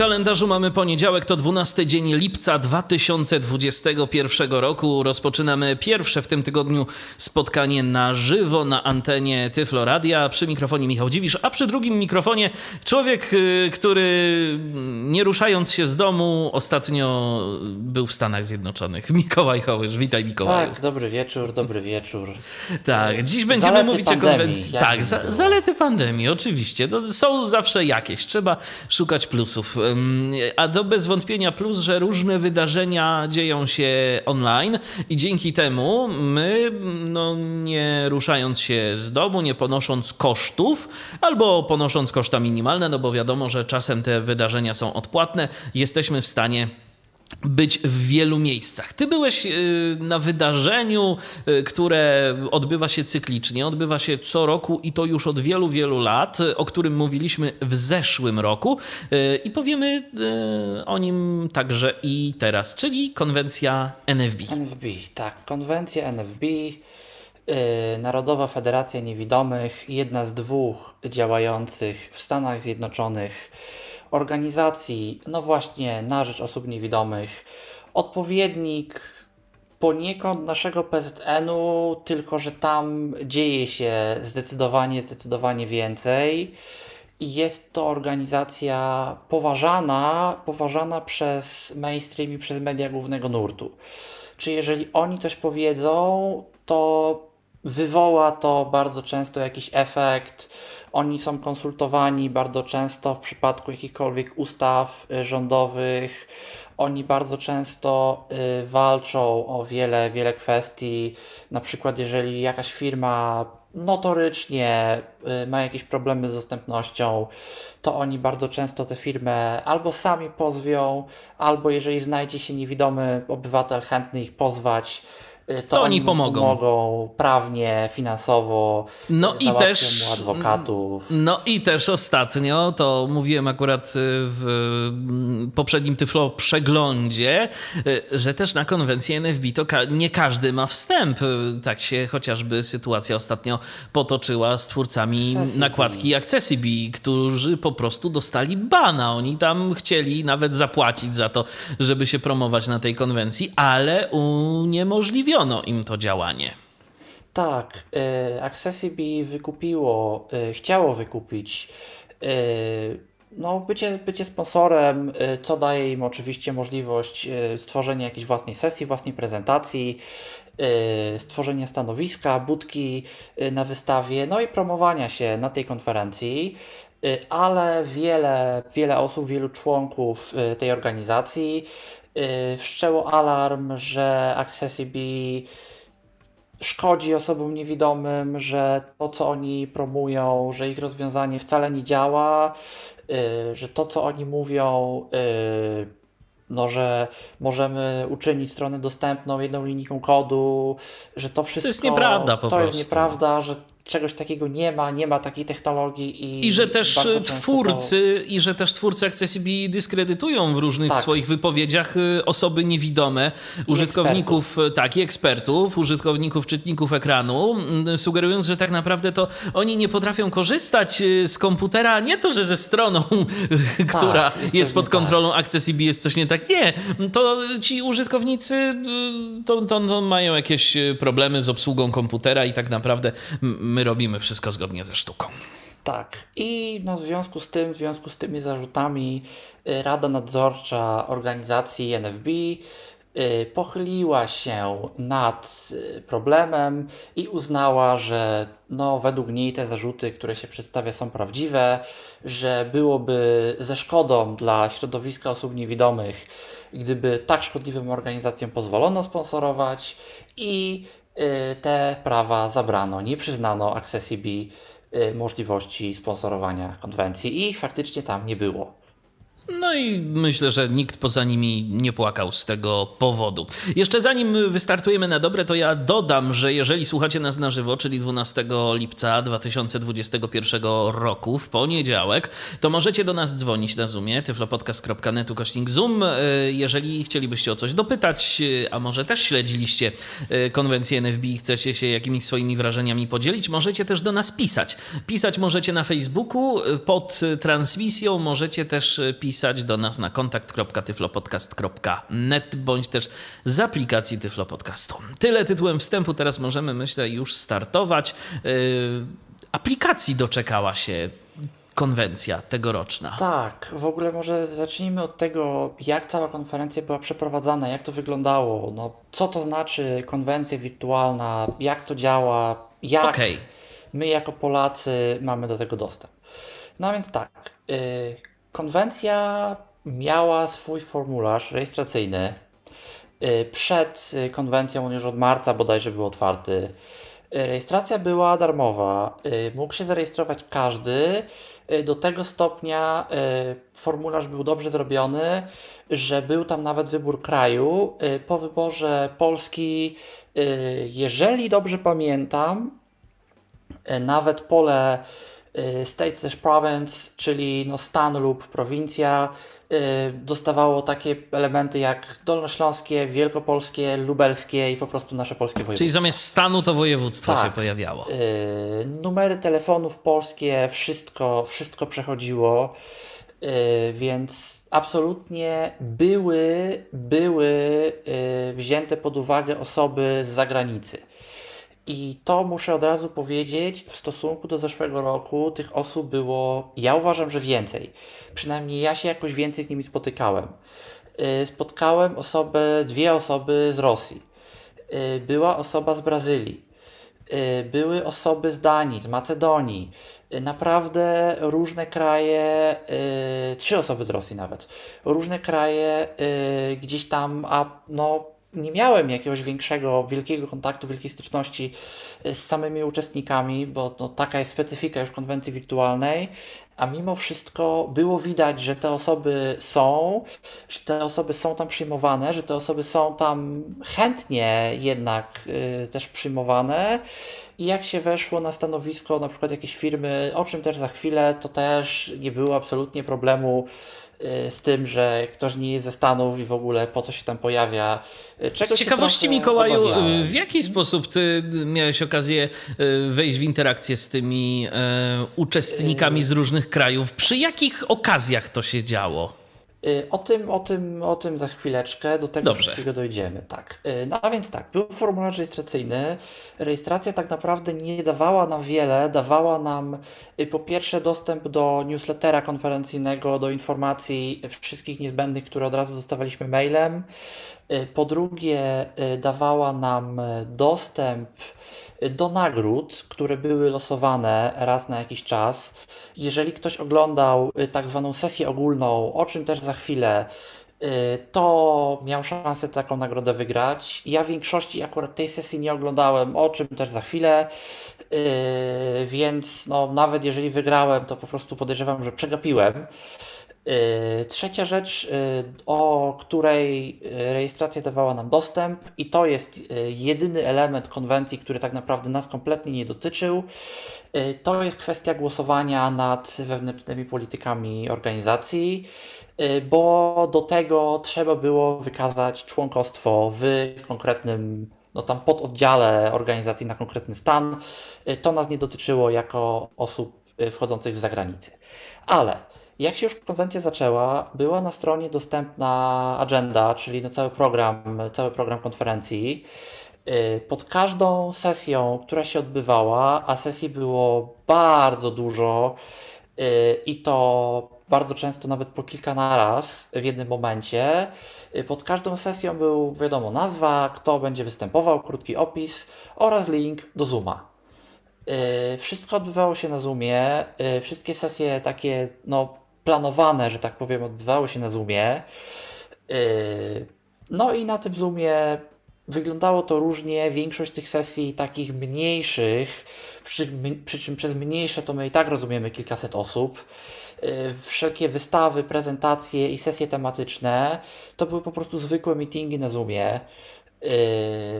W kalendarzu mamy poniedziałek, to 12 dzień lipca 2021 roku. Rozpoczynamy pierwsze w tym tygodniu spotkanie na żywo na antenie Tyflo Radia. Przy mikrofonie Michał Dziwisz, a przy drugim mikrofonie człowiek, y, który mm, nie ruszając się z domu ostatnio był w Stanach Zjednoczonych. Mikołaj Hołysz. Witaj Mikołaju. Tak, dobry wieczór, dobry wieczór. Tak, dziś będziemy Zalety mówić pandemii, o konwencji. Tak, za, zalety pandemii, oczywiście. To są zawsze jakieś. Trzeba szukać plusów. A to bez wątpienia plus, że różne wydarzenia dzieją się online i dzięki temu my, no, nie ruszając się z domu, nie ponosząc kosztów, albo ponosząc koszta minimalne, no bo wiadomo, że czasem te wydarzenia są odpłatne, jesteśmy w stanie być w wielu miejscach. Ty byłeś y, na wydarzeniu, y, które odbywa się cyklicznie, odbywa się co roku i to już od wielu, wielu lat, o którym mówiliśmy w zeszłym roku y, i powiemy o nim także i teraz, czyli konwencja NFB. NFB, tak, konwencja NFB, Narodowa Federacja Niewidomych, jedna z dwóch działających w Stanach Zjednoczonych organizacji, no właśnie, na rzecz osób niewidomych, odpowiednik poniekąd naszego PZN-u, tylko że tam dzieje się zdecydowanie, zdecydowanie więcej. I jest to organizacja poważana, poważana przez mainstream i przez media głównego nurtu. Czy jeżeli oni coś powiedzą, to wywoła to bardzo często jakiś efekt. Oni są konsultowani bardzo często w przypadku jakichkolwiek ustaw y, rządowych. Oni bardzo często y, walczą o wiele, wiele kwestii. Na przykład, jeżeli jakaś firma notorycznie y, ma jakieś problemy z dostępnością, to oni bardzo często tę firmę albo sami pozwią, albo jeżeli znajdzie się niewidomy obywatel chętny ich pozwać, to, To oni pomogą. pomogą prawnie, finansowo. No y, i też- adwokatów. No i też ostatnio, to mówiłem akurat y, w mm, poprzednim Tyflo przeglądzie, y, że też na konwencję NFB to nie każdy ma wstęp. Y, Tak się chociażby sytuacja ostatnio potoczyła z twórcami nakładki Accessibi, którzy po prostu dostali bana. Oni tam chcieli nawet zapłacić za to, żeby się promować na tej konwencji, ale uniemożliwiono im to działanie. Tak, y, Accessibi wykupiło, y, chciało wykupić y, no, bycie, bycie sponsorem, co daje im oczywiście możliwość stworzenia jakiejś własnej sesji, własnej prezentacji, stworzenia stanowiska, budki na wystawie, no i promowania się na tej konferencji. Ale wiele, wiele osób, wielu członków tej organizacji wszczęło alarm, że Accessibi szkodzi osobom niewidomym, że to, co oni promują, że ich rozwiązanie wcale nie działa, y, że to, co oni mówią, y, no, że możemy uczynić stronę dostępną jedną linijką kodu, że to wszystko. jest nieprawda po To jest prostu. nieprawda, że czegoś takiego nie ma, nie ma takiej technologii i. I że też y, twórcy, i że też twórcy Accessibility dyskredytują w różnych Tak. swoich wypowiedziach y, osoby niewidome, użytkowników, y, tak, i ekspertów, użytkowników czytników ekranu, mm, sugerując, że tak naprawdę to oni nie potrafią korzystać y, z komputera, nie to, że ze stroną, która jest pod nie tak. kontrolą Accessibility jest coś nie tak. Nie, to ci użytkownicy y, to, to, to mają jakieś y, problemy z obsługą komputera i tak naprawdę my robimy wszystko zgodnie ze sztuką. Tak. I no, w związku z tym, w związku z tymi zarzutami, y, Rada Nadzorcza organizacji NFB y, pochyliła się nad y, problemem i uznała, że no, według niej te zarzuty, które się przedstawia, są prawdziwe, że byłoby ze szkodą dla środowiska osób niewidomych, gdyby tak szkodliwym organizacjom pozwolono sponsorować i te prawa zabrano, nie przyznano Accessibi y, możliwości sponsorowania konwencji i faktycznie tam nie było. No i myślę, że nikt poza nimi nie płakał z tego powodu. Jeszcze zanim wystartujemy na dobre, to ja dodam, że jeżeli słuchacie nas na żywo, czyli 12 lipca 2021 roku, w poniedziałek, to możecie do nas dzwonić na Zoomie, tyflopodcast.net ukośnik Zoom, e, jeżeli chcielibyście o coś dopytać, e, a może też śledziliście e, konwencję NFB i chcecie się jakimiś swoimi wrażeniami podzielić, możecie też do nas pisać. Pisać możecie na Facebooku pod transmisją, możecie też pisać do nas na kontakt.tyflopodcast.net bądź też z aplikacji Tyflo Podcastu. Tyle tytułem wstępu, teraz możemy myślę już startować. Yy, aplikacji doczekała się konwencja tegoroczna. Tak, w ogóle może zacznijmy od tego, jak cała konferencja była przeprowadzana, jak to wyglądało, no, co to znaczy konwencja wirtualna, jak to działa, jak okay. my jako Polacy mamy do tego dostęp. No więc tak, yy, konwencja miała swój formularz rejestracyjny. Yy, przed konwencją on już od marca bodajże był otwarty. Yy, rejestracja była darmowa. Mógł się zarejestrować każdy. Do tego stopnia formularz był dobrze zrobiony, że był tam nawet wybór kraju. Po wyborze Polski, jeżeli dobrze pamiętam, nawet pole Y, state slash province, czyli no stan lub prowincja, y, dostawało takie elementy jak dolnośląskie, wielkopolskie, lubelskie i po prostu nasze polskie województwo. Czyli zamiast stanu to województwo tak. się pojawiało. Y, numery telefonów polskie, wszystko, wszystko przechodziło. Więc absolutnie były, były wzięte pod uwagę osoby z zagranicy. I to muszę od razu powiedzieć, w stosunku do zeszłego roku tych osób było, ja uważam, że więcej. Przynajmniej ja się jakoś więcej z nimi spotykałem. Y, spotkałem osobę, dwie osoby z Rosji. Y, była osoba z Brazylii. Y, były osoby z Danii, z Macedonii. Naprawdę różne kraje, trzy osoby z Rosji nawet. Różne kraje gdzieś tam, a no nie miałem jakiegoś większego, wielkiego kontaktu, wielkiej styczności e, z samymi uczestnikami, bo no, taka jest specyfika już konwencji wirtualnej, a mimo wszystko było widać, że te osoby są, że te osoby są tam przyjmowane, że te osoby są tam chętnie jednak y, też przyjmowane. I jak się weszło na stanowisko na przykład jakiejś firmy, o czym też za chwilę, to też nie było absolutnie problemu z tym, że ktoś nie jest ze Stanów i w ogóle po co się tam pojawia. Y, czego z ciekawości, Mikołaju, obawiałem. w jaki sposób ty miałeś okazję y, wejść w interakcję z tymi uczestnikami z różnych krajów? Przy jakich okazjach to się działo? Y, o tym, o tym, o tym za chwileczkę, do tego Dobrze. wszystkiego dojdziemy. Tak. Y, no a więc tak, był formularz rejestracyjny. Rejestracja tak naprawdę nie dawała nam wiele, dawała nam y, po pierwsze dostęp do newslettera konferencyjnego, do informacji wszystkich niezbędnych, które od razu dostawaliśmy mailem. Po drugie, dawała nam dostęp do nagród, które były losowane raz na jakiś czas. Jeżeli ktoś oglądał y, tak zwaną sesję ogólną, o czym też za chwilę, y, to miał szansę taką nagrodę wygrać. Ja w większości akurat tej sesji nie oglądałem, o czym też za chwilę, y, więc no, nawet jeżeli wygrałem, to po prostu podejrzewam, że przegapiłem. Y, trzecia rzecz, y, o której rejestracja dawała nam dostęp, i to jest y, jedyny element konwencji, który tak naprawdę nas kompletnie nie dotyczył, to jest kwestia głosowania nad wewnętrznymi politykami organizacji, bo do tego trzeba było wykazać członkostwo w konkretnym no tam pododdziale organizacji na konkretny stan. To nas nie dotyczyło jako osób wchodzących z zagranicy. Ale jak się już konwencja zaczęła, była na stronie dostępna agenda, czyli no cały program, cały program konferencji. Y, pod każdą sesją, która się odbywała, a sesji było bardzo dużo y, i to bardzo często nawet po kilka naraz w jednym momencie. Y, pod każdą sesją był, wiadomo, nazwa, kto będzie występował, krótki opis oraz link do Zooma. Wszystko odbywało się na Zoomie. Wszystkie sesje takie, no, planowane, że tak powiem, odbywały się na Zoomie. Yy, no i na tym Zoomie wyglądało to różnie. Większość tych sesji takich mniejszych, przy, przy czym przez mniejsze to my i tak rozumiemy kilkaset osób. y, wszelkie wystawy, prezentacje i sesje tematyczne to były po prostu zwykłe meetingi na Zoomie. Yy,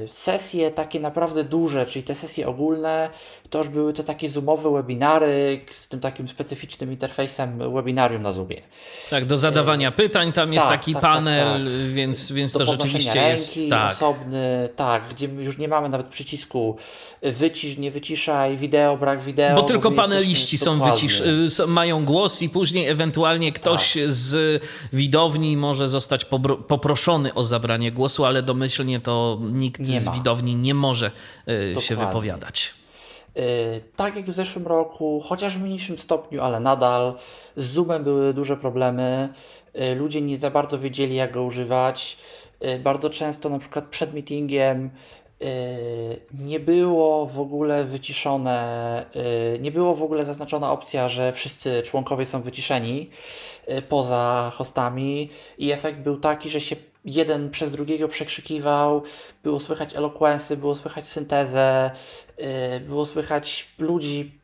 sesje takie naprawdę duże, czyli te sesje ogólne, to już były te takie zoomowe webinary z tym takim specyficznym interfejsem webinarium na Zoomie. Tak, do zadawania pytań tam jest tak, taki tak, tak, panel, tak. więc, więc Do to rzeczywiście jest tak. osobny, tak, gdzie już nie mamy nawet przycisku wycisz, nie wyciszaj, wideo, brak wideo. Bo tylko paneliści są wycisz, są- mają głos i później ewentualnie ktoś Tak. z widowni może zostać poproszony o zabranie głosu, ale domyślnie to nikt Nie z widowni nie może się wypowiadać. Yy, Tak jak w zeszłym roku, chociaż w mniejszym stopniu, ale nadal z Zoomem były duże problemy. Yy, Ludzie nie za bardzo wiedzieli, jak go używać. Yy, Bardzo często, na przykład przed meetingiem, nie było w ogóle wyciszone, nie było w ogóle zaznaczona opcja, że wszyscy członkowie są wyciszeni poza hostami, i efekt był taki, że się jeden przez drugiego przekrzykiwał, było słychać elokwensy, było słychać syntezę, yy, było słychać ludzi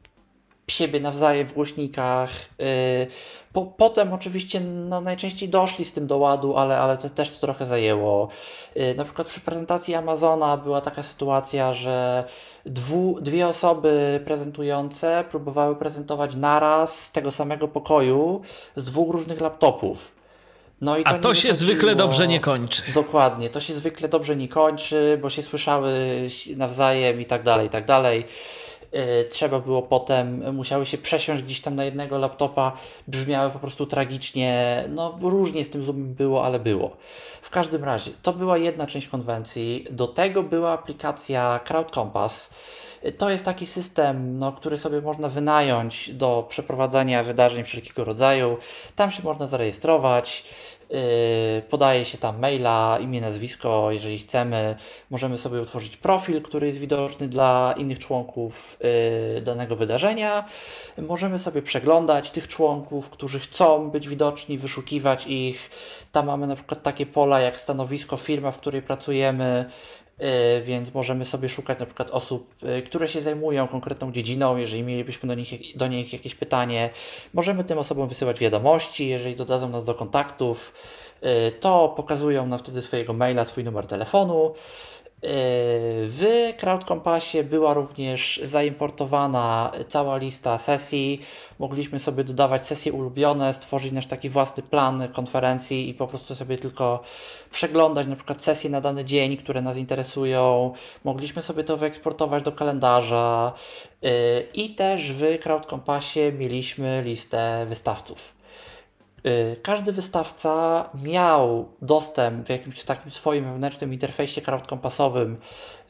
siebie nawzajem w głośnikach. Yy, po, potem oczywiście no, najczęściej doszli z tym do ładu, ale, ale to też to trochę zajęło. Yy, na przykład przy prezentacji Amazona była taka sytuacja, że dwu, dwie osoby prezentujące próbowały prezentować naraz z tego samego pokoju z dwóch różnych laptopów. No i A nie to się zwykle dobrze nie kończy. Dokładnie, to się zwykle dobrze nie kończy, bo się słyszały nawzajem i tak dalej, i tak dalej. Yy, Trzeba było potem, musiały się przesiąść gdzieś tam na jednego laptopa, brzmiały po prostu tragicznie, no różnie z tym Zoomem było, ale było. W każdym razie, to była jedna część konwencji, do tego była aplikacja Crowd Compass. To jest taki system, no, który sobie można wynająć do przeprowadzania wydarzeń wszelkiego rodzaju. Tam się można zarejestrować. Yy, podaje się tam maila, imię, nazwisko, jeżeli chcemy. Możemy sobie utworzyć profil, który jest widoczny dla innych członków yy, danego wydarzenia. Możemy sobie przeglądać tych członków, którzy chcą być widoczni, wyszukiwać ich. Tam mamy na przykład takie pola jak stanowisko, firma, w której pracujemy. Yy, więc możemy sobie szukać na przykład osób, yy, które się zajmują konkretną dziedziną, jeżeli mielibyśmy do nich, do nich jakieś pytanie. Możemy tym osobom wysyłać wiadomości, jeżeli dodadzą nas do kontaktów, yy, to pokazują nam wtedy swojego maila, swój numer telefonu. Yy, W Crowd Compassie była również zaimportowana cała lista sesji. Mogliśmy sobie dodawać sesje ulubione, stworzyć nasz taki własny plan konferencji i po prostu sobie tylko przeglądać na przykład sesje na dany dzień, które nas interesują. Mogliśmy sobie to wyeksportować do kalendarza yy, i też w Crowd Compassie mieliśmy listę wystawców. Y, Każdy wystawca miał dostęp w jakimś takim swoim wewnętrznym interfejsie crowdcompassowym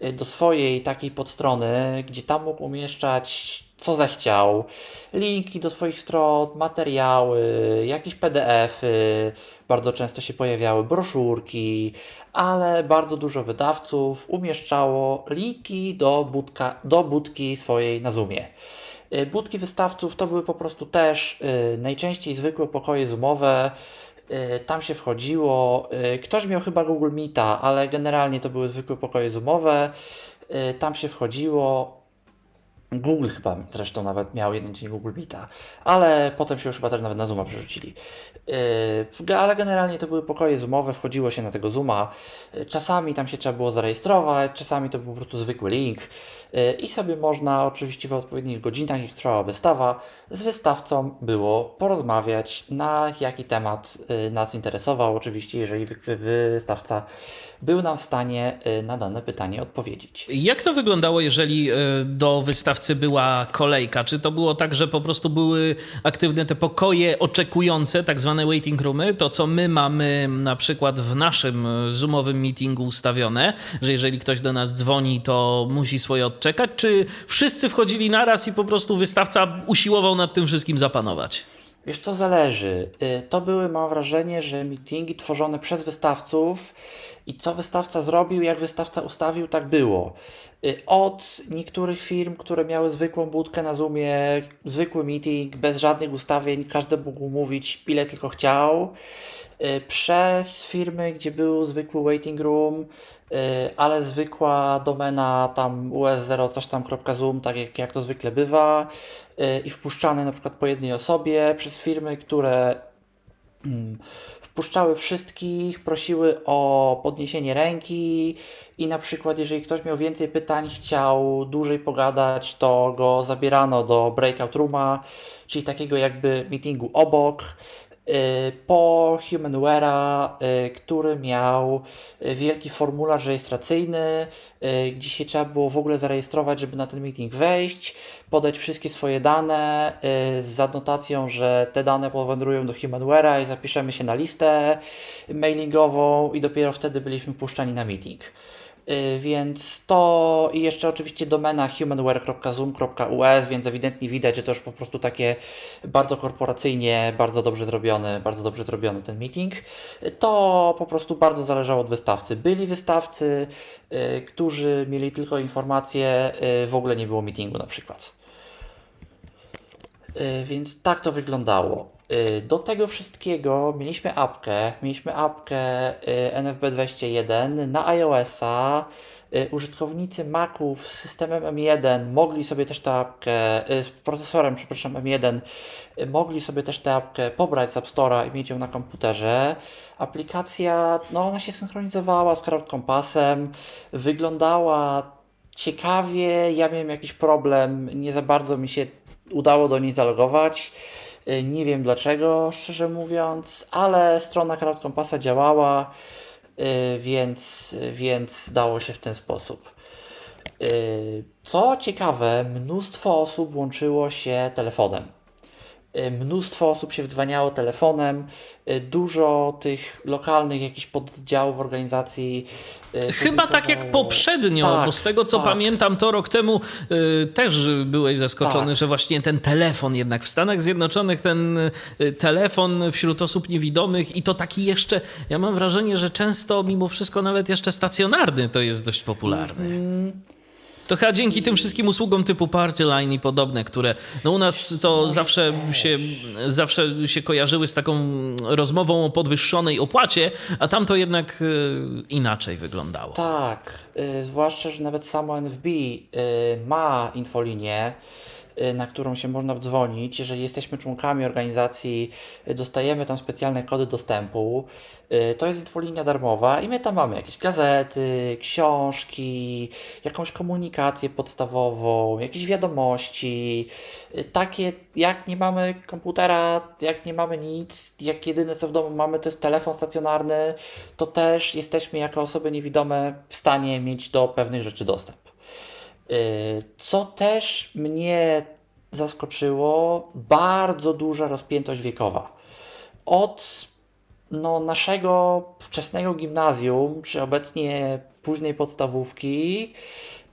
y, do swojej takiej podstrony, gdzie tam mógł umieszczać co zechciał, linki do swoich stron, materiały, jakieś PDF-y, bardzo często się pojawiały broszurki, ale bardzo dużo wydawców umieszczało linki do, budka, do budki swojej na Zoomie. Y, Budki wystawców to były po prostu też y, najczęściej zwykłe pokoje zoomowe. Y, Tam się wchodziło. Ktoś miał chyba Google Meeta, ale generalnie to były zwykłe pokoje zoomowe. Tam się wchodziło. Google chyba zresztą nawet miał jeden dzień Google Meeta, ale potem się już chyba też nawet na Zooma przerzucili. Yy, ale generalnie to były pokoje zoomowe, wchodziło się na tego Zooma. Czasami tam się trzeba było zarejestrować, czasami to był po prostu zwykły link i sobie można oczywiście w odpowiednich godzinach, jak trwała wystawa, z wystawcą było porozmawiać na jaki temat yy, nas interesował. Oczywiście, jeżeli wy- wystawca był nam w stanie yy, na dane pytanie odpowiedzieć. Jak to wyglądało, jeżeli e, do wystawcy była kolejka? Czy to było tak, że po prostu były aktywne te pokoje oczekujące, tak zwane waiting roomy, to co my mamy na przykład w naszym e, zoomowym meetingu ustawione, że jeżeli ktoś do nas dzwoni, to musi swoje odczekać, czy wszyscy wchodzili naraz i po prostu wystawca usiłował nad tym wszystkim zapanować? Wiesz, to zależy. Y, To były, mam wrażenie, że meetingi tworzone przez wystawców i co wystawca zrobił, jak wystawca ustawił, tak było. Y, Od niektórych firm, które miały zwykłą budkę na Zoomie, zwykły meeting, bez żadnych ustawień, każdy mógł mówić ile tylko chciał. Y, przez firmy, gdzie był zwykły waiting room, y, ale zwykła domena tam us0 coś tam.zoom, tak jak, jak to zwykle bywa y, i wpuszczane na przykład po jednej osobie przez firmy, które mm, wpuszczały wszystkich, prosiły o podniesienie ręki i na przykład jeżeli ktoś miał więcej pytań, chciał dłużej pogadać, to go zabierano do breakout rooma, czyli takiego jakby meetingu obok. Y, po Humanware'a, y, który miał y, wielki formularz rejestracyjny, gdzie się trzeba było w ogóle zarejestrować, żeby na ten meeting wejść, podać wszystkie swoje dane z adnotacją, że te dane powędrują do Humanware'a i zapiszemy się na listę mailingową i dopiero wtedy byliśmy puszczani na meeting. Y, więc to i jeszcze oczywiście domena humanware.zoom.us, więc ewidentnie widać, że to już po prostu takie bardzo korporacyjnie, bardzo dobrze zrobiony, bardzo dobrze zrobiony ten meeting. To po prostu bardzo zależało od wystawcy. Byli wystawcy, y, którzy mieli tylko informacje, y, w ogóle nie było meetingu na przykład. Więc tak to wyglądało. Y, do tego wszystkiego mieliśmy apkę, mieliśmy apkę y, NFB21 na iOS-a. Y, użytkownicy Maców z systemem M1 mogli sobie też tę apkę, z procesorem, przepraszam, M1, mogli sobie też tę apkę pobrać z App Store'a i mieć ją na komputerze. Aplikacja, no ona się synchronizowała z Crowd Compassem, wyglądała ciekawie, ja miałem jakiś problem, nie za bardzo mi się udało do niej zalogować. Y, nie wiem dlaczego, szczerze mówiąc, ale strona Crowd Compassa działała, y, więc, więc dało się w ten sposób. Y, co ciekawe, mnóstwo osób łączyło się telefonem. Y, mnóstwo osób się wdzwaniało telefonem, y, dużo tych lokalnych jakichś poddziałów organizacji. Y, Chyba tak jak poprzednio, tak, bo z tego co tak. pamiętam, to rok temu y, też byłeś zaskoczony, tak. że właśnie ten telefon jednak w Stanach Zjednoczonych, ten telefon wśród osób niewidomych i to taki jeszcze, ja mam wrażenie, że często mimo wszystko nawet jeszcze stacjonarny to jest dość popularny. Mm. To chyba dzięki tym wszystkim usługom typu Partyline i podobne, które no u nas to zawsze się, zawsze się kojarzyły z taką rozmową o podwyższonej opłacie, a tam to jednak y, inaczej wyglądało. Tak, y, zwłaszcza, że nawet samo NFB y, ma infolinię, na którą się można dzwonić. Jeżeli jesteśmy członkami organizacji, y, dostajemy tam specjalne kody dostępu. Y, to jest infolinia darmowa i my tam mamy jakieś gazety, książki, jakąś komunikację podstawową, jakieś wiadomości. Takie, jak nie mamy komputera, jak nie mamy nic, jak jedyne co w domu mamy to jest telefon stacjonarny, to też jesteśmy jako osoby niewidome w stanie mieć do pewnych rzeczy dostęp. Y, co też mnie zaskoczyło, bardzo duża rozpiętość wiekowa. Od no, naszego wczesnego gimnazjum, czy obecnie późnej podstawówki,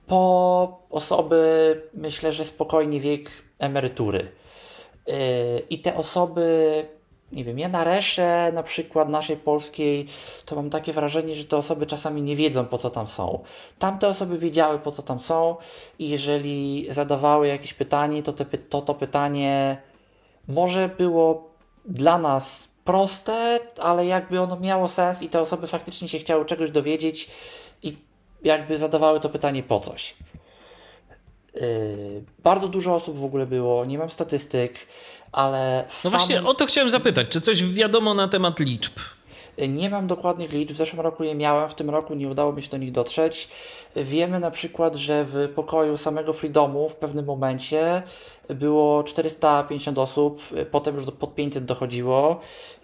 po osoby, myślę, że spokojnie wiek emerytury. Y, I te osoby nie wiem, ja na Resze na przykład naszej polskiej, to mam takie wrażenie, że te osoby czasami nie wiedzą po co tam są. Tamte osoby wiedziały po co tam są i jeżeli zadawały jakieś pytanie, to te, to, to pytanie może było dla nas proste, ale jakby ono miało sens i te osoby faktycznie się chciały czegoś dowiedzieć i jakby zadawały to pytanie po coś. Yy, bardzo dużo osób w ogóle było, nie mam statystyk, ale. No samym... właśnie o to chciałem zapytać, czy coś wiadomo na temat liczb? Nie mam dokładnych liczb, w zeszłym roku je miałem, w tym roku nie udało mi się do nich dotrzeć. Wiemy na przykład, że w pokoju samego Freedomu w pewnym momencie było 450 osób, potem już do pod 500 dochodziło,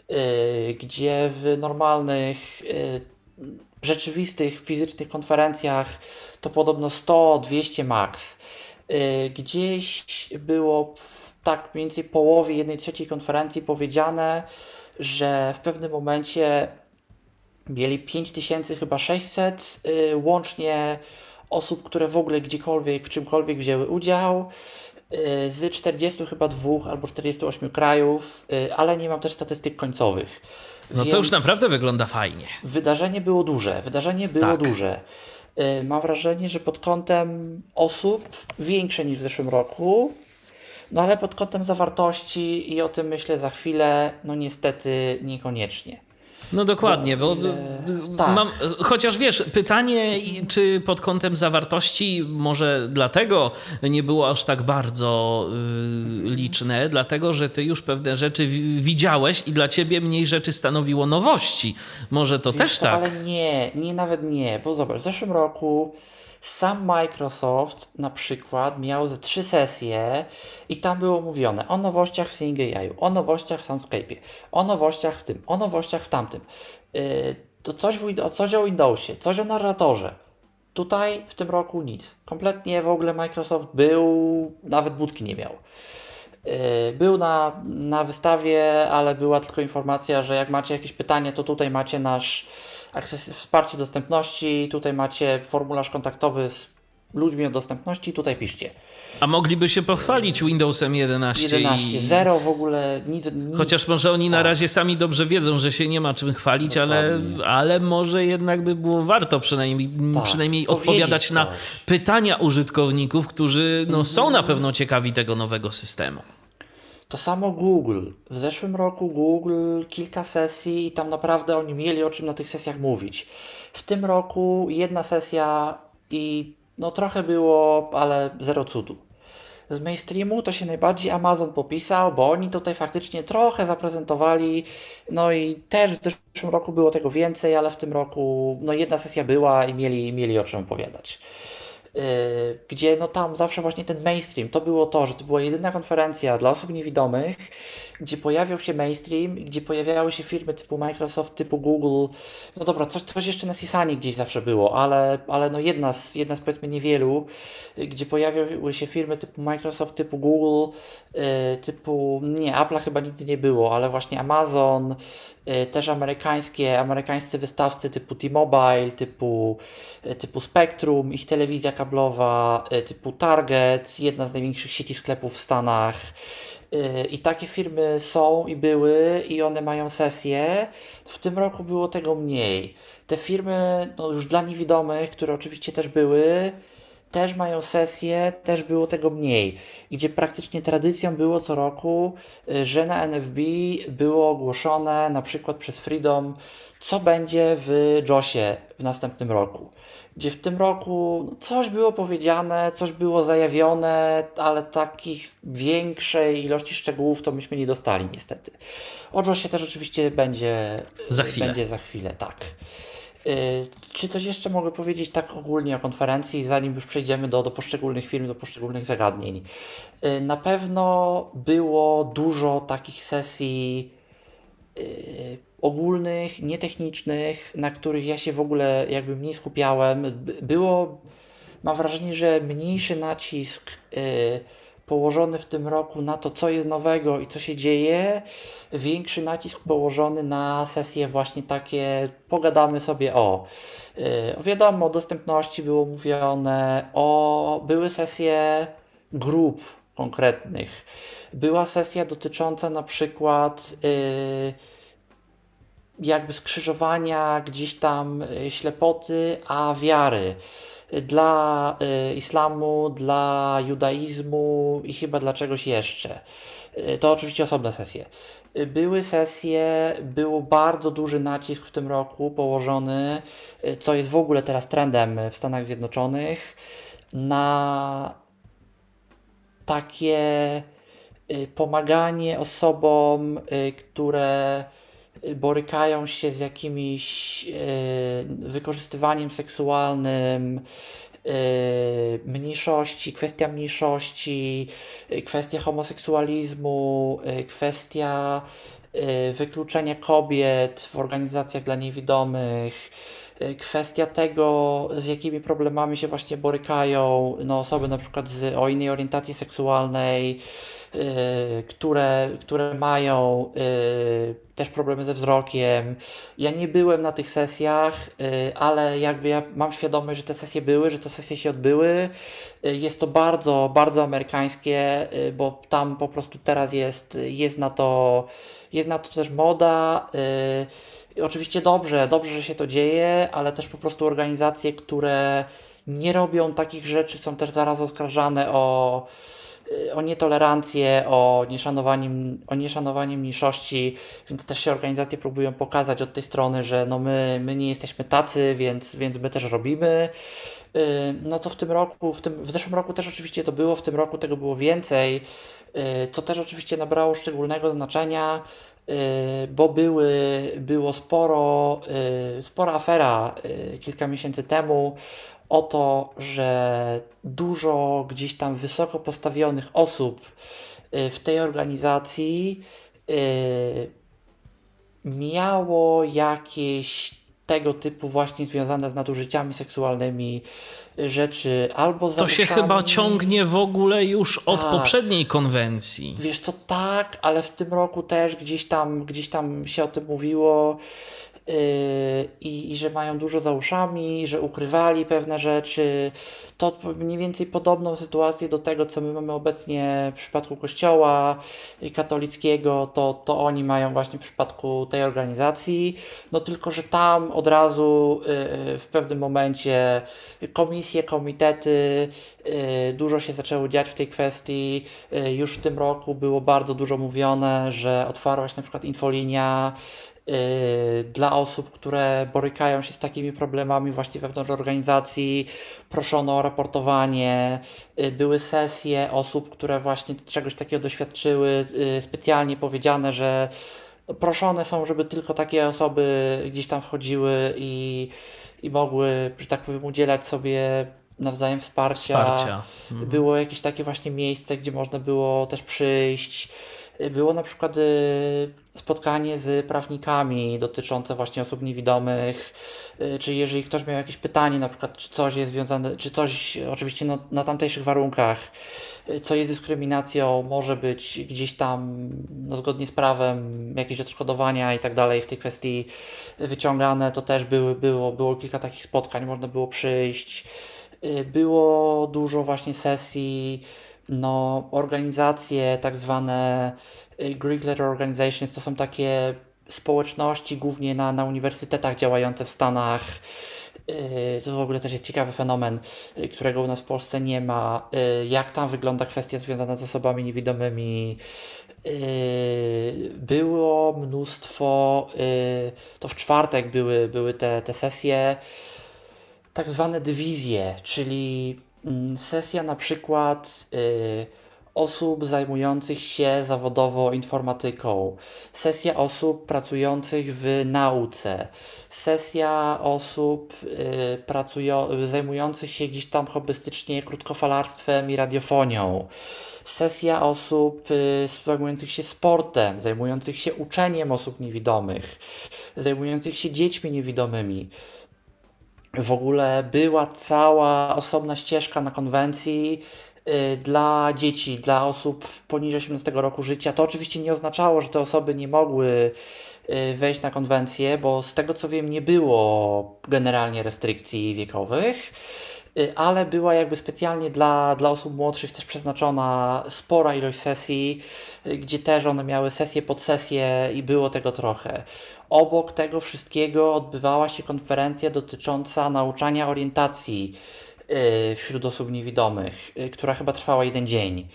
yy, gdzie w normalnych, yy, rzeczywistych, fizycznych konferencjach to podobno 100-200 max. Yy, gdzieś było w tak mniej więcej połowie jednej trzeciej konferencji powiedziane, że w pewnym momencie mieli 5000 chyba 600 yy, łącznie osób, które w ogóle gdziekolwiek, w czymkolwiek wzięły udział yy, z 40 chyba dwóch albo 48 krajów, yy, ale nie mam też statystyk końcowych. No to już naprawdę wygląda fajnie. Wydarzenie było duże, wydarzenie było tak. duże. Y, mam wrażenie, że pod kątem osób większe niż w zeszłym roku, no ale pod kątem zawartości i o tym myślę za chwilę, no niestety niekoniecznie. No dokładnie, bo, bo tak. mam, chociaż wiesz, pytanie, czy pod kątem zawartości może dlatego nie było aż tak bardzo y, liczne, dlatego że ty już pewne rzeczy widziałeś i dla ciebie mniej rzeczy stanowiło nowości. Może to wiesz też tak. Ale nie, nie, nawet nie, bo zobacz, w zeszłym roku sam Microsoft na przykład miał ze trzy sesje i tam było mówione o nowościach w Sing AI, o nowościach w Soundscape, o nowościach w tym, o nowościach w tamtym. Yy, to coś, w, coś o Windowsie, coś o narratorze. Tutaj w tym roku nic. Kompletnie w ogóle Microsoft był, nawet budki nie miał. Yy, był na, na wystawie, ale była tylko informacja, że jak macie jakieś pytanie, to tutaj macie nasz akces, wsparcie dostępności, tutaj macie formularz kontaktowy z ludźmi o dostępności, tutaj piszcie. A mogliby się pochwalić Windowsem 11. 11, i... 0 w ogóle nic, nic. Chociaż może oni tak. na razie sami dobrze wiedzą, że się nie ma czym chwalić, ale, ale może jednak by było warto przynajmniej, tak. przynajmniej odpowiadać coś. na pytania użytkowników, którzy no, są na pewno ciekawi tego nowego systemu. To samo Google. W zeszłym roku Google kilka sesji i tam naprawdę oni mieli o czym na tych sesjach mówić. W tym roku jedna sesja i no trochę było, ale zero cudu. Z mainstreamu to się najbardziej Amazon popisał, bo oni tutaj faktycznie trochę zaprezentowali. No i też w zeszłym roku było tego więcej, ale w tym roku no jedna sesja była i mieli, mieli o czym opowiadać. Y, gdzie no tam zawsze właśnie ten mainstream, to było to, że to była jedyna konferencja dla osób niewidomych, gdzie pojawiał się mainstream, gdzie pojawiały się firmy typu Microsoft, typu Google, no dobra, coś, coś jeszcze na Sisani gdzieś zawsze było, ale, ale no jedna z, jedna z powiedzmy niewielu, y, gdzie pojawiały się firmy typu Microsoft, typu Google, y, typu, nie, Apple'a chyba nigdy nie było, ale właśnie Amazon, też amerykańskie, amerykańscy wystawcy typu T-Mobile, typu, typu Spectrum, ich telewizja kablowa, typu Target, jedna z największych sieci sklepów w Stanach, i takie firmy są i były, i one mają sesje. W tym roku było tego mniej. Te firmy, no już dla niewidomych, które oczywiście też były, też mają sesje, też było tego mniej. Gdzie praktycznie tradycją było co roku, y, że na NFB było ogłoszone na przykład przez Freedom, co będzie w JOSie w następnym roku gdzie w tym roku coś było powiedziane, coś było zajawione, ale takich większej ilości szczegółów to myśmy nie dostali niestety. O się też oczywiście będzie za chwilę. Będzie za chwilę, tak. Yy, czy coś jeszcze mogę powiedzieć tak ogólnie o konferencji, zanim już przejdziemy do, do poszczególnych firm, do poszczególnych zagadnień? Yy, na pewno było dużo takich sesji yy, ogólnych, nietechnicznych, na których ja się w ogóle jakby mniej skupiałem. Było, mam wrażenie, że mniejszy nacisk y, położony w tym roku na to, co jest nowego i co się dzieje, większy nacisk położony na sesje właśnie takie, pogadamy sobie o. Y, wiadomo, o dostępności było mówione, o, były sesje grup konkretnych. Była sesja dotycząca na przykład y, jakby skrzyżowania gdzieś tam y, ślepoty, a wiary dla y, islamu, dla judaizmu i chyba dla czegoś jeszcze. Y, to oczywiście osobne sesje. Były sesje, był bardzo duży nacisk w tym roku położony, co jest w ogóle teraz trendem w Stanach Zjednoczonych, na takie pomaganie osobom, które borykają się z jakimś e, wykorzystywaniem seksualnym, e, mniejszości, kwestia mniejszości, e, kwestia homoseksualizmu, kwestia wykluczenia kobiet w organizacjach dla niewidomych, kwestia tego, z jakimi problemami się właśnie borykają no, osoby na przykład z, o innej orientacji seksualnej, Y, które, które mają y, też problemy ze wzrokiem. Ja nie byłem na tych sesjach, y, ale jakby ja mam świadomość, że te sesje były, że te sesje się odbyły. Jest to bardzo, bardzo amerykańskie, bo tam po prostu teraz jest, jest na to, jest na to też moda. Oczywiście dobrze, dobrze, że się to dzieje, ale też po prostu organizacje, które nie robią takich rzeczy, są też zaraz oskarżane o y, o nietolerancję, o nieszanowanie, o nieszanowanie mniejszości, więc też się organizacje próbują pokazać od tej strony, że no my, my nie jesteśmy tacy, więc, więc my też robimy. Y, no to w tym roku, w, tym, w zeszłym roku też oczywiście to było, w tym roku tego było więcej, co też oczywiście nabrało szczególnego znaczenia, bo były, było sporo, spora afera kilka miesięcy temu o to, że dużo gdzieś tam wysoko postawionych osób y, w tej organizacji y, miało jakieś tego typu właśnie związane z nadużyciami seksualnymi rzeczy albo To się chyba ciągnie w ogóle już od tak. poprzedniej konwencji. Wiesz, to tak, ale w tym roku też gdzieś tam, gdzieś tam się o tym mówiło. Yy, i, i, że mają dużo za uszami, że ukrywali pewne rzeczy. To mniej więcej podobną sytuację do tego, co my mamy obecnie w przypadku Kościoła katolickiego, to, to oni mają właśnie w przypadku tej organizacji. No tylko, że tam od razu yy, w pewnym momencie komisje, komitety, dużo się zaczęło dziać w tej kwestii. Już w tym roku było bardzo dużo mówione, że otwarła się na przykład infolinia, Y, dla osób, które borykają się z takimi problemami właśnie wewnątrz organizacji, proszono o raportowanie, y, były sesje osób, które właśnie czegoś takiego doświadczyły, y, specjalnie powiedziane, że proszone są, żeby tylko takie osoby gdzieś tam wchodziły i, i mogły, że tak powiem, udzielać sobie nawzajem wsparcia. wsparcia. Mhm. Było jakieś takie właśnie miejsce, gdzie można było też przyjść. Było na przykład spotkanie z prawnikami dotyczące właśnie osób niewidomych, y, czy jeżeli ktoś miał jakieś pytanie, na przykład, czy coś jest związane, czy coś, oczywiście no, na tamtejszych warunkach, y, co jest dyskryminacją, może być gdzieś tam no, zgodnie z prawem jakieś odszkodowania i tak dalej w tej kwestii wyciągane, to też były, było, było kilka takich spotkań, można było przyjść. Y, było dużo właśnie sesji, no, organizacje tak zwane Y, Greek Letter Organizations to są takie społeczności głównie na, na uniwersytetach działające w Stanach. Y, to w ogóle też jest ciekawy fenomen, y, którego u nas w Polsce nie ma. Jak tam wygląda kwestia związana z osobami niewidomymi? Było mnóstwo, to w czwartek były, były te, te sesje, tak zwane dywizje, czyli sesja na przykład osób zajmujących się zawodowo informatyką, sesja osób pracujących w nauce, sesja osób y, pracują, zajmujących się gdzieś tam hobbystycznie krótkofalarstwem i radiofonią, sesja osób y, zajmujących się sportem, zajmujących się uczeniem osób niewidomych, zajmujących się dziećmi niewidomymi w ogóle była cała osobna ścieżka na konwencji Y, dla dzieci, dla osób poniżej 18 roku życia. To oczywiście nie oznaczało, że te osoby nie mogły y, wejść na konwencję, bo z tego co wiem, nie było generalnie restrykcji wiekowych, y, ale była jakby specjalnie dla, dla osób młodszych też przeznaczona spora ilość sesji, gdzie też one miały sesję pod sesję i było tego trochę. Obok tego wszystkiego odbywała się konferencja dotycząca nauczania orientacji Y, wśród osób niewidomych, y, która chyba trwała jeden dzień.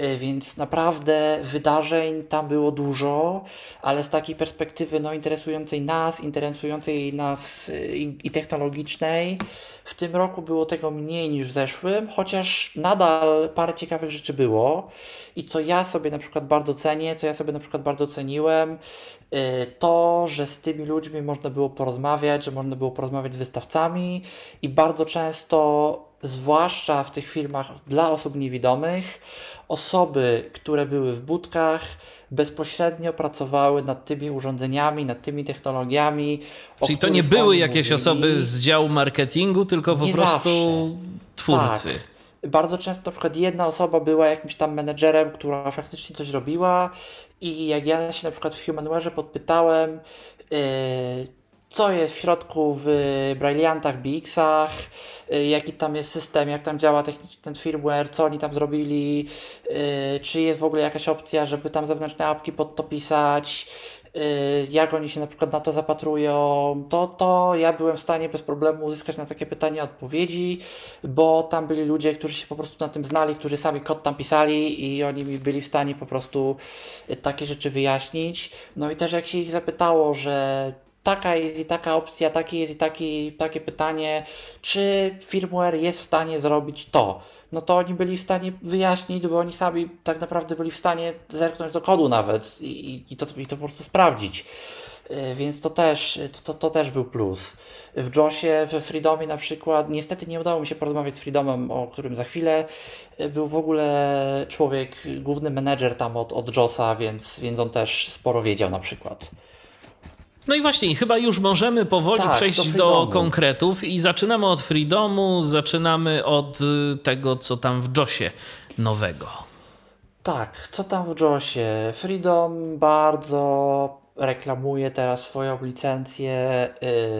Y, więc naprawdę wydarzeń tam było dużo, ale z takiej perspektywy no, interesującej nas, interesującej nas i, i technologicznej, w tym roku było tego mniej niż w zeszłym, chociaż nadal parę ciekawych rzeczy było. I co ja sobie na przykład bardzo cenię, co ja sobie na przykład bardzo ceniłem, to, że z tymi ludźmi można było porozmawiać, że można było porozmawiać z wystawcami i bardzo często, zwłaszcza w tych filmach dla osób niewidomych, osoby, które były w budkach, bezpośrednio pracowały nad tymi urządzeniami, nad tymi technologiami. Czyli to nie były jakieś mówili. osoby z działu marketingu, tylko po prostu zawsze. twórcy. Tak. Bardzo często na przykład jedna osoba była jakimś tam menedżerem, która faktycznie coś robiła i jak ja się na przykład w Humanware podpytałem, yy, co jest w środku w Brilliantach, BX-ach, y, jaki tam jest system, jak tam działa ten firmware, co oni tam zrobili, y, czy jest w ogóle jakaś opcja, żeby tam zewnętrzne apki pod to pisać, y, jak oni się na przykład na to zapatrują, to, to ja byłem w stanie bez problemu uzyskać na takie pytania odpowiedzi, bo tam byli ludzie, którzy się po prostu na tym znali, którzy sami kod tam pisali i oni mi byli w stanie po prostu takie rzeczy wyjaśnić. No i też jak się ich zapytało, że taka jest i taka opcja, takie jest i taki, takie pytanie, czy firmware jest w stanie zrobić to? No to oni byli w stanie wyjaśnić, bo oni sami tak naprawdę byli w stanie zerknąć do kodu nawet i, i, to, i to po prostu sprawdzić. Yy, więc to też, to, to też był plus. W JOSie, we Freedomie na przykład, niestety nie udało mi się porozmawiać z Freedomem, o którym za chwilę. Yy, był w ogóle człowiek, główny menedżer tam od, od JOSa, więc, więc on też sporo wiedział na przykład. No i właśnie, chyba już możemy powoli tak, przejść do, do, konkretów i zaczynamy od Freedomu, zaczynamy od y, tego, co tam w JOSie nowego. Tak, co tam w JOSie? Freedom bardzo reklamuje teraz swoją licencję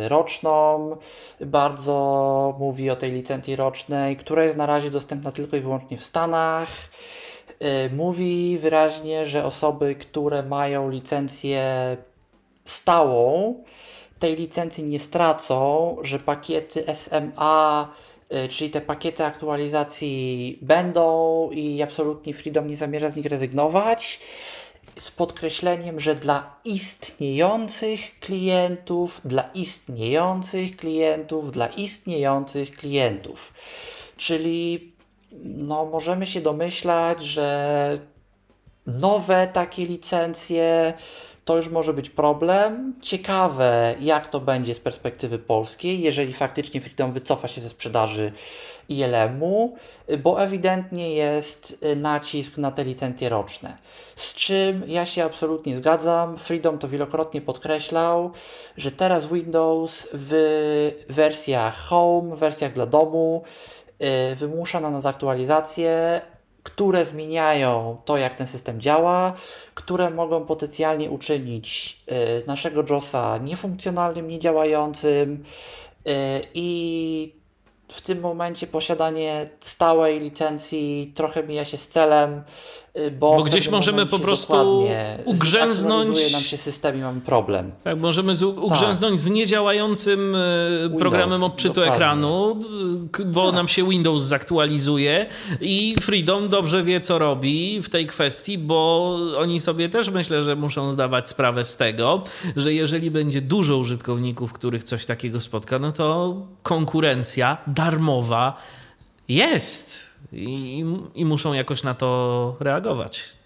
y, roczną, bardzo mówi o tej licencji rocznej, która jest na razie dostępna tylko i wyłącznie w Stanach. Y, mówi wyraźnie, że osoby, które mają licencję stałą tej licencji nie stracą, że pakiety SMA, y, czyli te pakiety aktualizacji będą i absolutnie Freedom nie zamierza z nich rezygnować. Z podkreśleniem, że dla istniejących klientów, dla istniejących klientów, dla istniejących klientów. Czyli no, możemy się domyślać, że nowe takie licencje to już może być problem. Ciekawe, jak to będzie z perspektywy polskiej, jeżeli faktycznie Freedom wycofa się ze sprzedaży ILM-u, bo ewidentnie jest y, nacisk na te licencje roczne. Z czym ja się absolutnie zgadzam. Freedom to wielokrotnie podkreślał, że teraz Windows w wersjach Home, wersjach dla domu y, wymusza na nas aktualizacje, które zmieniają to, jak ten system działa, które mogą potencjalnie uczynić y, naszego JOSa niefunkcjonalnym, niedziałającym y, i w tym momencie posiadanie stałej licencji trochę mija się z celem, bo, bo gdzieś możemy po prostu ugrzęznąć. nam się system i mamy problem. Tak, możemy z, ugrzęznąć tak. z niedziałającym y, Windows, programem odczytu dokładnie. ekranu, bo tak. nam się Windows zaktualizuje i Freedom dobrze wie, co robi w tej kwestii, bo oni sobie też myślę, że muszą zdawać sprawę z tego, że jeżeli będzie dużo użytkowników, których coś takiego spotka, no to konkurencja darmowa jest i, i muszą jakoś na to reagować.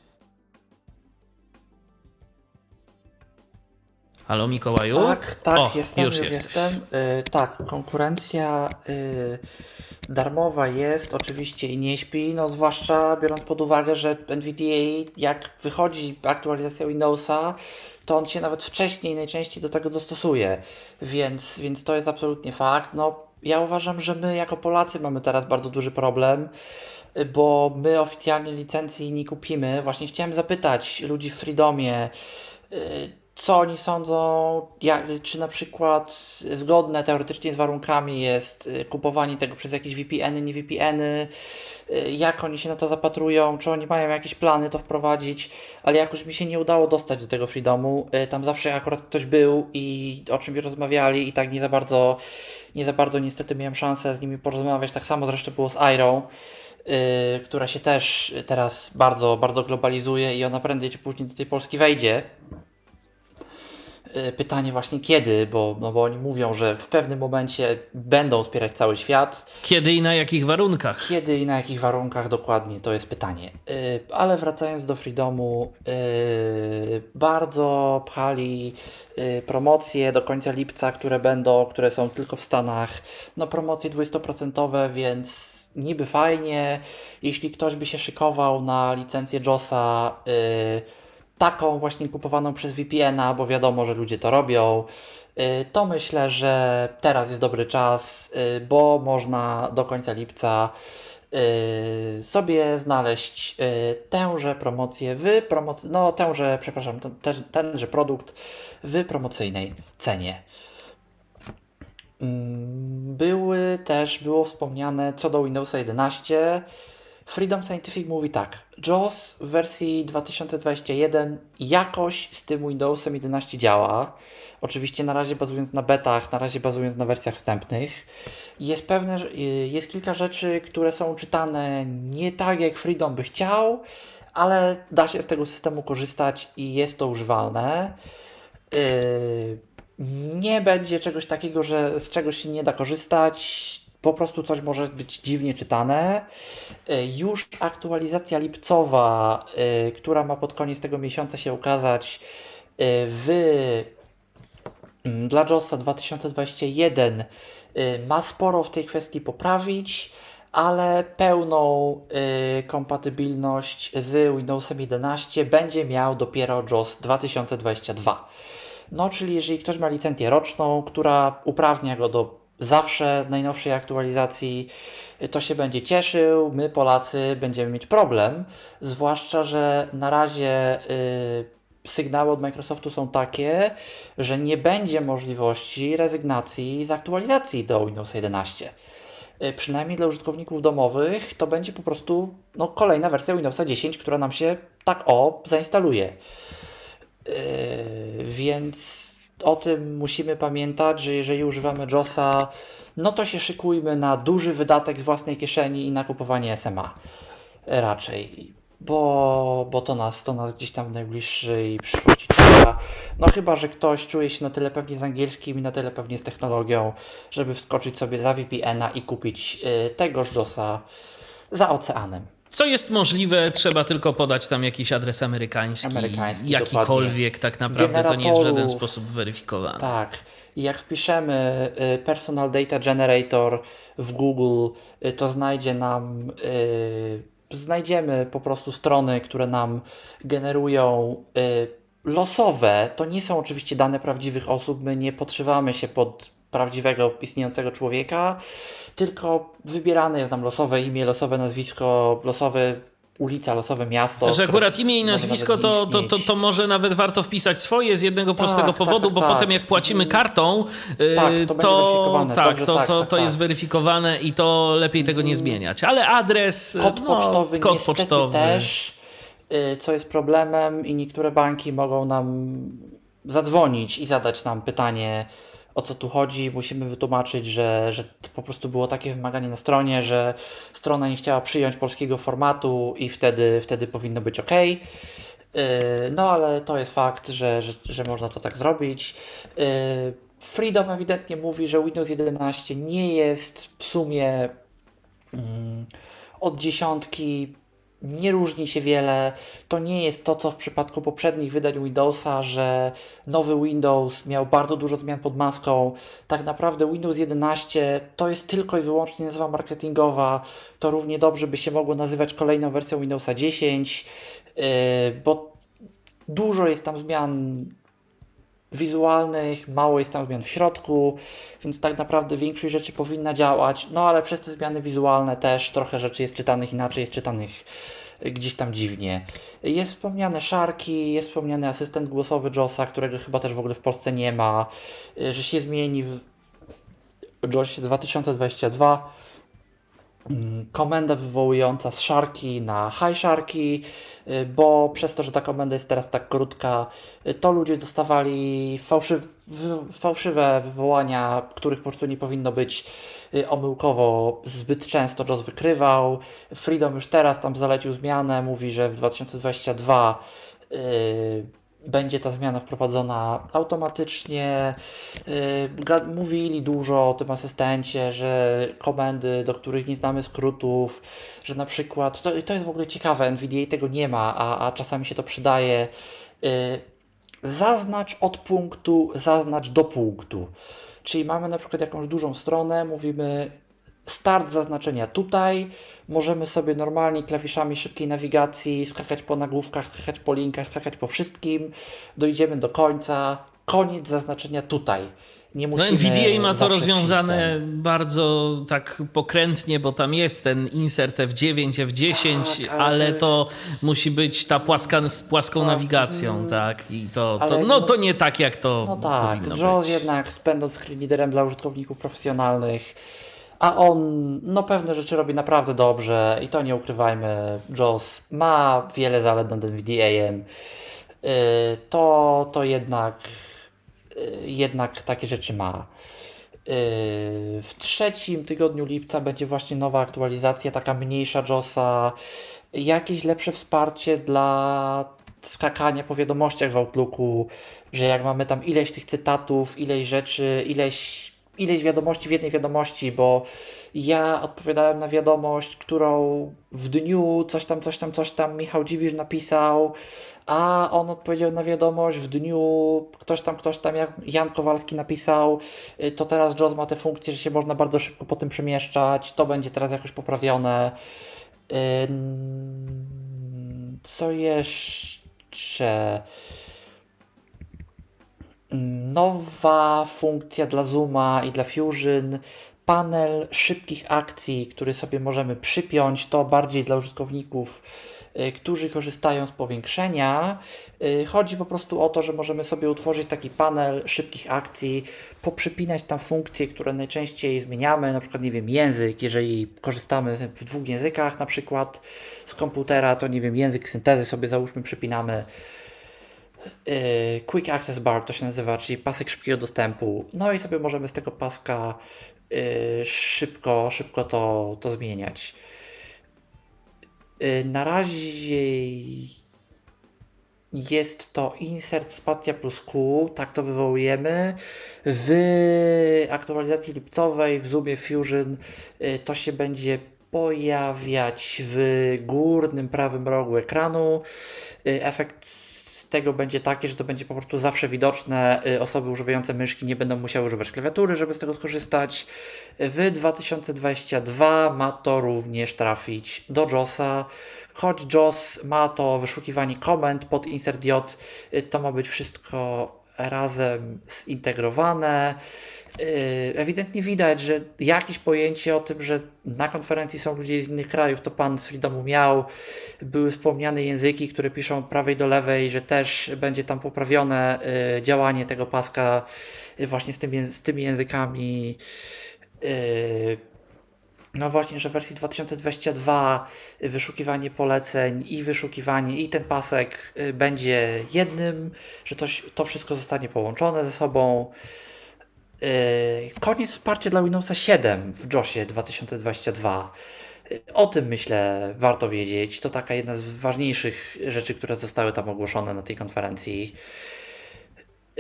Halo Mikołaju? Tak, tak, o, jestem, już, już jestem. Yy, tak, konkurencja yy, darmowa jest oczywiście i nie śpi, no zwłaszcza biorąc pod uwagę, że NVDA jak wychodzi aktualizacja Windowsa, to on się nawet wcześniej najczęściej do tego dostosuje, więc, więc to jest absolutnie fakt. No ja uważam, że my jako Polacy mamy teraz bardzo duży problem, bo my oficjalnie licencji nie kupimy. Właśnie chciałem zapytać ludzi w Freedomie, y, co oni sądzą, jak, czy na przykład zgodne teoretycznie z warunkami jest y, kupowanie tego przez jakieś VPN-y, nie VPN-y, y, jak oni się na to zapatrują, czy oni mają jakieś plany to wprowadzić, ale jakoś mi się nie udało dostać do tego Freedomu. Tam zawsze akurat ktoś był i o czymś rozmawiali i tak nie za bardzo nie za bardzo niestety miałem szansę z nimi porozmawiać. Tak samo zresztą było z Irą, yy, która się też teraz bardzo, bardzo globalizuje i ona prędzej czy później do tej Polski wejdzie. Y, pytanie właśnie kiedy, bo, no bo oni mówią, że w pewnym momencie będą wspierać cały świat. Kiedy i na jakich warunkach? Kiedy i na jakich warunkach dokładnie, to jest pytanie. Yy, ale wracając do Freedomu, yy, bardzo pchali yy, promocje do końca lipca, które będą, które są tylko w Stanach. No promocje 20%, więc niby fajnie. Jeśli ktoś by się szykował na licencję JOSa, yy, taką właśnie kupowaną przez VPN-a, bo wiadomo, że ludzie to robią, y, to myślę, że teraz jest dobry czas, y, bo można do końca lipca y, sobie znaleźć tęże promocję w promoc- no tęże, przepraszam, ten, tenże produkt w promocyjnej cenie. Mm, były też, było wspomniane co do Windowsa 11, Freedom Scientific mówi tak. JAWS w wersji 2021 jakoś z tym Windowsem 11 działa. Oczywiście na razie bazując na betach, na razie bazując na wersjach wstępnych. Jest pewne, y, jest kilka rzeczy, które są czytane nie tak jak Freedom by chciał, ale da się z tego systemu korzystać i jest to używalne. Yy, nie będzie czegoś takiego, że z czegoś się nie da korzystać. Po prostu coś może być dziwnie czytane. Yy, Już aktualizacja lipcowa, yy, która ma pod koniec tego miesiąca się ukazać yy, w mm, dla JOSa 2021 y, ma sporo w tej kwestii poprawić, ale pełną kompatybilność z Windowsem 11 będzie miał dopiero JOS 2022. No, czyli jeżeli ktoś ma licencję roczną, która uprawnia go do zawsze najnowszej aktualizacji, y, to się będzie cieszył. My, Polacy, będziemy mieć problem, zwłaszcza, że na razie y, sygnały od Microsoftu są takie, że nie będzie możliwości rezygnacji z aktualizacji do Windows 11. Y, Przynajmniej dla użytkowników domowych to będzie po prostu no, kolejna wersja Windowsa 10, która nam się tak o zainstaluje. Yy, więc o tym musimy pamiętać, że jeżeli używamy JOSa, no to się szykujmy na duży wydatek z własnej kieszeni i na kupowanie SMA. Raczej. Bo, bo to, nas, to nas gdzieś tam w najbliższej przyszłości czeka. No chyba, że ktoś czuje się na tyle pewnie z angielskim i na tyle pewnie z technologią, żeby wskoczyć sobie za VPN-a i kupić yy, tegoż JOSa za oceanem. Co jest możliwe, trzeba tylko podać tam jakiś adres amerykański, Amerykański, jakikolwiek, tak naprawdę to nie jest w żaden sposób weryfikowany. Tak. I jak wpiszemy y, Personal Data Generator w Google, y, to znajdzie nam, y, znajdziemy po prostu strony, które nam generują y, losowe. To nie są oczywiście dane prawdziwych osób, my nie podszywamy się pod prawdziwego istniejącego człowieka, tylko wybierane jest nam losowe imię, losowe nazwisko, losowe ulica, losowe miasto. Że akurat imię i nazwisko to, to, to, to może nawet warto wpisać swoje z jednego prostego tak, powodu, tak, bo tak. potem jak płacimy kartą, y, Tak, to tak, Dobrze, to, tak, to, tak, to tak. jest weryfikowane i to lepiej tego nie zmieniać. Ale adres, Kod no, pocztowy kod pocztowy. też, y, co jest problemem i niektóre banki mogą nam zadzwonić i zadać nam pytanie, o co tu chodzi. Musimy wytłumaczyć, że, że po prostu było takie wymaganie na stronie, że strona nie chciała przyjąć polskiego formatu i wtedy, wtedy powinno być ok. Yy, No, ale to jest fakt, że, że, że można to tak zrobić. Yy, Freedom ewidentnie mówi, że Windows 11 nie jest w sumie mm, od dziesiątki nie różni się wiele. To nie jest to, co w przypadku poprzednich wydań Windowsa, że nowy Windows miał bardzo dużo zmian pod maską. Tak naprawdę Windows 11 to jest tylko i wyłącznie nazwa marketingowa. To równie dobrze by się mogło nazywać kolejną wersją Windowsa 10, yy, bo dużo jest tam zmian wizualnych, mało jest tam zmian w środku, więc tak naprawdę większość rzeczy powinna działać, no ale przez te zmiany wizualne też trochę rzeczy jest czytanych inaczej, jest czytanych y, gdzieś tam dziwnie. Jest wspomniane Sharki, jest wspomniany asystent głosowy JOSa, którego chyba też w ogóle w Polsce nie ma, y, że się zmieni w JOSie 2022 mm, komenda wywołująca z Sharki na High Sharki, y, bo przez to, że ta komenda jest teraz tak krótka, y, to ludzie dostawali fałszyw, wy- fałszywe wywołania, których po prostu nie powinno być y, omyłkowo zbyt często JOS wykrywał. Freedom już teraz tam zalecił zmianę, mówi, że w 2022 y, będzie ta zmiana wprowadzona automatycznie. Ga- mówili dużo o tym asystencie, że komendy, do których nie znamy skrótów, że na przykład, to, to jest w ogóle ciekawe, NVDA tego nie ma, a, a czasami się to przydaje. Yy, zaznacz od punktu, zaznacz do punktu. Czyli mamy na przykład jakąś dużą stronę, mówimy start zaznaczenia tutaj. Możemy sobie normalnie klawiszami szybkiej nawigacji skakać po nagłówkach, skakać po linkach, skakać po wszystkim. Dojdziemy do końca. Koniec zaznaczenia tutaj. Nie No NVDA ma to rozwiązane system. bardzo tak pokrętnie, bo tam jest ten insert F9, F10, Tak, ale ale, to to, musi być ta płaska, z płaską nawigacją, tak? I to, to, Ale no, no- to nie tak, jak to No tak, być. jednak będąc screen readerem dla użytkowników profesjonalnych, a on no pewne rzeczy robi naprawdę dobrze i to nie ukrywajmy, JOS ma wiele zalet nad NVDA-em, yy, to, to jednak, yy, jednak takie rzeczy ma. Yy, w trzecim tygodniu lipca będzie właśnie nowa aktualizacja, taka mniejsza JOSa, jakieś lepsze wsparcie dla skakania po wiadomościach w Outlooku, że jak mamy tam ileś tych cytatów, ileś rzeczy, ileś, ileś wiadomości w jednej wiadomości, bo ja odpowiadałem na wiadomość, którą w dniu coś tam, coś tam, coś tam Michał Dziwisz napisał, a on odpowiedział na wiadomość w dniu ktoś tam, ktoś tam, jak Jan Kowalski napisał, y, to teraz JOS ma tę funkcję, że się można bardzo szybko po tym przemieszczać, to będzie teraz jakoś poprawione. Co jeszcze? Nowa funkcja dla Zooma i dla Fusion. Panel szybkich akcji, który sobie możemy przypiąć. To bardziej dla użytkowników Y, którzy korzystają z powiększenia. Y, chodzi po prostu o to, że możemy sobie utworzyć taki panel szybkich akcji, poprzypinać tam funkcje, które najczęściej zmieniamy, na przykład, nie wiem, język, jeżeli korzystamy w dwóch językach na przykład z komputera, to nie wiem, język syntezy sobie załóżmy przypinamy. Y, quick Access Bar to się nazywa, czyli pasek szybkiego dostępu. No i sobie możemy z tego paska szybko, szybko to, to zmieniać. Y, na razie jest to insert spacja plus Q, tak to wywołujemy. W aktualizacji lipcowej w Zoomie Fusion y, to się będzie pojawiać w górnym prawym rogu ekranu. Y, efekt tego będzie taki, że to będzie po prostu zawsze widoczne. Y, osoby używające myszki nie będą musiały używać klawiatury, żeby z tego skorzystać. W 2022 ma to również trafić do JOSa. Choć JOS ma to wyszukiwanie komend pod insert J, y, to ma być wszystko razem zintegrowane. Yy, ewidentnie widać, że jakieś pojęcie o tym, że na konferencji są ludzie z innych krajów, to pan z Freedomu miał. Były wspomniane języki, które piszą od prawej do lewej, że też będzie tam poprawione yy, działanie tego paska yy, właśnie z tymi, z tymi językami. No właśnie, że w wersji 2022 wyszukiwanie poleceń i wyszukiwanie i ten pasek będzie jednym, że to, to wszystko zostanie połączone ze sobą. Yy, koniec wsparcia dla Windowsa 7 w JOSie 2022. Yy, o tym myślę warto wiedzieć. To taka jedna z ważniejszych rzeczy, które zostały tam ogłoszone na tej konferencji.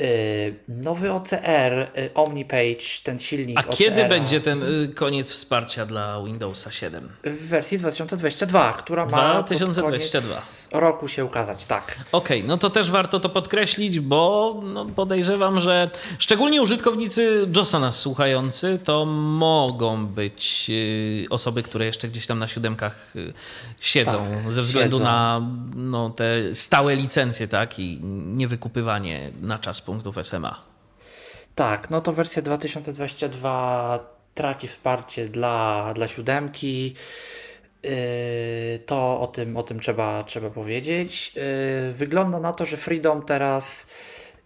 Y, nowy OCR, OmniPage, ten silnik. A kiedy będzie ten y, koniec wsparcia dla Windowsa 7? W wersji 2022, która ma 2022. roku się ukazać, tak. Okej, okay, no to też warto to podkreślić, bo no podejrzewam, że szczególnie użytkownicy JOSa nas słuchający, to mogą być osoby, które jeszcze gdzieś tam na siódemkach siedzą tak, ze względu siedzą. na no, te stałe licencje, tak, i niewykupywanie na czas punktów SMA. Tak, no to wersja 2022 traci wsparcie dla, dla siódemki. Yy, to o tym, o tym trzeba, trzeba powiedzieć. Yy, wygląda na to, że Freedom teraz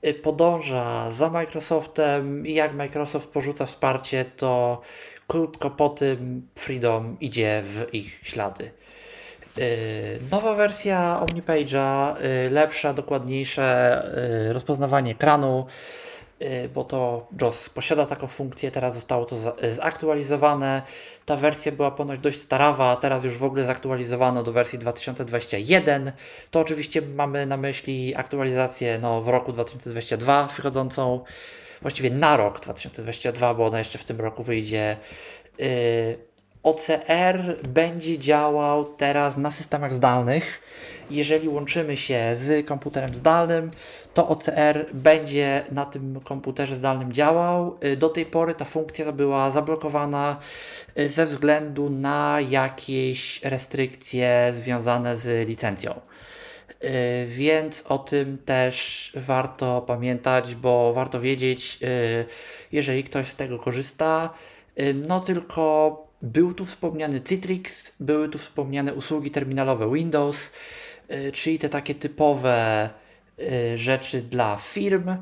yy, podąża za Microsoftem i jak Microsoft porzuca wsparcie, to krótko po tym Freedom idzie w ich ślady. Nowa wersja OmniPage'a, lepsza, dokładniejsze rozpoznawanie ekranu, bo to JOS posiada taką funkcję, teraz zostało to zaktualizowane. Ta wersja była ponoć dość starawa, teraz już w ogóle zaktualizowano do wersji 2021. To oczywiście mamy na myśli aktualizację no, w roku 2022 wychodzącą, właściwie na rok 2022, bo ona jeszcze w tym roku wyjdzie. OCR będzie działał teraz na systemach zdalnych. Jeżeli łączymy się z komputerem zdalnym, to OCR będzie na tym komputerze zdalnym działał. Y, do tej pory ta funkcja była zablokowana y, ze względu na jakieś restrykcje związane z licencją. Y, więc o tym też warto pamiętać, bo warto wiedzieć, jeżeli ktoś z tego korzysta. No tylko był tu wspomniany Citrix, były tu wspomniane usługi terminalowe Windows, y, czyli te takie typowe y, rzeczy dla firm.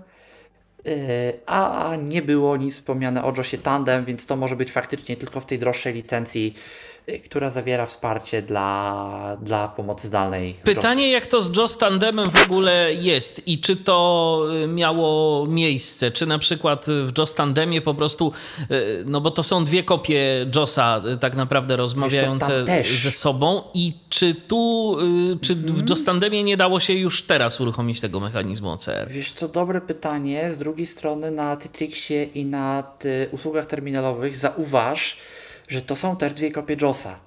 a nie było nic wspomniane o JOSie Tandem, więc to może być faktycznie tylko w tej droższej licencji Y, która zawiera wsparcie dla, dla pomocy zdalnej. Pytanie, jak to z JOS Tandemem w ogóle jest i czy to y, miało miejsce? Czy na przykład w JOS Tandemie po prostu, y, no bo to są dwie kopie JOSa tak naprawdę rozmawiające ze sobą i czy tu, czy w mhm. JOS Tandemie nie dało się już teraz uruchomić tego mechanizmu OCR? Wiesz co, dobre pytanie. Z drugiej strony na Titrixie i na usługach terminalowych zauważ, że to są też dwie kopie JOSa.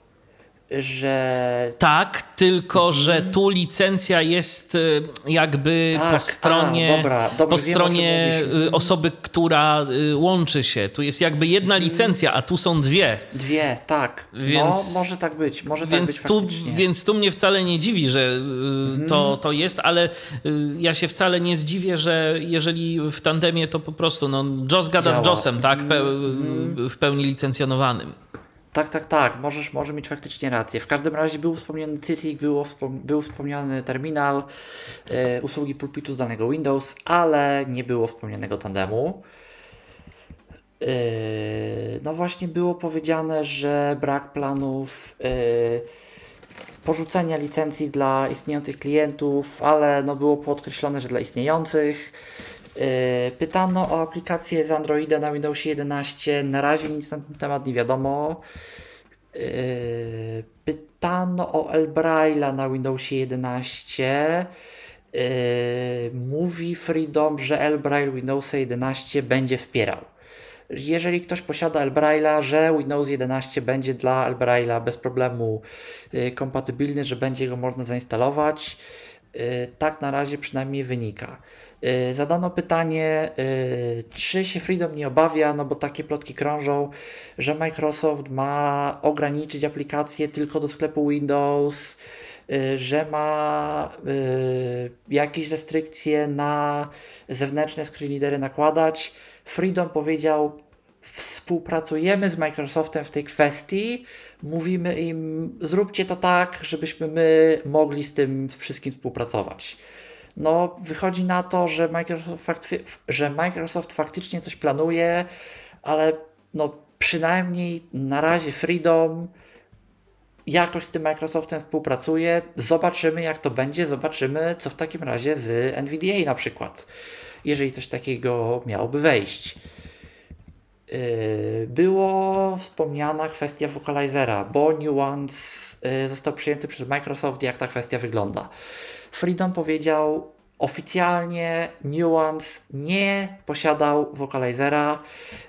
Że... Tak, tylko że tu licencja jest y, jakby tak, po stronie, a, dobra, po stronie y, osoby, która y, łączy się. Tu jest jakby jedna mhm. licencja, a tu są dwie. Dwie, tak. Więc, no, może tak być. Może tak więc, tak tu, więc tu mnie wcale nie dziwi, że to, mhm. to jest, ale ja się wcale nie zdziwię, że jeżeli w tandemie to po prostu no, JOS gada Działa. z JOSem, tak? Pe mhm. w pełni licencjonowanym. Tak, tak, tak, możesz, może mieć faktycznie rację. W każdym razie był wspomniany wspom był wspomniany terminal, e, usługi pulpitu z danego Windows, ale nie było wspomnianego tandemu. E, no właśnie było powiedziane, że brak planów e, porzucenia licencji dla istniejących klientów, ale no było podkreślone, że dla istniejących. Pytano o aplikację z Androida na Windowsie 11. Na razie nic na ten temat nie wiadomo. Pytano o Elbraila na Windowsie 11. Mówi Freedom, że Elbrail Windowsa 11 będzie wspierał. Jeżeli ktoś posiada Elbraila, że Windows 11 będzie dla Elbraila bez problemu kompatybilny, że będzie go można zainstalować. Tak na razie przynajmniej wynika. Y, zadano pytanie, y, czy się Freedom nie obawia, no bo takie plotki krążą, że Microsoft ma ograniczyć aplikacje tylko do sklepu Windows, że ma jakieś restrykcje na zewnętrzne screenreadery nakładać. Freedom powiedział, współpracujemy z Microsoftem w tej kwestii, mówimy im, zróbcie to tak, żebyśmy my mogli z tym wszystkim współpracować. No, wychodzi na to, że Microsoft, że Microsoft faktycznie coś planuje, ale no, przynajmniej na razie Freedom jakoś z tym Microsoftem współpracuje. Zobaczymy, jak to będzie. Zobaczymy, co w takim razie z NVDA na przykład, jeżeli coś takiego miałoby wejść. Yy, było wspomniana kwestia vocalizera, bo Nuance yy, został przyjęty przez Microsoft, jak ta kwestia wygląda. Freedom powiedział oficjalnie Nuance nie posiadał vocalizera,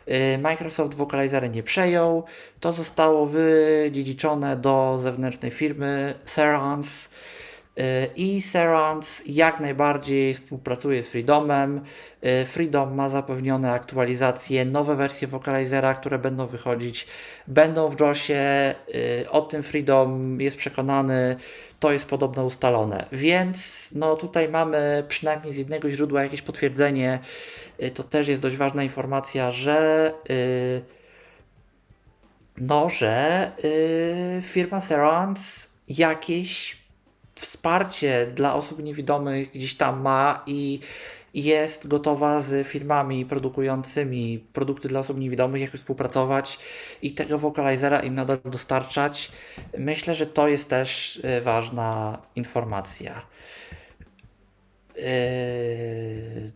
yy, Microsoft vocalizera nie przejął, to zostało wydziedziczone do zewnętrznej firmy Serance, i Serans jak najbardziej współpracuje z Freedomem. Y, Freedom ma zapewnione aktualizacje, nowe wersje Vocalizera, które będą wychodzić, będą w JOSie. Y, o tym Freedom jest przekonany, to jest podobno ustalone. Więc no tutaj mamy przynajmniej z jednego źródła jakieś potwierdzenie. Y, to też jest dość ważna informacja, że no, że firma Serans jakieś wsparcie dla osób niewidomych gdzieś tam ma i jest gotowa z firmami produkującymi produkty dla osób niewidomych, jak współpracować i tego vocalizera im nadal dostarczać. Myślę, że to jest też e, ważna informacja. E,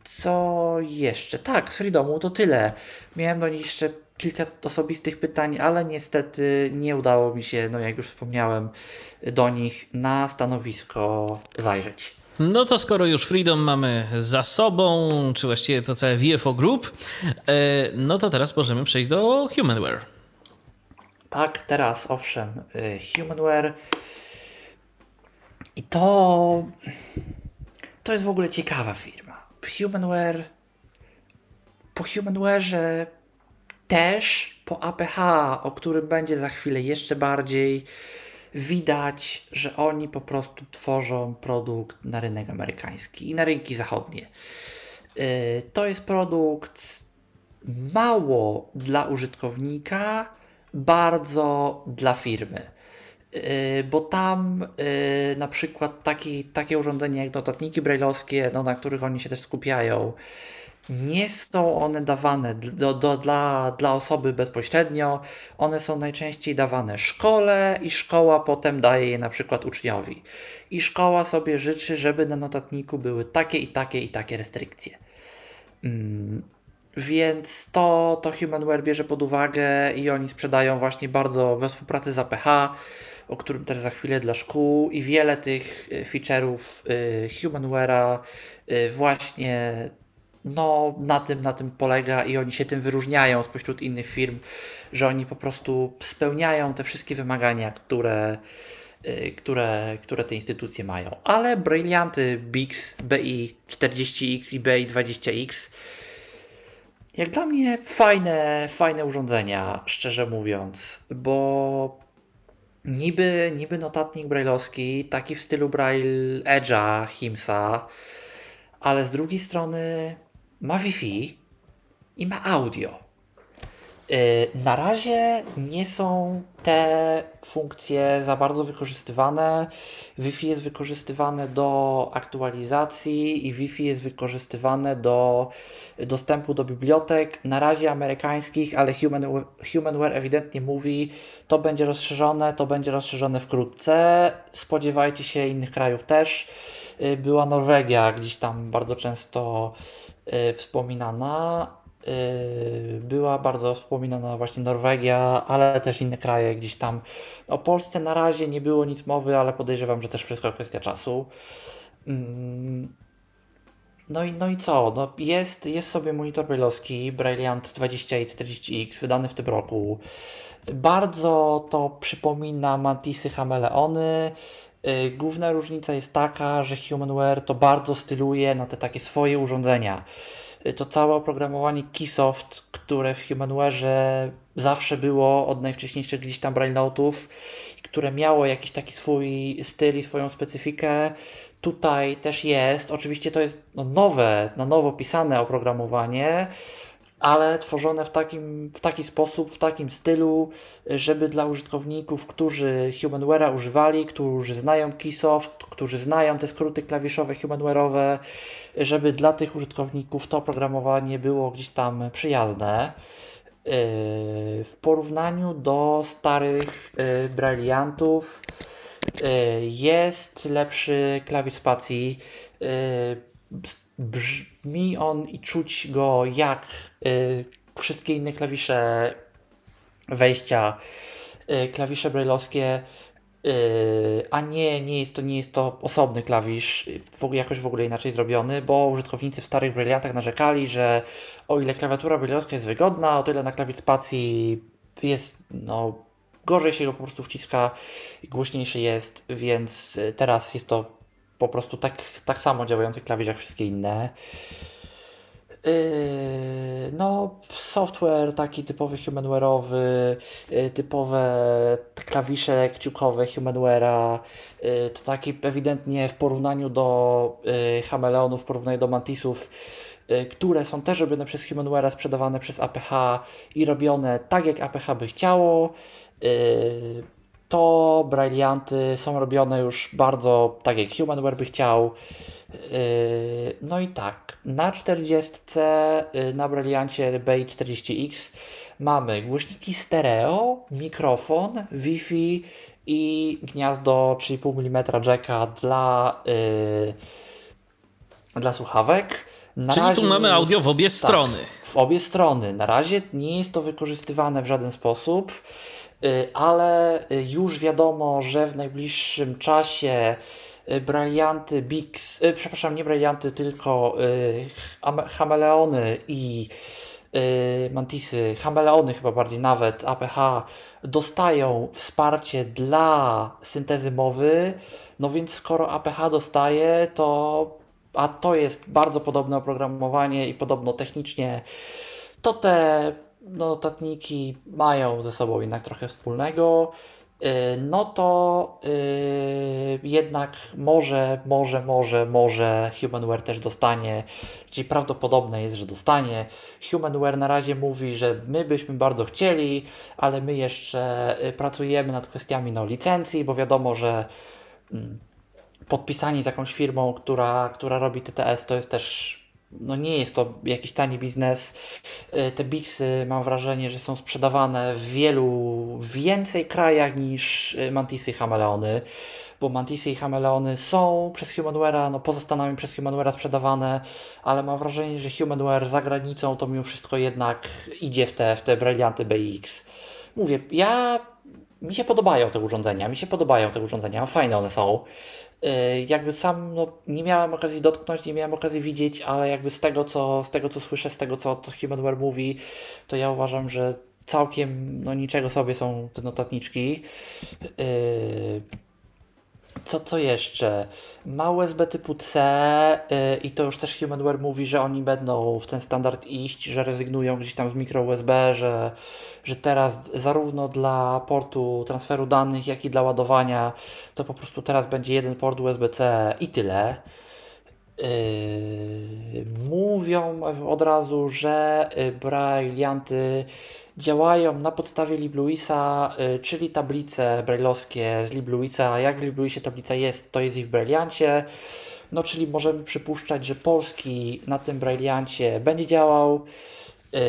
co jeszcze? Tak, z Freedomu to tyle. Miałem do nich jeszcze kilka osobistych pytań, ale niestety nie udało mi się, no jak już wspomniałem, do nich na stanowisko zajrzeć. No to skoro już Freedom mamy za sobą, czy właściwie to całe VFO Group, e, no to teraz możemy przejść do Humanware. Tak, teraz owszem, e, Humanware. I to. To jest w ogóle ciekawa firma. Humanware. Po Humanware'ze też po APH, o którym będzie za chwilę jeszcze bardziej, widać, że oni po prostu tworzą produkt na rynek amerykański i na rynki zachodnie. Y, to jest produkt mało dla użytkownika, bardzo dla firmy. Y, bo tam y, na przykład taki, takie urządzenia jak notatniki brajlowskie, no, na których oni się też skupiają, nie są one dawane do, do, dla, dla osoby bezpośrednio. One są najczęściej dawane szkole i szkoła potem daje je na przykład uczniowi. I szkoła sobie życzy, żeby na notatniku były takie i takie i takie restrykcje. Mm, więc to, to Humanware bierze pod uwagę i oni sprzedają właśnie bardzo we współpracy z APH, o którym też za chwilę dla szkół i wiele tych y, feature'ów y, Humanware'a y, właśnie no, na tym, na tym polega i oni się tym wyróżniają spośród innych firm, że oni po prostu spełniają te wszystkie wymagania, które, które, które te instytucje mają. Ale brylianty Bix BI 40X i BI 20X jak dla mnie fajne, fajne urządzenia, szczerze mówiąc, bo niby, niby notatnik brailleowski, taki w stylu Braille Edge'a, Himsa, ale z drugiej strony ma Wi-Fi i ma audio. Y, na razie nie są te funkcje za bardzo wykorzystywane. Wi-Fi jest wykorzystywane do aktualizacji i Wi-Fi jest wykorzystywane do dostępu do bibliotek, na razie amerykańskich, ale Human, Humanware ewidentnie mówi, to będzie rozszerzone, to będzie rozszerzone wkrótce. Spodziewajcie się innych krajów też. Y, była Norwegia gdzieś tam bardzo często wspominana Yy, była bardzo wspominana właśnie Norwegia, ale też inne kraje gdzieś tam. O Polsce na razie nie było nic mowy, ale podejrzewam, że też wszystko kwestia czasu. Mm. No i, no i co? No jest, jest sobie monitor brailleowski Brilliant 20 i 40X wydany w tym roku. Bardzo to przypomina Mantisy Hameleony. Yy, główna różnica jest taka, że Humanware to bardzo styluje na te takie swoje urządzenia to całe oprogramowanie Keysoft, które w Humanware'ze zawsze było od najwcześniejszych gdzieś tam braille notów, które miało jakiś taki swój styl i swoją specyfikę, tutaj też jest. Oczywiście to jest no, nowe, na nowo pisane oprogramowanie, ale tworzone w, takim, w taki sposób, w takim stylu, żeby dla użytkowników, którzy Humanware'a używali, którzy znają Keysoft, którzy znają te skróty klawiszowe Humanware'owe, żeby dla tych użytkowników to oprogramowanie było gdzieś tam przyjazne. Yy, w porównaniu do starych yy, Brailleantów yy, jest lepszy klawisz spacji brzmi on i czuć go jak y, wszystkie inne klawisze wejścia, y, klawisze brailleowskie, y, a nie, nie jest to, nie jest to osobny klawisz, w ogóle, jakoś w ogóle inaczej zrobiony, bo użytkownicy w starych bryliantach narzekali, że o ile klawiatura brailleowska jest wygodna, o tyle na klawisz spacji jest no, gorzej się go po prostu wciska, głośniejszy jest, więc teraz jest to po prostu tak, tak samo działający klawisz jak wszystkie inne. Yy, no, software taki typowy humanware'owy, yy, typowe klawisze kciukowe humanware'a, yy, to taki ewidentnie w porównaniu do Hameleonów, w porównaniu do Mantisów, które są też robione przez Humanware'a, sprzedawane przez APH i robione tak jak APH by chciało to Brailleanty są robione już bardzo tak jak Humanware by chciał. Yy, no i tak, na 40 yy, na Brailleancie BI40X mamy głośniki stereo, mikrofon, Wi-Fi i gniazdo 3,5 mm jacka dla, yy, dla słuchawek. Na Czyli tu mamy audio w obie tak, strony. W obie strony. Na razie nie jest to wykorzystywane w żaden sposób. Y, ale y, już wiadomo, że w najbliższym czasie y, bralianty Bix, przepraszam, nie bralianty, tylko chameleony i mantisy, chameleony chyba bardziej nawet, APH, dostają wsparcie dla syntezy mowy, no więc skoro APH dostaje, to a to jest bardzo podobne oprogramowanie i podobno technicznie, to te notatniki mają ze sobą jednak trochę wspólnego, y, no to yy, jednak może, może, może, może Humanware też dostanie, czyli prawdopodobne jest, że dostanie. Humanware na razie mówi, że my byśmy bardzo chcieli, ale my jeszcze y, pracujemy nad kwestiami no, licencji, bo wiadomo, że mm, podpisanie z jakąś firmą, która, która robi TTS, to jest też no nie jest to jakiś tani biznes. Y, te Bixy mam wrażenie, że są sprzedawane w wielu, więcej krajach niż y, Mantisy i Hameleony, bo Mantisy i Hameleony są przez Humanware'a, no poza Stanami przez Humanware'a sprzedawane, ale mam wrażenie, że Humanware za granicą to mimo wszystko jednak idzie w te, w te brylianty BX. Mówię, ja mi się podobają te urządzenia, mi się podobają te urządzenia, fajne one są. Y, jakby sam no, nie miałem okazji dotknąć, nie miałem okazji widzieć, ale jakby z tego, co, z tego, co słyszę, z tego, co to Humanware mówi, to ja uważam, że całkiem no, niczego sobie są te notatniczki. Yy, co to jeszcze? Ma USB typu C yy, i to już też Humanware mówi, że oni będą w ten standard iść, że rezygnują gdzieś tam z mikro USB, że, że teraz zarówno dla portu transferu danych, jak i dla ładowania, to po prostu teraz będzie jeden port USB-C i tyle. Yy, mówią od razu, że yy, Brailleanty działają na podstawie LibLouisa, yy, czyli tablice brailleowskie z LibLouisa. Jak w LibLouisie tablica jest, to jest i w Brailleancie. No, czyli możemy przypuszczać, że polski na tym Brailleancie będzie działał. Yy,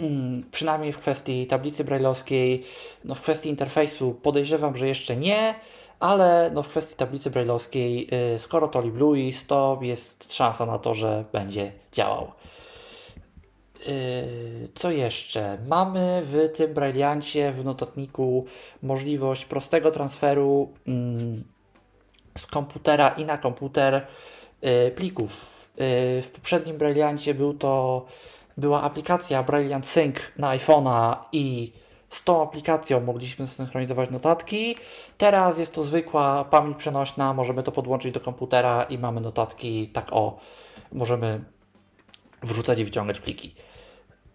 przynajmniej w kwestii tablicy brailleowskiej, no w kwestii interfejsu podejrzewam, że jeszcze nie, ale no w kwestii tablicy brailleowskiej, yy, skoro to LibLouis, to jest szansa na to, że będzie działał. Yy, co jeszcze? Mamy w tym brailleancie, w notatniku możliwość prostego transferu mm, z komputera i na komputer yy, plików. Yy, w poprzednim brailleancie był to, była aplikacja Brilliant Sync na iPhone'a i z tą aplikacją mogliśmy synchronizować notatki. Teraz jest to zwykła pamięć przenośna, możemy to podłączyć do komputera i mamy notatki tak o, możemy wrzucać i wyciągać pliki.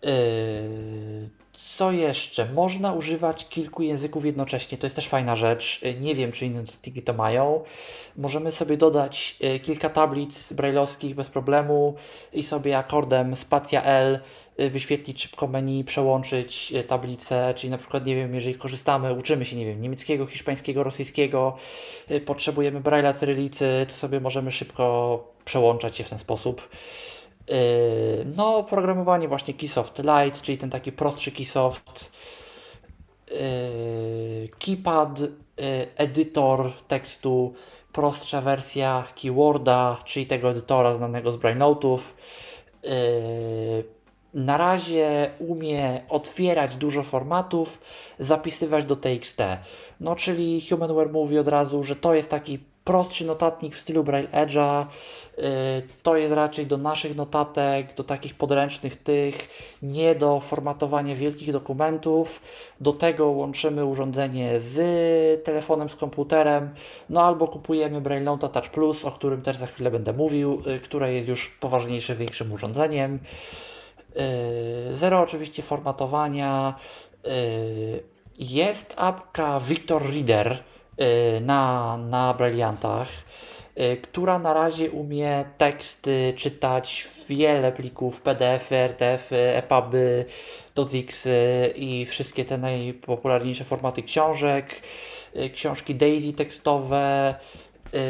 Yy, co jeszcze? Można używać kilku języków jednocześnie. To jest też fajna rzecz. Yy, nie wiem, czy inne notatniki to mają. Możemy sobie dodać yy, kilka tablic brailleowskich bez problemu i sobie akordem spacja L wyświetlić szybko menu, przełączyć tablicę, czyli na przykład, nie wiem, jeżeli korzystamy, uczymy się, nie wiem, niemieckiego, hiszpańskiego, rosyjskiego, potrzebujemy braille'a cyrylicy, to sobie możemy szybko przełączać się w ten sposób. No, programowanie właśnie Keysoft Lite, czyli ten taki prostszy Keysoft. Keypad, edytor tekstu, prostsza wersja Keyworda, czyli tego edytora znanego z BrainNote'ów. Na razie umie otwierać dużo formatów, zapisywać do TXT. No, czyli Humanware mówi od razu, że to jest taki prostszy notatnik w stylu Braille Edge'a. To jest raczej do naszych notatek, do takich podręcznych tych, nie do formatowania wielkich dokumentów. Do tego łączymy urządzenie z telefonem, z komputerem, no albo kupujemy Braille Nota Touch Plus, o którym też za chwilę będę mówił, y, które jest już poważniejsze, większym urządzeniem. Y, zero oczywiście formatowania. Y, jest apka Victor Reader na, na Brilliantach Y, która na razie umie teksty czytać wiele plików PDF, RTF, EPUBy, DOCX i wszystkie te najpopularniejsze formaty książek, y, książki Daisy tekstowe, y,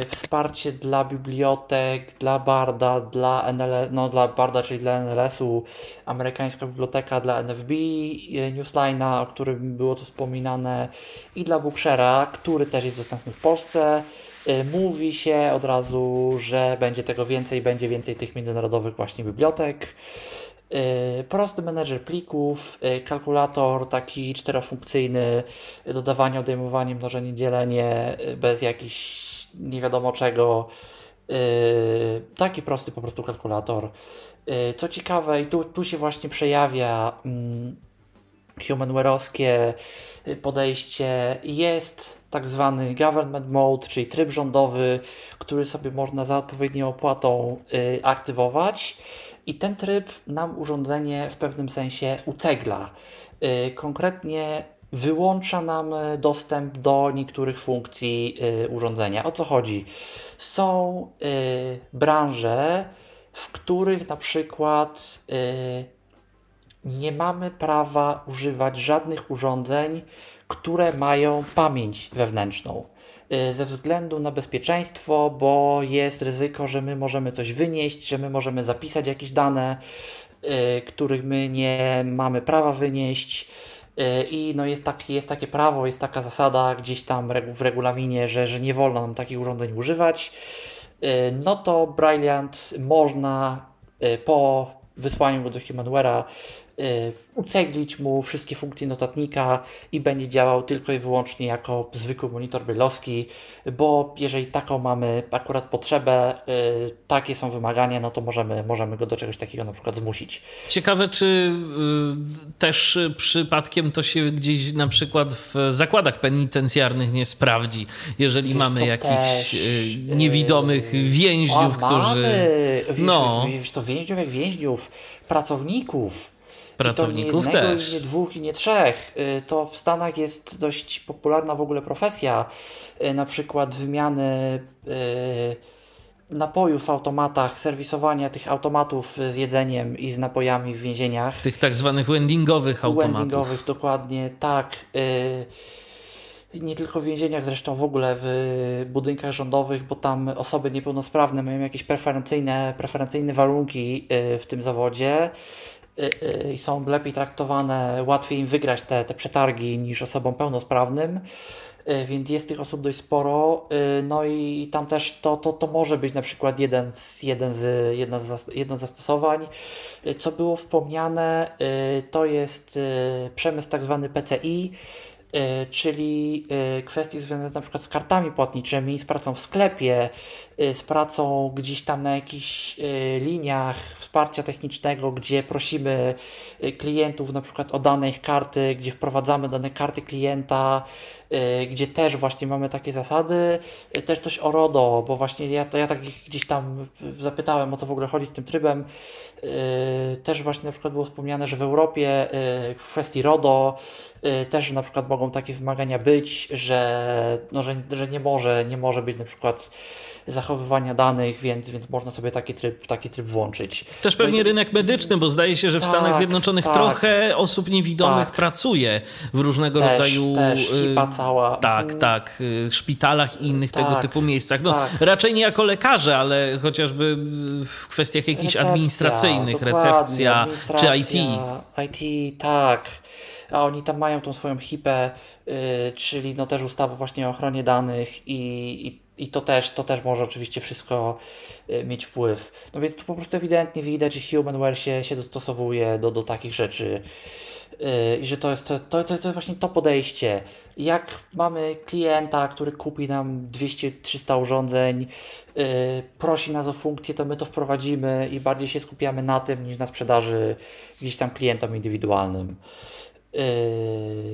wsparcie dla bibliotek, dla Barda, dla NL, no dla Barda, czyli dla NLS-u, amerykańska biblioteka dla NFB, Newsline'a, o którym było to wspominane, i dla Bookshare'a, który też jest dostępny w Polsce. Y, mówi się od razu, że będzie tego więcej, będzie więcej tych międzynarodowych właśnie bibliotek. Y, prosty menedżer plików, y, kalkulator taki czterofunkcyjny, dodawanie, odejmowanie, mnożenie, dzielenie bez jakichś nie wiadomo czego. Taki prosty po prostu kalkulator. Co ciekawe, i tu, tu się właśnie przejawia mm, humanware'owskie podejście. Jest tak zwany government mode, czyli tryb rządowy, który sobie można za odpowiednią opłatą y, aktywować. I ten tryb nam urządzenie w pewnym sensie ucegla. Y, konkretnie wyłącza nam dostęp do niektórych funkcji y, urządzenia. O co chodzi? Są y, branże, w których na przykład nie mamy prawa używać żadnych urządzeń, które mają pamięć wewnętrzną. ze względu na bezpieczeństwo, bo jest ryzyko, że my możemy coś wynieść, że my możemy zapisać jakieś dane, których my nie mamy prawa wynieść. Y, I no jest, tak, jest takie prawo, jest taka zasada gdzieś tam w regulaminie, że, że nie wolno nam takich urządzeń używać. No to Brilliant można po wysłaniu go do Humanware'a uceglić mu wszystkie funkcje notatnika i będzie działał tylko i wyłącznie jako zwykły monitor brylowski, bo jeżeli taką mamy akurat potrzebę, y, takie są wymagania, no to możemy, możemy go do czegoś takiego na przykład zmusić. Ciekawe, czy y, też przypadkiem to się gdzieś na przykład w zakładach penitencjarnych nie sprawdzi, jeżeli Wiesz, mamy jakichś też, niewidomych więźniów, o, którzy... Mamy. Wiesz, no. Wiesz, to więźniów jak więźniów, pracowników, pracowników I to nie też. I nie dwóch, i nie trzech. Y, to w Stanach jest dość popularna w ogóle profesja, y, na przykład wymiany y, napojów w automatach, serwisowania tych automatów z jedzeniem i z napojami w więzieniach. Tych tak zwanych wendingowych automatów. Wendingowych, dokładnie, tak. Nie tylko w więzieniach, zresztą w ogóle w budynkach rządowych, bo tam osoby niepełnosprawne mają jakieś preferencyjne, preferencyjne warunki w tym zawodzie. Y, y, i są lepiej traktowane, łatwiej im wygrać te, te przetargi niż osobom pełnosprawnym, y, więc jest tych osób dość sporo. No i tam też to, to, to może być na przykład jeden z, jeden z, jedna z, jedno z zastosowań. Co było wspomniane, to jest przemysł tak zwany PCI, czyli kwestie związane na przykład z kartami płatniczymi, z pracą w sklepie, z pracą gdzieś tam na jakichś liniach wsparcia technicznego, gdzie prosimy klientów na przykład o dane ich karty, gdzie wprowadzamy dane karty klienta, gdzie też właśnie mamy takie zasady. Też coś o RODO, bo właśnie ja, ja tak gdzieś tam zapytałem o co w ogóle chodzi z tym trybem. Też właśnie na przykład było wspomniane, że w Europie w kwestii RODO też na przykład mogą takie wymagania być, że, no, że, że nie, może, nie może być na przykład zachowywania danych, więc, więc można sobie taki tryb, taki tryb włączyć. Też pewnie no rynek medyczny, bo zdaje się, że w tak, Stanach Zjednoczonych tak, trochę osób niewidomych tak. pracuje w różnego też, rodzaju też, hipa cała. Tak, tak, y, szpitalach i innych tego tak, typu miejscach. No, tak. Raczej nie jako lekarze, ale chociażby w kwestiach jakichś recepcja, administracyjnych, recepcja czy IT. IT, tak a oni tam mają tą swoją HIPę, yy, czyli no też ustawę właśnie o ochronie danych i, i, i to, też, to też może oczywiście wszystko yy, mieć wpływ. No więc tu po prostu ewidentnie widać, że Humanware się, się dostosowuje do, do takich rzeczy. Yy, I że to jest, to, to, to jest właśnie to podejście. Jak mamy klienta, który kupi nam 200-300 urządzeń, yy, prosi nas o funkcję, to my to wprowadzimy i bardziej się skupiamy na tym niż na sprzedaży gdzieś tam klientom indywidualnym.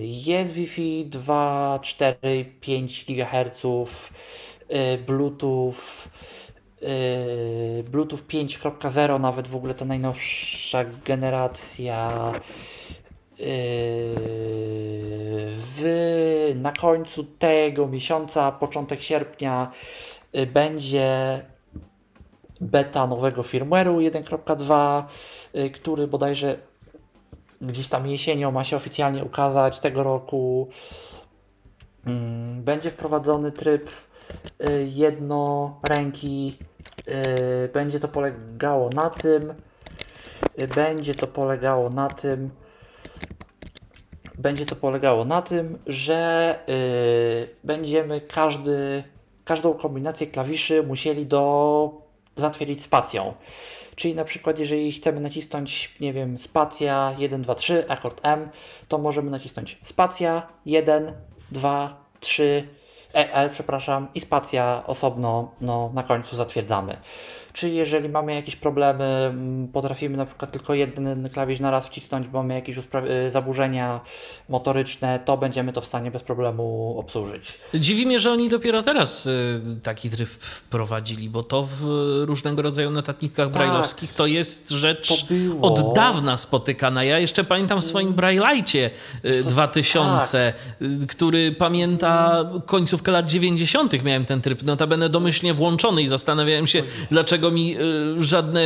Jest Wi-Fi 2, 4, 5 GHz, Bluetooth, yy, Bluetooth 5.0, nawet w ogóle ta najnowsza generacja. Yy, w, na końcu tego miesiąca, początek sierpnia, będzie beta nowego firmware'u 1.2, który bodajże gdzieś tam jesienią ma się oficjalnie ukazać tego roku. Mm, będzie wprowadzony tryb y, jednoręki. Y, będzie to polegało na tym, y, będzie to polegało na tym, będzie to polegało na tym, że będziemy każdy, każdą kombinację klawiszy musieli do zatwierdzić spacją. Czyli na przykład, jeżeli chcemy nacisnąć, nie wiem, spacja 1, 2, 3, akord M, to możemy nacisnąć spacja 1, 2, 3, EL, przepraszam, i spacja osobno no, na końcu zatwierdzamy. Czy jeżeli mamy jakieś problemy, mm, potrafimy na przykład tylko jeden klawisz na raz wcisnąć, bo mamy jakieś y, zaburzenia motoryczne, to będziemy to w stanie bez problemu obsłużyć. Dziwi mnie, że oni dopiero teraz y, taki tryb wprowadzili, bo to w różnego rodzaju notatnikach tak, brajlowskich to jest rzecz to od dawna spotykana. Ja jeszcze pamiętam w swoim mm. Braille'cie 2000, tak. który pamięta końcówkę lat 90. miałem ten tryb, notabene domyślnie włączony i zastanawiałem się, dlaczego dlaczego mi y, żadne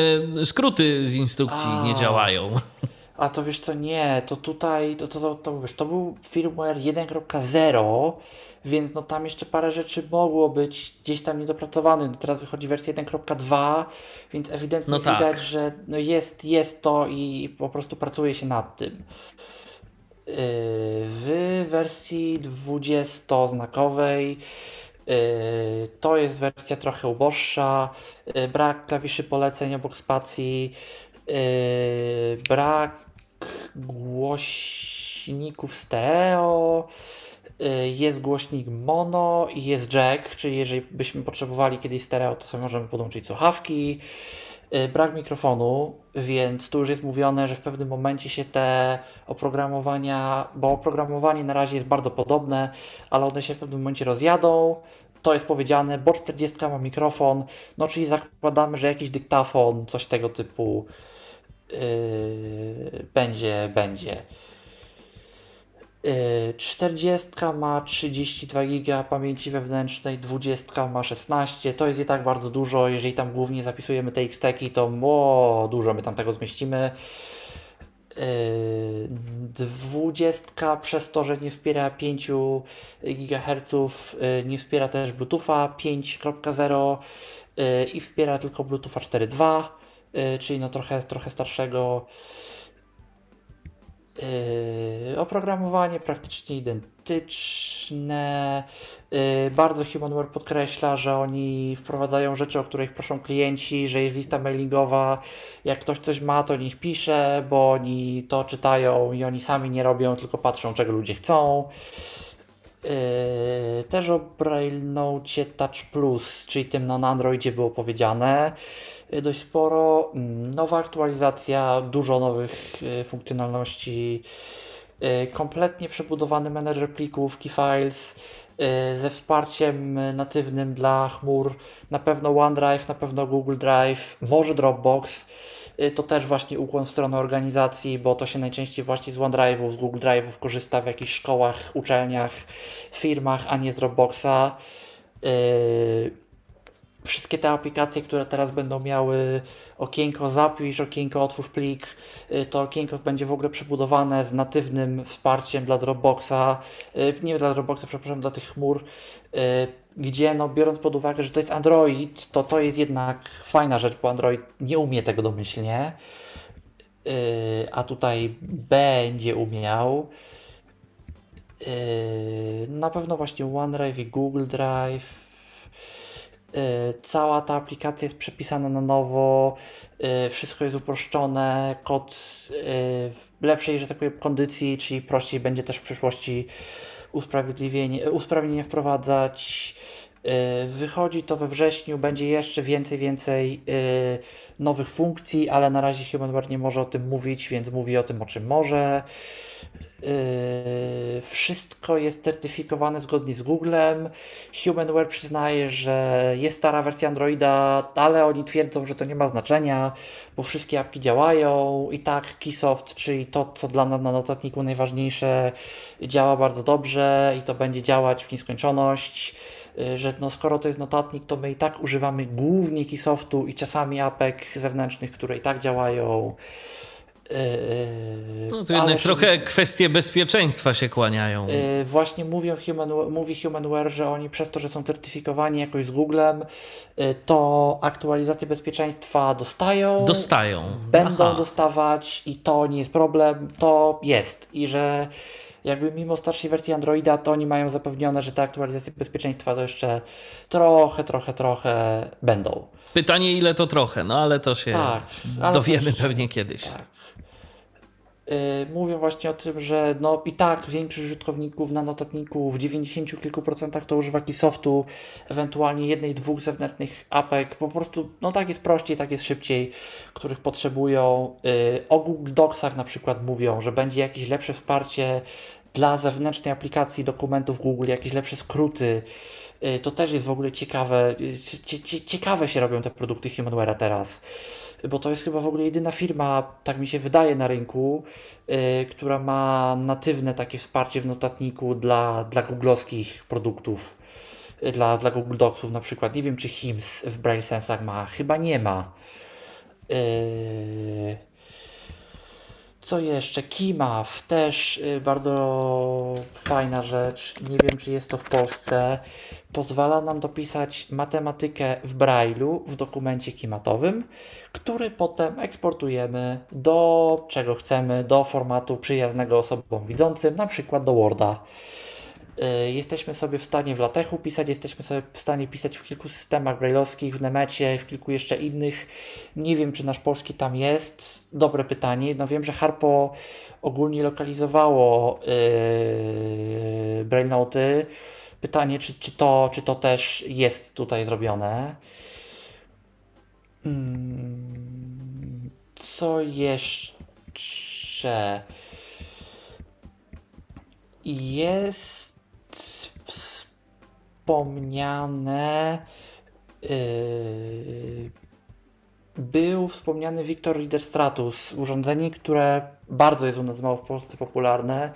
skróty z instrukcji A. nie działają. A to wiesz co, nie, to tutaj, to, to, to, to, wiesz, to był firmware 1.0, więc no tam jeszcze parę rzeczy mogło być gdzieś tam niedopracowane. No teraz wychodzi wersja 1.2, więc ewidentnie No tak. widać, że no jest, jest to i po prostu pracuje się nad tym. Yy, W wersji 20-znakowej yy, to jest wersja trochę uboższa, yy, brak klawiszy poleceń obok spacji, yy, brak głośników stereo, jest głośnik mono i jest jack, czyli jeżeli byśmy potrzebowali kiedyś stereo, to sobie możemy podłączyć słuchawki. Yy, Brak mikrofonu, więc tu już jest mówione, że w pewnym momencie się te oprogramowania, bo oprogramowanie na razie jest bardzo podobne, ale one się w pewnym momencie rozjadą. To jest powiedziane, bo 40 ma mikrofon, no czyli zakładamy, że jakiś dyktafon, coś tego typu yy, będzie, będzie. Yy, 40 ma 32 GB pamięci wewnętrznej, 20 ma 16. To jest i tak bardzo dużo. Jeżeli tam głównie zapisujemy te X-Teki, to o, dużo my tam tego zmieścimy. Yy, 20 przez to, że nie wspiera 5 GHz, yy, nie wspiera też Bluetootha 5.0 yy, i wspiera tylko Bluetootha 4.2, yy, czyli no trochę, trochę starszego. Yy, oprogramowanie praktycznie identyczne. Yy, bardzo Humanware podkreśla, że oni wprowadzają rzeczy, o których proszą klienci, że jest lista mailingowa. Jak ktoś coś ma, to niech pisze, bo oni to czytają i oni sami nie robią, tylko patrzą, czego ludzie chcą. Yy, też o Braille Touch Plus, czyli tym no, na Androidzie było powiedziane yy, dość sporo. Mm, Nowa aktualizacja, dużo nowych yy, funkcjonalności, yy, kompletnie przebudowany menedżer plików, key files, yy, ze wsparciem natywnym dla chmur, na pewno OneDrive, na pewno Google Drive, może Dropbox. Yy, To też właśnie ukłon w stronę organizacji, bo to się najczęściej właśnie z OneDrive'ów, z Google Drive'ów korzysta w jakichś szkołach, uczelniach, firmach, a nie z Dropboxa. Yy, wszystkie te aplikacje, które teraz będą miały okienko zapisz, okienko otwórz plik, y, to okienko będzie w ogóle przebudowane z natywnym wsparciem dla Dropboxa, y, nie dla Dropboxa, przepraszam, dla tych chmur, y, gdzie no biorąc pod uwagę, że to jest Android, to to jest jednak fajna rzecz, bo Android nie umie tego domyślnie, y, a tutaj będzie umiał. Yy, Na pewno właśnie OneDrive i Google Drive. Yy, Cała ta aplikacja jest przepisana na nowo, yy, wszystko jest uproszczone, kod yy, w lepszej, że tak powiem, kondycji, czyli prościej będzie też w przyszłości usprawiedliwienie, usprawnienie wprowadzać. Yy, Wychodzi to we wrześniu, będzie jeszcze więcej, więcej yy, nowych funkcji, ale na razie Humanware nie może o tym mówić, więc mówi o tym, o czym może. Yy, wszystko jest certyfikowane zgodnie z Googlem. Humanware przyznaje, że jest stara wersja Androida, ale oni twierdzą, że to nie ma znaczenia, bo wszystkie apki działają i tak Keysoft, czyli to, co dla nas na notatniku najważniejsze, działa bardzo dobrze i to będzie działać w nieskończoność. Yy, Że no, skoro to jest notatnik, to my i tak używamy głównie Keysoftu i czasami apek zewnętrznych, które i tak działają. Yy, No to ale jednak trochę kwestie bezpieczeństwa się kłaniają. Yy, właśnie mówią Human, mówi Humanware, że oni przez to, że są certyfikowani jakoś z Googlem, yy, to aktualizacje bezpieczeństwa dostają. Dostają. Będą Aha. dostawać i to nie jest problem, to jest. I że jakby mimo starszej wersji Androida, to oni mają zapewnione, że te aktualizacje bezpieczeństwa to jeszcze trochę, trochę, trochę będą. Pytanie, ile to trochę, no ale to się Tak, ale to dowiemy jeszcze- pewnie kiedyś. Tak. Yy, mówią właśnie o tym, że no i tak większość użytkowników na notatniku w 90 kilku procentach to używa Keysoftu, ewentualnie jednej, dwóch zewnętrznych apek. Po prostu, no tak jest prościej, tak jest szybciej, których potrzebują. Yy, o Google Docsach na przykład mówią, że będzie jakieś lepsze wsparcie dla zewnętrznej aplikacji dokumentów Google, jakieś lepsze skróty. Yy, To też jest w ogóle ciekawe. Cie- cie- Ciekawe się robią te produkty Humanware'a teraz bo to jest chyba w ogóle jedyna firma, tak mi się wydaje, na rynku, y, która ma natywne takie wsparcie w notatniku dla, dla googlowskich produktów, y, dla, dla Google Docsów na przykład. Nie wiem, czy HIMS w Braille Sensach ma, chyba nie ma. Y, Co jeszcze? Kimaw, też y, bardzo fajna rzecz. Nie wiem, czy jest to w Polsce. Pozwala nam dopisać matematykę w Braille'u w dokumencie kimatowym, który potem eksportujemy do czego chcemy, do formatu przyjaznego osobom widzącym, na przykład do Worda. Y, Jesteśmy sobie w stanie w latechu pisać, jesteśmy sobie w stanie pisać w kilku systemach brailleowskich, w Nemecie, w kilku jeszcze innych. Nie wiem, czy nasz polski tam jest. Dobre pytanie. No wiem, że Harpo ogólnie lokalizowało yy, Braille Noty. Pytanie, czy, czy, to, czy to też jest tutaj zrobione. Mm, Co jeszcze? Jest wspomniane. Yy, był wspomniany Victor Reader Stratus, urządzenie, które bardzo jest u nas mało w Polsce popularne.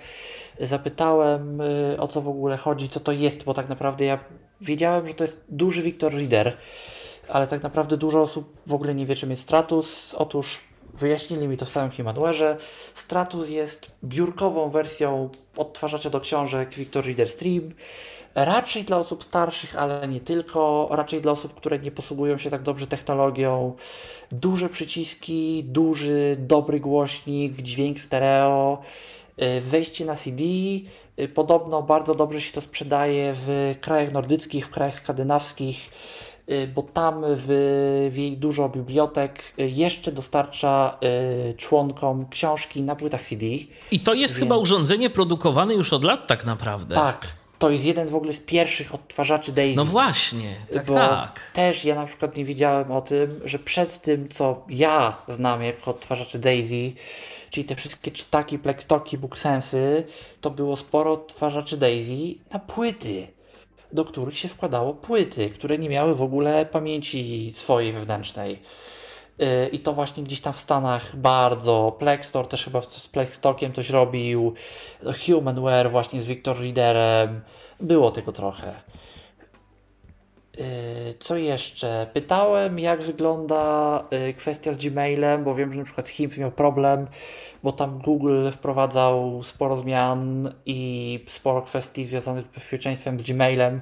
Zapytałem yy, o co w ogóle chodzi, co to jest, bo tak naprawdę ja wiedziałem, że to jest duży Victor Reader, ale tak naprawdę dużo osób w ogóle nie wie, czym jest Stratus. Otóż wyjaśnili mi to w samym Humanware'ze. Stratus jest biurkową wersją odtwarzacza do książek Victor Reader Stream. Raczej dla osób starszych, ale nie tylko. Raczej dla osób, które nie posługują się tak dobrze technologią. Duże przyciski, duży, dobry głośnik, dźwięk stereo, y, wejście na CD. Y, Podobno bardzo dobrze się to sprzedaje w krajach nordyckich, w krajach skandynawskich, y, bo tam w, w jej dużo bibliotek jeszcze dostarcza y, członkom książki na płytach CD. I to jest chyba urządzenie produkowane już od lat tak naprawdę. Tak, to jest jeden w ogóle z pierwszych odtwarzaczy Daisy. No właśnie, tak, bo tak. też ja na przykład nie wiedziałem o tym, że przed tym, co ja znam jako odtwarzacze Daisy, czyli te wszystkie czytaki, plextoki, booksensy, to było sporo odtwarzaczy Daisy na płyty, do których się wkładało płyty, które nie miały w ogóle pamięci swojej wewnętrznej. I to właśnie gdzieś tam w Stanach bardzo. Plextor też chyba z Plextokiem coś robił. Humanware właśnie z Victor Readerem. Było tego trochę. Yy, Co jeszcze? Pytałem, jak wygląda yy, kwestia z Gmailem, bo wiem, że na przykład HIMP miał problem, bo tam Google wprowadzał sporo zmian i sporo kwestii związanych z bezpieczeństwem z Gmailem,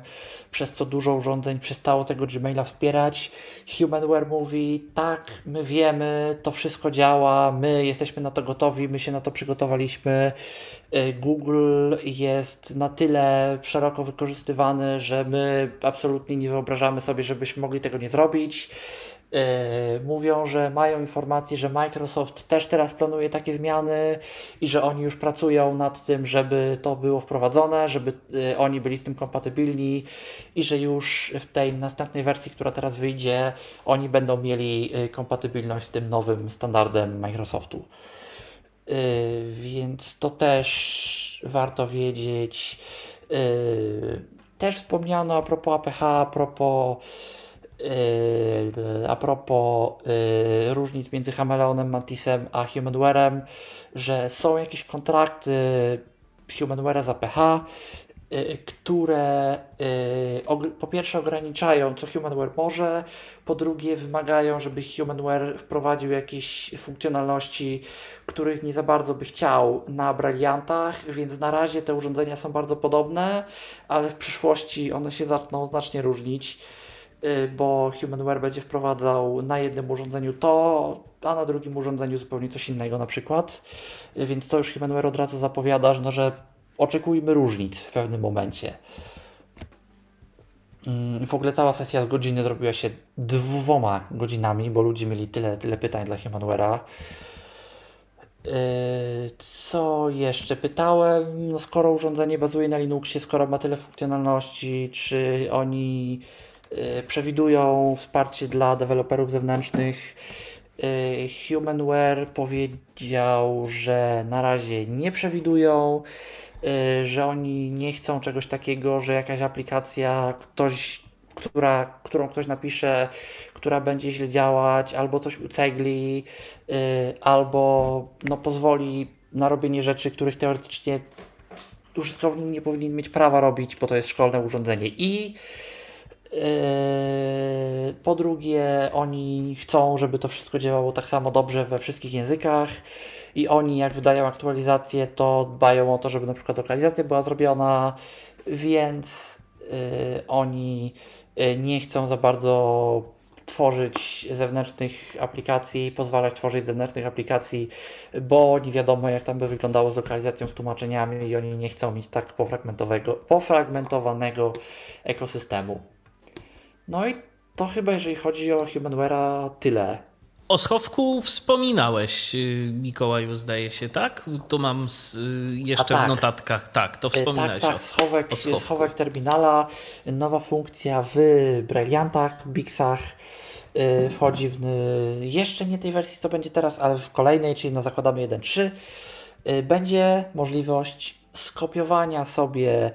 przez co dużo urządzeń przestało tego Gmaila wspierać. Humanware mówi, tak, my wiemy, to wszystko działa, my jesteśmy na to gotowi, my się na to przygotowaliśmy. Y, Google jest na tyle szeroko wykorzystywany, że my absolutnie nie wyobrażamy sobie, żebyśmy mogli tego nie zrobić. Yy, mówią, że mają informacje, że Microsoft też teraz planuje takie zmiany i że oni już pracują nad tym, żeby to było wprowadzone, żeby yy, oni byli z tym kompatybilni i że już w tej następnej wersji, która teraz wyjdzie, oni będą mieli yy, kompatybilność z tym nowym standardem Microsoftu. Więc to też warto wiedzieć. Też wspomniano a propos APH, a propos, a propos yy, różnic między Chameleonem, Mantisem a Humanware'em, że są jakieś kontrakty Humanware'a z APH, y, które po pierwsze ograniczają, co Humanware może, po drugie wymagają, żeby Humanware wprowadził jakieś funkcjonalności, których nie za bardzo by chciał na Brilliantach, więc na razie te urządzenia są bardzo podobne, ale w przyszłości one się zaczną znacznie różnić, bo Humanware będzie wprowadzał na jednym urządzeniu to, a na drugim urządzeniu zupełnie coś innego na przykład, Y, więc to już Humanware od razu zapowiada, że, no, że oczekujmy różnic w pewnym momencie. Mm, W ogóle cała sesja z godziny zrobiła się dwoma godzinami, bo ludzie mieli tyle, tyle pytań dla Humanware'a. Yy, Co jeszcze? Pytałem, no skoro urządzenie bazuje na Linuxie, skoro ma tyle funkcjonalności, czy oni przewidują wsparcie dla deweloperów zewnętrznych? Yy, Humanware powiedział, że na razie nie przewidują, yy, że oni nie chcą czegoś takiego, że jakaś aplikacja, ktoś, która, którą ktoś napisze, która będzie źle działać, albo coś ucegli, albo no, pozwoli na robienie rzeczy, których teoretycznie użytkownik nie powinien mieć prawa robić, bo to jest szkolne urządzenie. I po drugie, oni chcą, żeby to wszystko działało tak samo dobrze we wszystkich językach. i oni jak wydają aktualizację, to dbają o to, żeby na przykład lokalizacja była zrobiona, więc y, oni y, nie chcą za bardzo tworzyć zewnętrznych aplikacji, pozwalać tworzyć zewnętrznych aplikacji, bo nie wiadomo jak tam by wyglądało z lokalizacją, z tłumaczeniami i oni nie chcą mieć tak pofragmentowanego ekosystemu. No i to chyba jeżeli chodzi o Humanware'a tyle. O schowku wspominałeś, y, Mikołaju, zdaje się, tak? Tu mam y, jeszcze tak. w notatkach. Tak, to E, wspominałeś. Tak, tak, o- schowek, o schowek terminala, nowa funkcja w Brilliantach, Bixach, yy, wchodzi w y, jeszcze nie tej wersji, co będzie teraz, ale w kolejnej, czyli no zakładamy 1.3, yy, będzie możliwość skopiowania sobie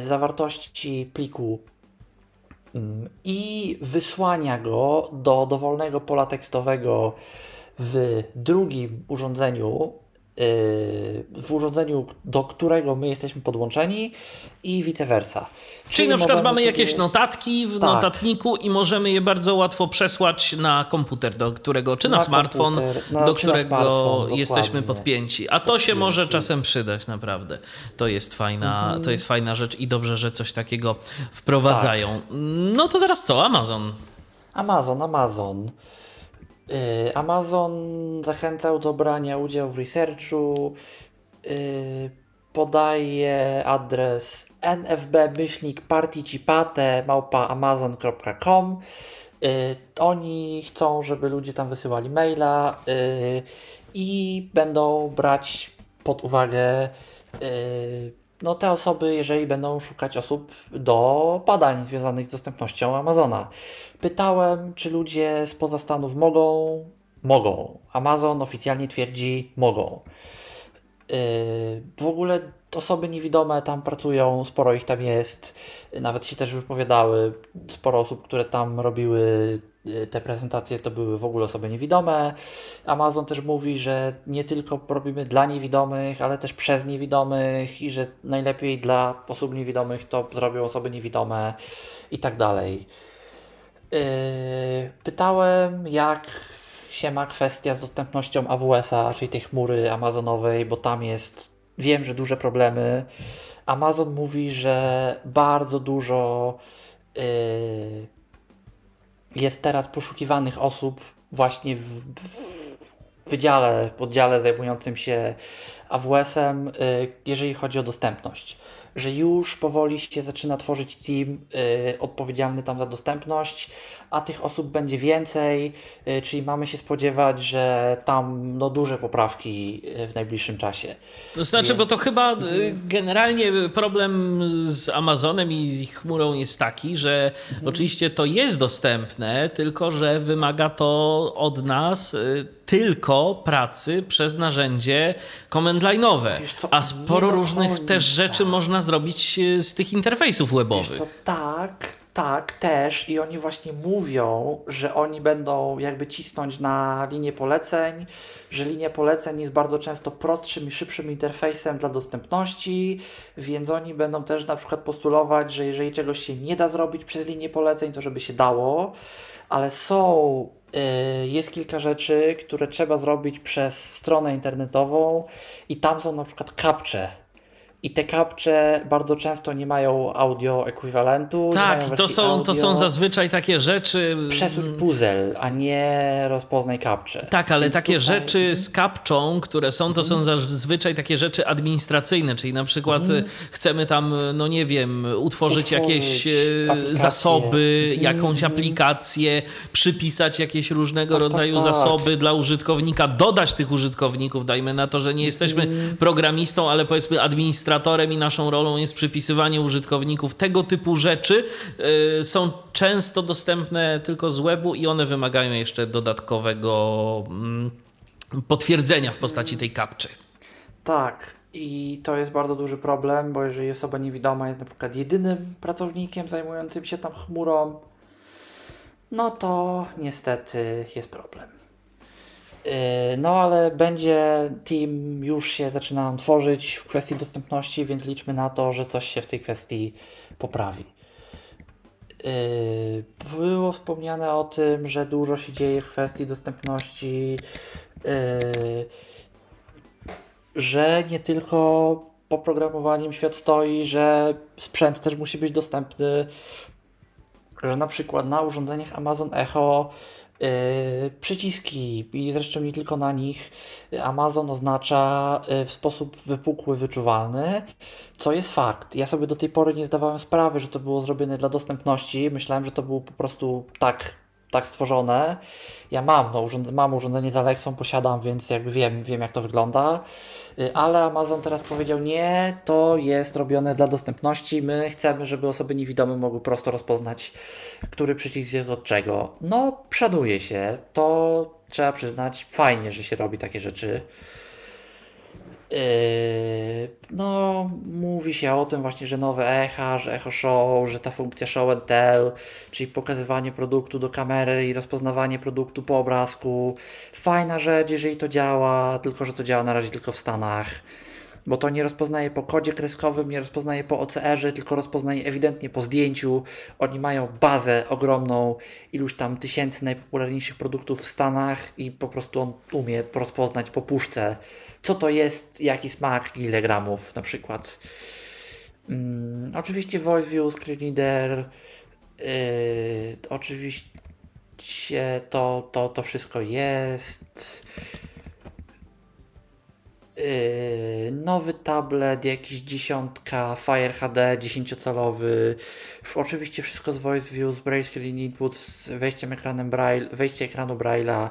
zawartości pliku i wysłania go do dowolnego pola tekstowego w drugim urządzeniu, w urządzeniu, do którego my jesteśmy podłączeni i vice versa. Czyli na przykład mamy sobie- jakieś notatki w Tak. notatniku i możemy je bardzo łatwo przesłać na komputer, do którego, czy na, Na smartfon, komputer, no, do na którego smartfon, jesteśmy podpięci. A to się może czasem przydać, naprawdę. To jest fajna, Mhm. to jest fajna rzecz i dobrze, że coś takiego wprowadzają. Tak. No to teraz co? Amazon. Amazon, Amazon. Yy, Amazon zachęcał do brania udziału w researchu. Yy, podaje adres nfb-participate małpa amazon.com. Yy, oni chcą, żeby ludzie tam wysyłali maila i będą brać pod uwagę no, te osoby, jeżeli będą szukać osób do badań związanych z dostępnością Amazona. Pytałem, czy ludzie spoza Stanów mogą. Mogą. Amazon oficjalnie twierdzi, mogą. Yy, w ogóle osoby niewidome tam pracują, sporo ich tam jest. Nawet się też wypowiadały. Sporo osób, które tam robiły te prezentacje, to były w ogóle osoby niewidome. Amazon też mówi, że nie tylko robimy dla niewidomych, ale też przez niewidomych i że najlepiej dla osób niewidomych to zrobią osoby niewidome i tak dalej. Yy, pytałem, jak się ma kwestia z dostępnością AWS-a, czyli tej chmury amazonowej, bo tam jest, wiem, że duże problemy. Amazon mówi, że bardzo dużo yy, jest teraz poszukiwanych osób właśnie w, w wydziale, zajmującym się AWS-em, y, jeżeli chodzi o dostępność. Że już powoli się zaczyna tworzyć team y, odpowiedzialny tam za dostępność, a tych osób będzie więcej, y, czyli mamy się spodziewać, że tam no, duże poprawki y, w najbliższym czasie. To znaczy, Więc- bo to chyba y, generalnie problem z Amazonem i z ich chmurą jest taki, że Mhm. oczywiście to jest dostępne, tylko że wymaga to od nas y, tylko pracy przez narzędzie command line'owe. A sporo różnych też rzeczy można zrobić y, z tych interfejsów webowych. co, tak, tak, też i oni właśnie mówią, że oni będą jakby cisnąć na linię poleceń, że linia poleceń jest bardzo często prostszym i szybszym interfejsem dla dostępności, więc oni będą też na przykład postulować, że jeżeli czegoś się nie da zrobić przez linię poleceń, to żeby się dało, ale są, jest kilka rzeczy, które trzeba zrobić przez stronę internetową i tam są na przykład capcze. I te capcze bardzo często nie mają audio ekwiwalentu. Tak, to są, to są audio. zazwyczaj takie rzeczy. Przesuń puzzle, a nie rozpoznaj capcze. Tak, ale Więc takie tutaj- Mhm. rzeczy z kapczą, które są, to są zazwyczaj takie rzeczy administracyjne, czyli na przykład Mhm. chcemy tam, no nie wiem, utworzyć, Utworzyć jakieś y, aplikację. zasoby, Mhm, jakąś aplikację, przypisać jakieś różnego Tak, tak, rodzaju tak. zasoby dla użytkownika, dodać tych użytkowników, dajmy na to, że nie jesteśmy Mhm. programistą, ale powiedzmy administratorem i naszą rolą jest przypisywanie użytkowników. Tego typu rzeczy y, są często dostępne tylko z webu i one wymagają jeszcze dodatkowego mm, potwierdzenia w postaci tej kapczy. Tak, i to jest bardzo duży problem, bo jeżeli osoba niewidoma jest na przykład jedynym pracownikiem zajmującym się tam chmurą, no to niestety jest problem. Yy, No ale będzie team, już się zaczyna tworzyć w kwestii dostępności, więc liczmy na to, że coś się w tej kwestii poprawi. Yy, Było wspomniane o tym, że dużo się dzieje w kwestii dostępności. Yy, że nie tylko poprogramowaniem świat stoi, że sprzęt też musi być dostępny, że na przykład na urządzeniach Amazon Echo przyciski i zresztą nie tylko na nich Amazon oznacza yy, w sposób wypukły, wyczuwalny, co jest fakt. Ja sobie do tej pory nie zdawałem sprawy, że to było zrobione dla dostępności. Myślałem, że to było po prostu tak tak stworzone. Ja mam, no, urząd mam urządzenie z Alexą, posiadam, więc jakby wiem, wiem jak to wygląda. Y, ale Amazon teraz powiedział, nie, to jest robione dla dostępności. My chcemy, żeby osoby niewidome mogły prosto rozpoznać, który przycisk jest od czego. No, szanuje się. To trzeba przyznać, fajnie, że się robi takie rzeczy. Yy, no, mówi się o tym właśnie, że nowe echa, że echo show, że ta funkcja show and tell, czyli pokazywanie produktu do kamery i rozpoznawanie produktu po obrazku. Fajna rzecz, jeżeli to działa, tylko że to działa na razie tylko w Stanach bo to nie rozpoznaje po kodzie kreskowym, nie rozpoznaje po OCR-ze, tylko rozpoznaje ewidentnie po zdjęciu. Oni mają bazę ogromną, iluś tam tysięcy najpopularniejszych produktów w Stanach i po prostu on umie rozpoznać po puszce, co to jest, jaki smak, ile gramów na przykład. Hmm, oczywiście Voice View, Screen Reader, yy, oczywiście to, to, to wszystko jest. Yy, nowy tablet, jakiś dziesiątka, Fire HD 10-calowy, oczywiście wszystko z Voice View, z Braille Screen Input, z wejściem ekranem Braille, wejście ekranu Braille'a.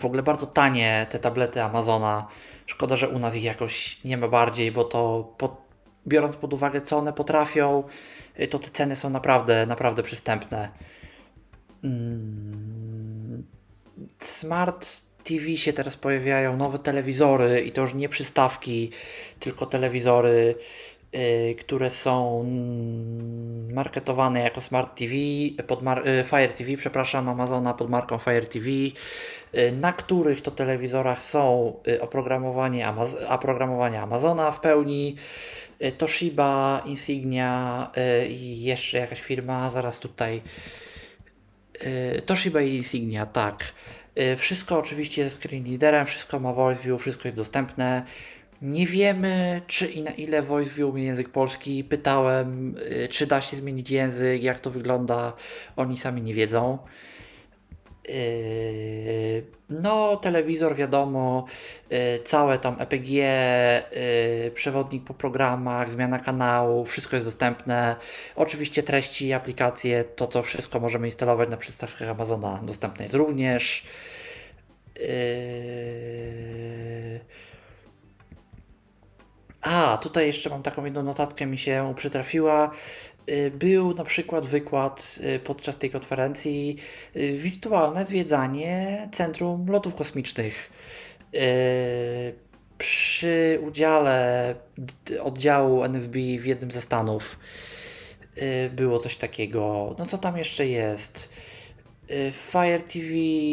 W ogóle bardzo tanie te tablety Amazona. Szkoda, że u nas ich jakoś nie ma bardziej, bo to biorąc pod uwagę co one potrafią, yy, to te ceny są naprawdę, naprawdę przystępne. Mm, smart TV się teraz pojawiają nowe telewizory i to już nie przystawki, tylko telewizory, które są marketowane jako Smart TV, pod yy, Fire TV, przepraszam, Amazona pod marką Fire TV, yy, na których to telewizorach są y, oprogramowanie, Amaz- oprogramowanie Amazona w pełni, y, Toshiba, Insignia y, i jeszcze jakaś firma, zaraz tutaj. Toshiba i Insignia, tak. Y, wszystko oczywiście jest screen readerem, wszystko ma voice view, wszystko jest dostępne. Nie wiemy, czy i na ile voice view umie język polski. Pytałem, y, czy da się zmienić język, jak to wygląda. Oni sami nie wiedzą. Y, no, telewizor wiadomo, całe tam EPG, przewodnik po programach, zmiana kanału, wszystko jest dostępne. Oczywiście treści, aplikacje, to to wszystko możemy instalować na przystawkach Amazona, dostępne jest również. Yy... A, tutaj jeszcze mam taką jedną notatkę, mi się przytrafiła. Yy, był na przykład wykład yy, podczas tej konferencji yy, wirtualne zwiedzanie Centrum Lotów Kosmicznych. Przy udziale oddziału NFB w jednym ze stanów było coś takiego. No co tam jeszcze jest? Y, Fire TV,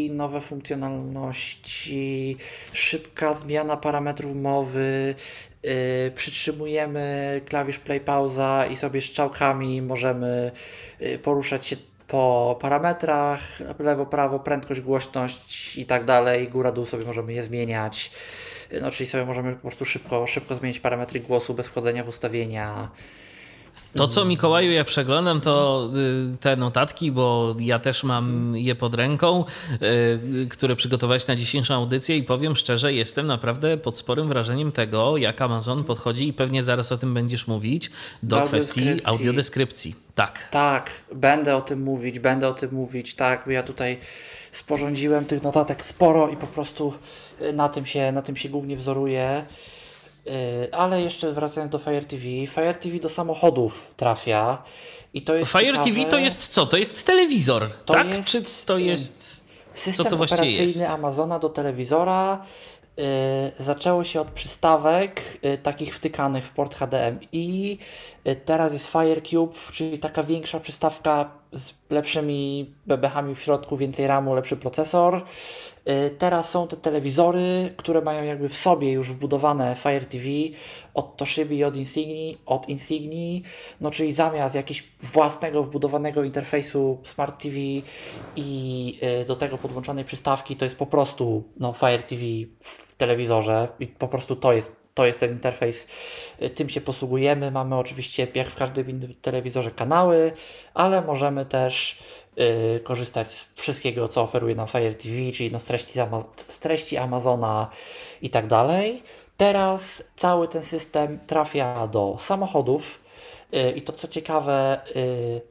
nowe funkcjonalności, szybka zmiana parametrów mowy, yy, przytrzymujemy klawisz play pauza i sobie strzałkami możemy yy, poruszać się po parametrach, lewo, prawo, prędkość, głośność i tak dalej, góra, dół sobie możemy je zmieniać. Y, no, czyli sobie możemy po prostu szybko, szybko zmienić parametry głosu bez wchodzenia w ustawienia. To, co Mikołaju ja przeglądam, to y, te notatki, bo ja też mam je pod ręką, y, które przygotowałeś na dzisiejszą audycję i powiem szczerze, jestem naprawdę pod sporym wrażeniem tego, jak Amazon podchodzi i pewnie zaraz o tym będziesz mówić, do, kwestii audiodeskrypcji. Tak. Tak, będę o tym mówić, będę o tym mówić, tak, bo ja tutaj sporządziłem tych notatek sporo i po prostu y, na tym się, na tym się głównie wzoruję. Y, ale jeszcze wracając do Fire TV, Fire TV do samochodów trafia i to jest Fire ciekawe, TV to jest co? To jest telewizor, to tak? Jest, Czy to jest system co to właściwie jest? Amazona do telewizora. Yy, zaczęło się od przystawek yy, takich wtykanych w port HDMI. Yy, teraz jest Fire Cube, czyli taka większa przystawka z lepszymi bebechami w środku, więcej RAMu, lepszy procesor. Y, teraz są te telewizory, które mają jakby w sobie już wbudowane Fire TV od Toshiba i od Insigni, od Insigni, no czyli zamiast jakiegoś własnego wbudowanego interfejsu Smart TV i y, do tego podłączonej przystawki, to jest po prostu no, Fire TV w telewizorze i po prostu to jest to jest ten interfejs, y, tym się posługujemy. Mamy oczywiście, jak w każdym telewizorze, kanały, ale możemy też korzystać z wszystkiego, co oferuje nam Fire TV, czyli no z, treści, z treści Amazona i tak dalej. Teraz cały ten system trafia do samochodów y, i to co ciekawe, y,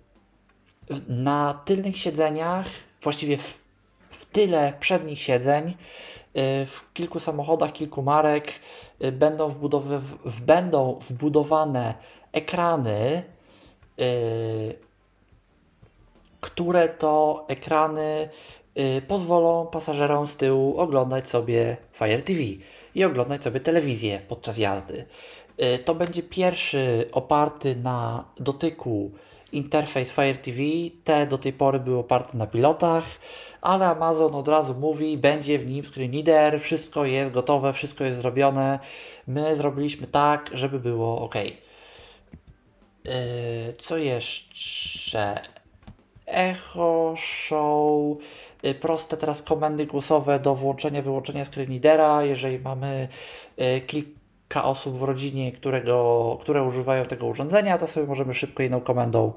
na tylnych siedzeniach, właściwie w, w tyle przednich siedzeń, y, w kilku samochodach, kilku marek y, będą, wbudowy, będą wbudowane ekrany, y, które to ekrany pozwolą pasażerom z tyłu oglądać sobie Fire TV i oglądać sobie telewizję podczas jazdy. To będzie pierwszy oparty na dotyku interfejs Fire TV. Te do tej pory były oparte na pilotach, ale Amazon od razu mówi, będzie w nim screen reader, wszystko jest gotowe, wszystko jest zrobione. My zrobiliśmy tak, żeby było ok. Yy, co jeszcze? Echo Show, yy, proste teraz komendy głosowe do włączenia, wyłączenia screen jeżeli mamy yy, kilka osób w rodzinie, którego, które używają tego urządzenia, to sobie możemy szybko jedną komendą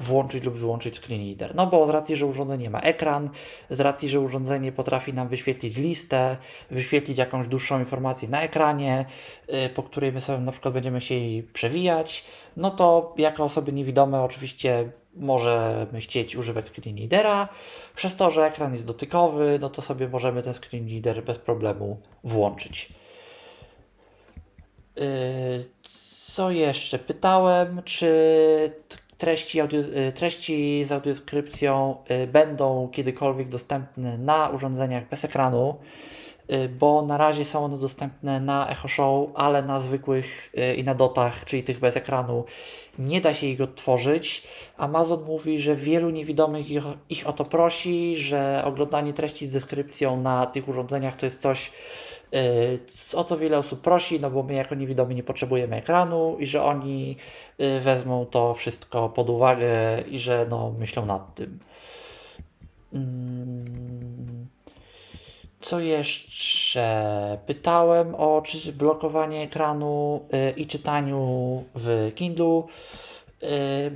włączyć lub wyłączyć screen reader. No bo z racji, że urządzenie ma ekran, z racji, że urządzenie potrafi nam wyświetlić listę, wyświetlić jakąś dłuższą informację na ekranie, yy, po której my sobie na przykład będziemy chcieli przewijać, no to jako osoby niewidome oczywiście możemy chcieć używać screen readera. Przez to, że ekran jest dotykowy, no to sobie możemy ten screen reader bez problemu włączyć. Y, co jeszcze? Pytałem, czy treści, audio, y, treści z audiodeskrypcją y, będą kiedykolwiek dostępne na urządzeniach bez ekranu, bo na razie są one dostępne na Echo Show, ale na zwykłych i na dotach, czyli tych bez ekranu, nie da się ich odtworzyć. Amazon mówi, że wielu niewidomych ich, ich o to prosi, że oglądanie treści z deskrypcją na tych urządzeniach to jest coś, Y, o co wiele osób prosi, no bo my jako niewidomi nie potrzebujemy ekranu i że oni y, wezmą to wszystko pod uwagę i że no, myślą nad tym. Mm, co jeszcze? Pytałem o czy blokowanie ekranu y, i czytaniu w Kindle,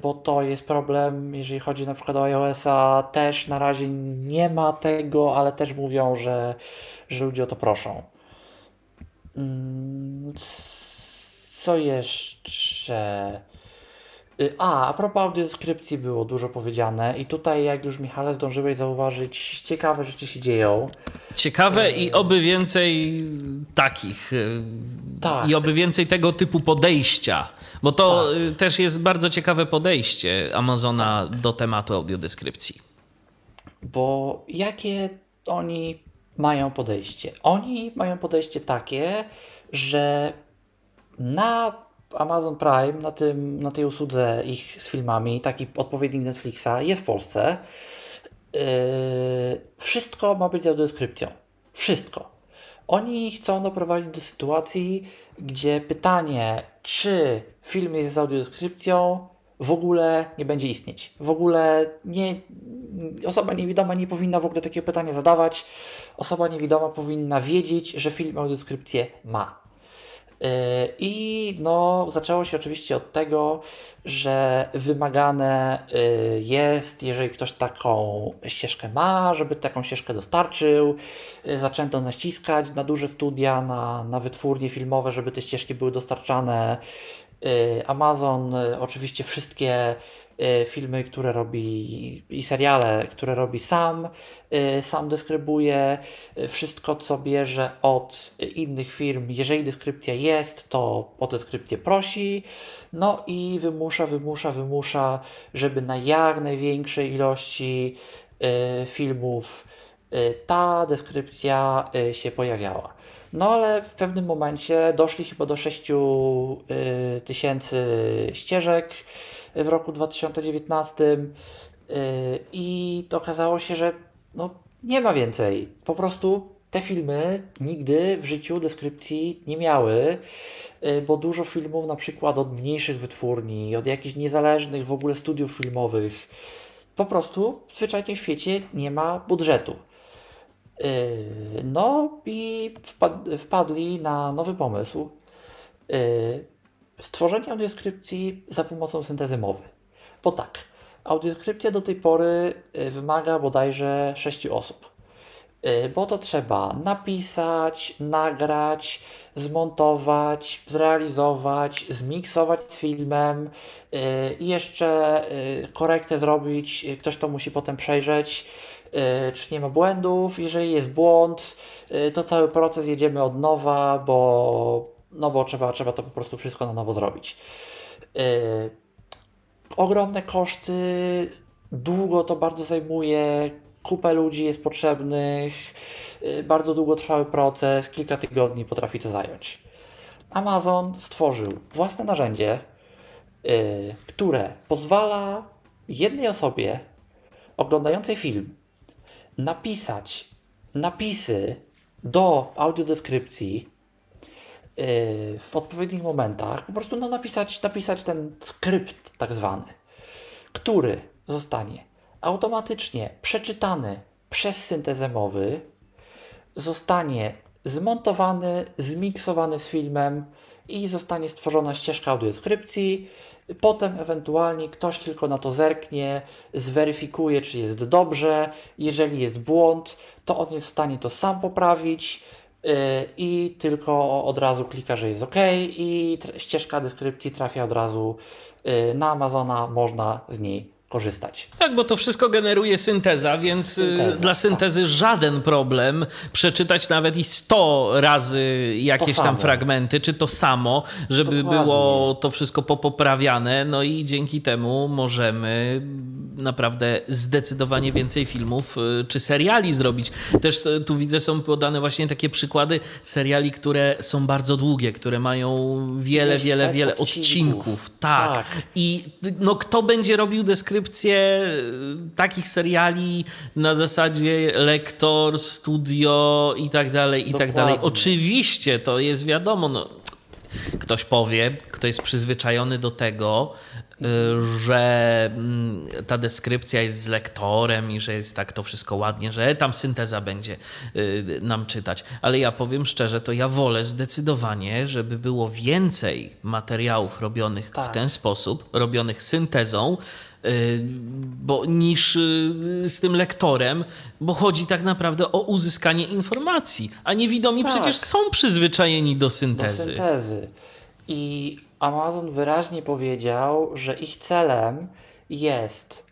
bo to jest problem, jeżeli chodzi na przykład o iOS-a. Też na razie nie ma tego, ale też mówią, że, że ludzie o to proszą. Mm, co jeszcze? Y, a, a propos audiodeskrypcji było dużo powiedziane i tutaj jak już Michale zdążyłeś zauważyć, ciekawe rzeczy się dzieją. Ciekawe i oby więcej takich. Y, tak. I oby więcej tego typu podejścia, bo to tak. Y, też jest bardzo ciekawe podejście Amazona do tematu audiodeskrypcji. Bo jakie oni mają podejście. Oni mają podejście takie, że na Amazon Prime, na, tym, na tej usłudze ich z filmami, taki odpowiednik Netflixa, jest w Polsce. Yy, wszystko ma być z audiodeskrypcją. Wszystko. Oni chcą doprowadzić do sytuacji, gdzie pytanie, czy film jest z audiodeskrypcją, w ogóle nie będzie istnieć. W ogóle nie, osoba niewidoma nie powinna w ogóle takiego pytania zadawać. Osoba niewidoma powinna wiedzieć, że film audiodeskrypcję ma. Yy, I no, zaczęło się oczywiście od tego, że wymagane yy, jest, jeżeli ktoś taką ścieżkę ma, żeby taką ścieżkę dostarczył. Yy, zaczęto naciskać na duże studia, na, na wytwórnie filmowe, żeby te ścieżki były dostarczane Amazon, y, oczywiście wszystkie y, filmy, które robi i seriale, które robi sam, sam dyskrybuje wszystko, co bierze od innych firm. Jeżeli deskrypcja jest, to o deskrypcję prosi, no i wymusza, wymusza, wymusza, żeby na jak największej ilości filmów ta deskrypcja się pojawiała. No ale w pewnym momencie doszli chyba do 6 y, tysięcy ścieżek w roku 2019. I to okazało się, że no, nie ma więcej. Po prostu te filmy nigdy w życiu deskrypcji nie miały, bo dużo filmów, na przykład od mniejszych wytwórni, od jakichś niezależnych w ogóle studiów filmowych, po prostu zwyczajnie w świecie nie ma budżetu. No i wpadli na nowy pomysł stworzenie audiodeskrypcji za pomocą syntezy mowy. Bo tak, audiodeskrypcja do tej pory y, wymaga bodajże 6 osób. Bo to trzeba napisać, nagrać, zmontować, zrealizować, zmiksować z filmem i jeszcze korektę zrobić. Ktoś to musi potem przejrzeć, czy nie ma błędów. Jeżeli jest błąd, to cały proces jedziemy od nowa, bo nowo trzeba, trzeba to po prostu wszystko na nowo zrobić. Yy, ogromne koszty, długo to bardzo zajmuje, kupę ludzi jest potrzebnych, bardzo długotrwały proces, kilka tygodni potrafi to zająć. Amazon stworzył własne narzędzie, które pozwala jednej osobie oglądającej film napisać napisy do audiodeskrypcji Y, w odpowiednich momentach po prostu no, napisać, napisać ten skrypt tak zwany, który zostanie automatycznie przeczytany przez syntezę mowy, zostanie zmontowany, zmiksowany z filmem i zostanie stworzona ścieżka audiodeskrypcji. Potem ewentualnie ktoś tylko na to zerknie, zweryfikuje, czy jest dobrze. Jeżeli jest błąd, to on jest w stanie to sam poprawić Y, i tylko od razu klika, że jest OK i ścieżka deskrypcji trafia od razu y, na Amazona, można z niej korzystać. Tak, bo to wszystko generuje synteza, więc y, Synteza, dla syntezy tak. żaden problem przeczytać nawet i 100 razy jakieś tam fragmenty, czy to samo, żeby Dokładnie. było to wszystko popoprawiane. No i dzięki temu możemy naprawdę zdecydowanie więcej filmów y, czy seriali zrobić. Też y, tu widzę, są podane właśnie takie przykłady seriali, które są bardzo długie, które mają wiele, wiele, wiele odcinków. odcinków. Tak. tak. I no, kto będzie robił deskrypcję subskrypcje y, takich seriali na zasadzie lektor, studio i tak dalej, i tak dalej. Oczywiście to jest wiadomo, no, ktoś powie, kto jest przyzwyczajony do tego, y, że mm, ta deskrypcja jest z lektorem i że jest tak to wszystko ładnie, że tam synteza będzie y, nam czytać. Ale ja powiem szczerze, to ja wolę zdecydowanie, żeby było więcej materiałów robionych tak. w ten sposób, robionych syntezą, bo, niż y, z tym lektorem, bo chodzi tak naprawdę o uzyskanie informacji, a niewidomi tak. przecież są przyzwyczajeni do syntezy. Do syntezy. I Amazon wyraźnie powiedział, że ich celem jest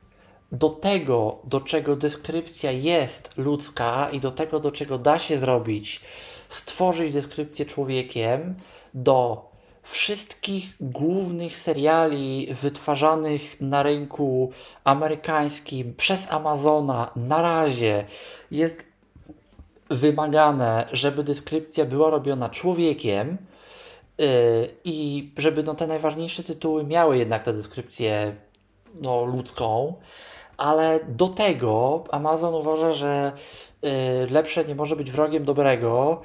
do tego, do czego deskrypcja jest ludzka i do tego, do czego da się zrobić, stworzyć deskrypcję człowiekiem, do wszystkich głównych seriali wytwarzanych na rynku amerykańskim przez Amazona na razie jest wymagane, żeby deskrypcja była robiona człowiekiem yy, i żeby no, te najważniejsze tytuły miały jednak tę deskrypcję no, ludzką, ale do tego Amazon uważa, że yy, lepsze nie może być wrogiem dobrego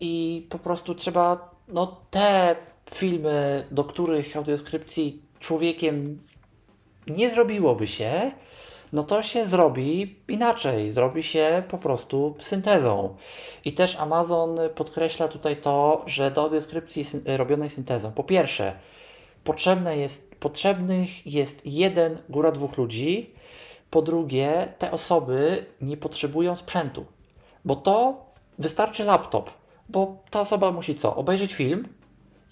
i po prostu trzeba no, te filmy, do których audiodeskrypcji człowiekiem nie zrobiłoby się, no to się zrobi inaczej, zrobi się po prostu syntezą. I też Amazon podkreśla tutaj to, że do audiodeskrypcji robionej syntezą, po pierwsze, potrzebne jest, potrzebnych jest jeden, góra dwóch ludzi, po drugie, te osoby nie potrzebują sprzętu, bo to wystarczy laptop, bo ta osoba musi co? Obejrzeć film,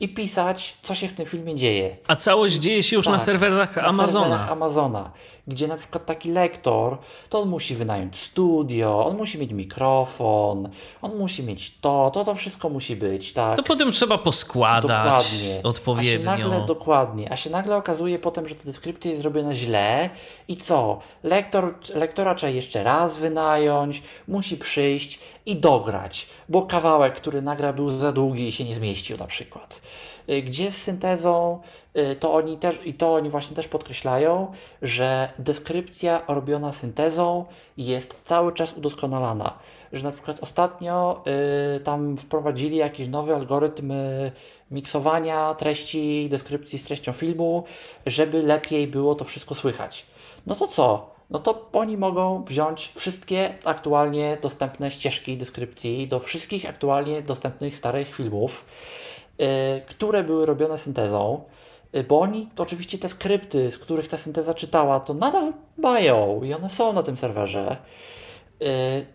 i pisać, co się w tym filmie dzieje. A całość dzieje się już tak, na serwerach na Amazona. Serwerach Amazona, gdzie na przykład taki lektor, to on musi wynająć studio, on musi mieć mikrofon, on musi mieć to, to, to wszystko musi być, tak. To potem trzeba poskładać dokładnie. odpowiednio. A się nagle, dokładnie, a się nagle okazuje potem, że ta deskrypcja jest zrobiona źle i co? Lektor, lektora trzeba jeszcze raz wynająć, musi przyjść i dograć, bo kawałek, który nagra był za długi i się nie zmieścił na przykład. Y, Gdzie z syntezą, y, to oni też, i to oni właśnie też podkreślają, że deskrypcja robiona syntezą jest cały czas udoskonalana. Że na przykład ostatnio y, tam wprowadzili jakiś nowy algorytm miksowania treści, deskrypcji z treścią filmu, żeby lepiej było to wszystko słychać. No to co? No to oni mogą wziąć wszystkie aktualnie dostępne ścieżki deskrypcji do wszystkich aktualnie dostępnych starych filmów, które były robione syntezą, y, bo oni to oczywiście te skrypty, z których ta synteza czytała, to nadal mają i one są na tym serwerze. Y,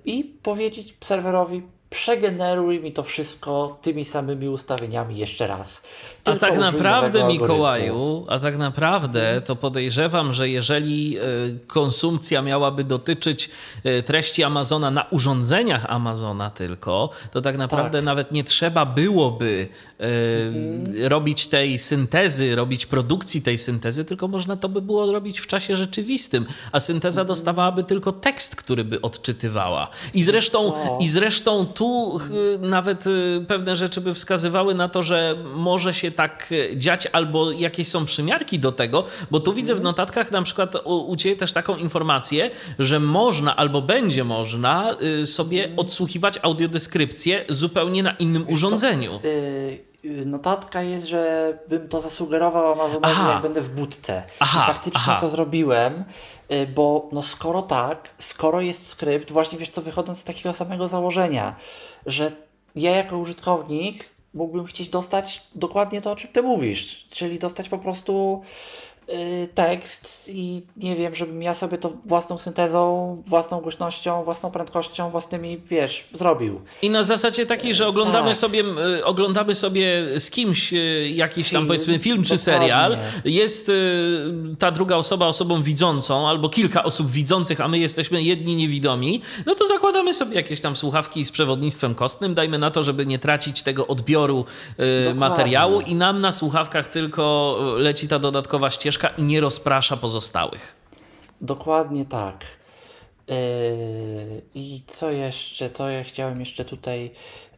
I powiedzieć serwerowi, przegeneruj mi to wszystko tymi samymi ustawieniami jeszcze raz. A Tylko tak użyj naprawdę. Mikołaju, a tak naprawdę to podejrzewam, że jeżeli e, konsumpcja miałaby dotyczyć e, treści Amazona na urządzeniach Amazona tylko, to tak naprawdę Tak. nawet nie trzeba byłoby e, Mhm. robić tej syntezy, robić produkcji tej syntezy, tylko można to by było robić w czasie rzeczywistym, a synteza Mhm. dostawałaby tylko tekst, który by odczytywała. I zresztą, Co? i zresztą tu ch, nawet y, pewne rzeczy by wskazywały na to, że może się tak y, dziać, albo jakieś są przymiarki do tego, bo tu widzę w Mhm. notatkach na przykład u, Ciebie też taką informację, że można albo będzie można y, sobie Mhm. odsłuchiwać audiodeskrypcję zupełnie na innym urządzeniu. Y, y, notatka jest, że bym to zasugerował Amazonowi, jak będę w budce. Aha, I faktycznie aha. to zrobiłem, y, bo no skoro tak, skoro jest skrypt, właśnie wiesz co, wychodząc z takiego samego założenia, że ja jako użytkownik mógłbym chcieć dostać dokładnie to, o czym ty mówisz, czyli dostać po prostu y, tekst i nie wiem, żebym ja sobie to własną syntezą, własną głośnością, własną prędkością, własnymi, wiesz, zrobił. I na zasadzie takiej, że oglądamy, tak. sobie, y, oglądamy sobie z kimś y, jakiś tam Film, powiedzmy film czy dokładnie. serial. Jest y, ta druga osoba osobą widzącą albo kilka osób widzących, a my jesteśmy jedni niewidomi, no to zakładamy sobie jakieś tam słuchawki z przewodnictwem kostnym. Dajmy na to, żeby nie tracić tego odbioru y, Dokładnie. materiału i nam na słuchawkach tylko y, leci ta dodatkowa ścieżka i nie rozprasza pozostałych. Dokładnie tak. Yy, I co jeszcze? Co ja chciałem jeszcze tutaj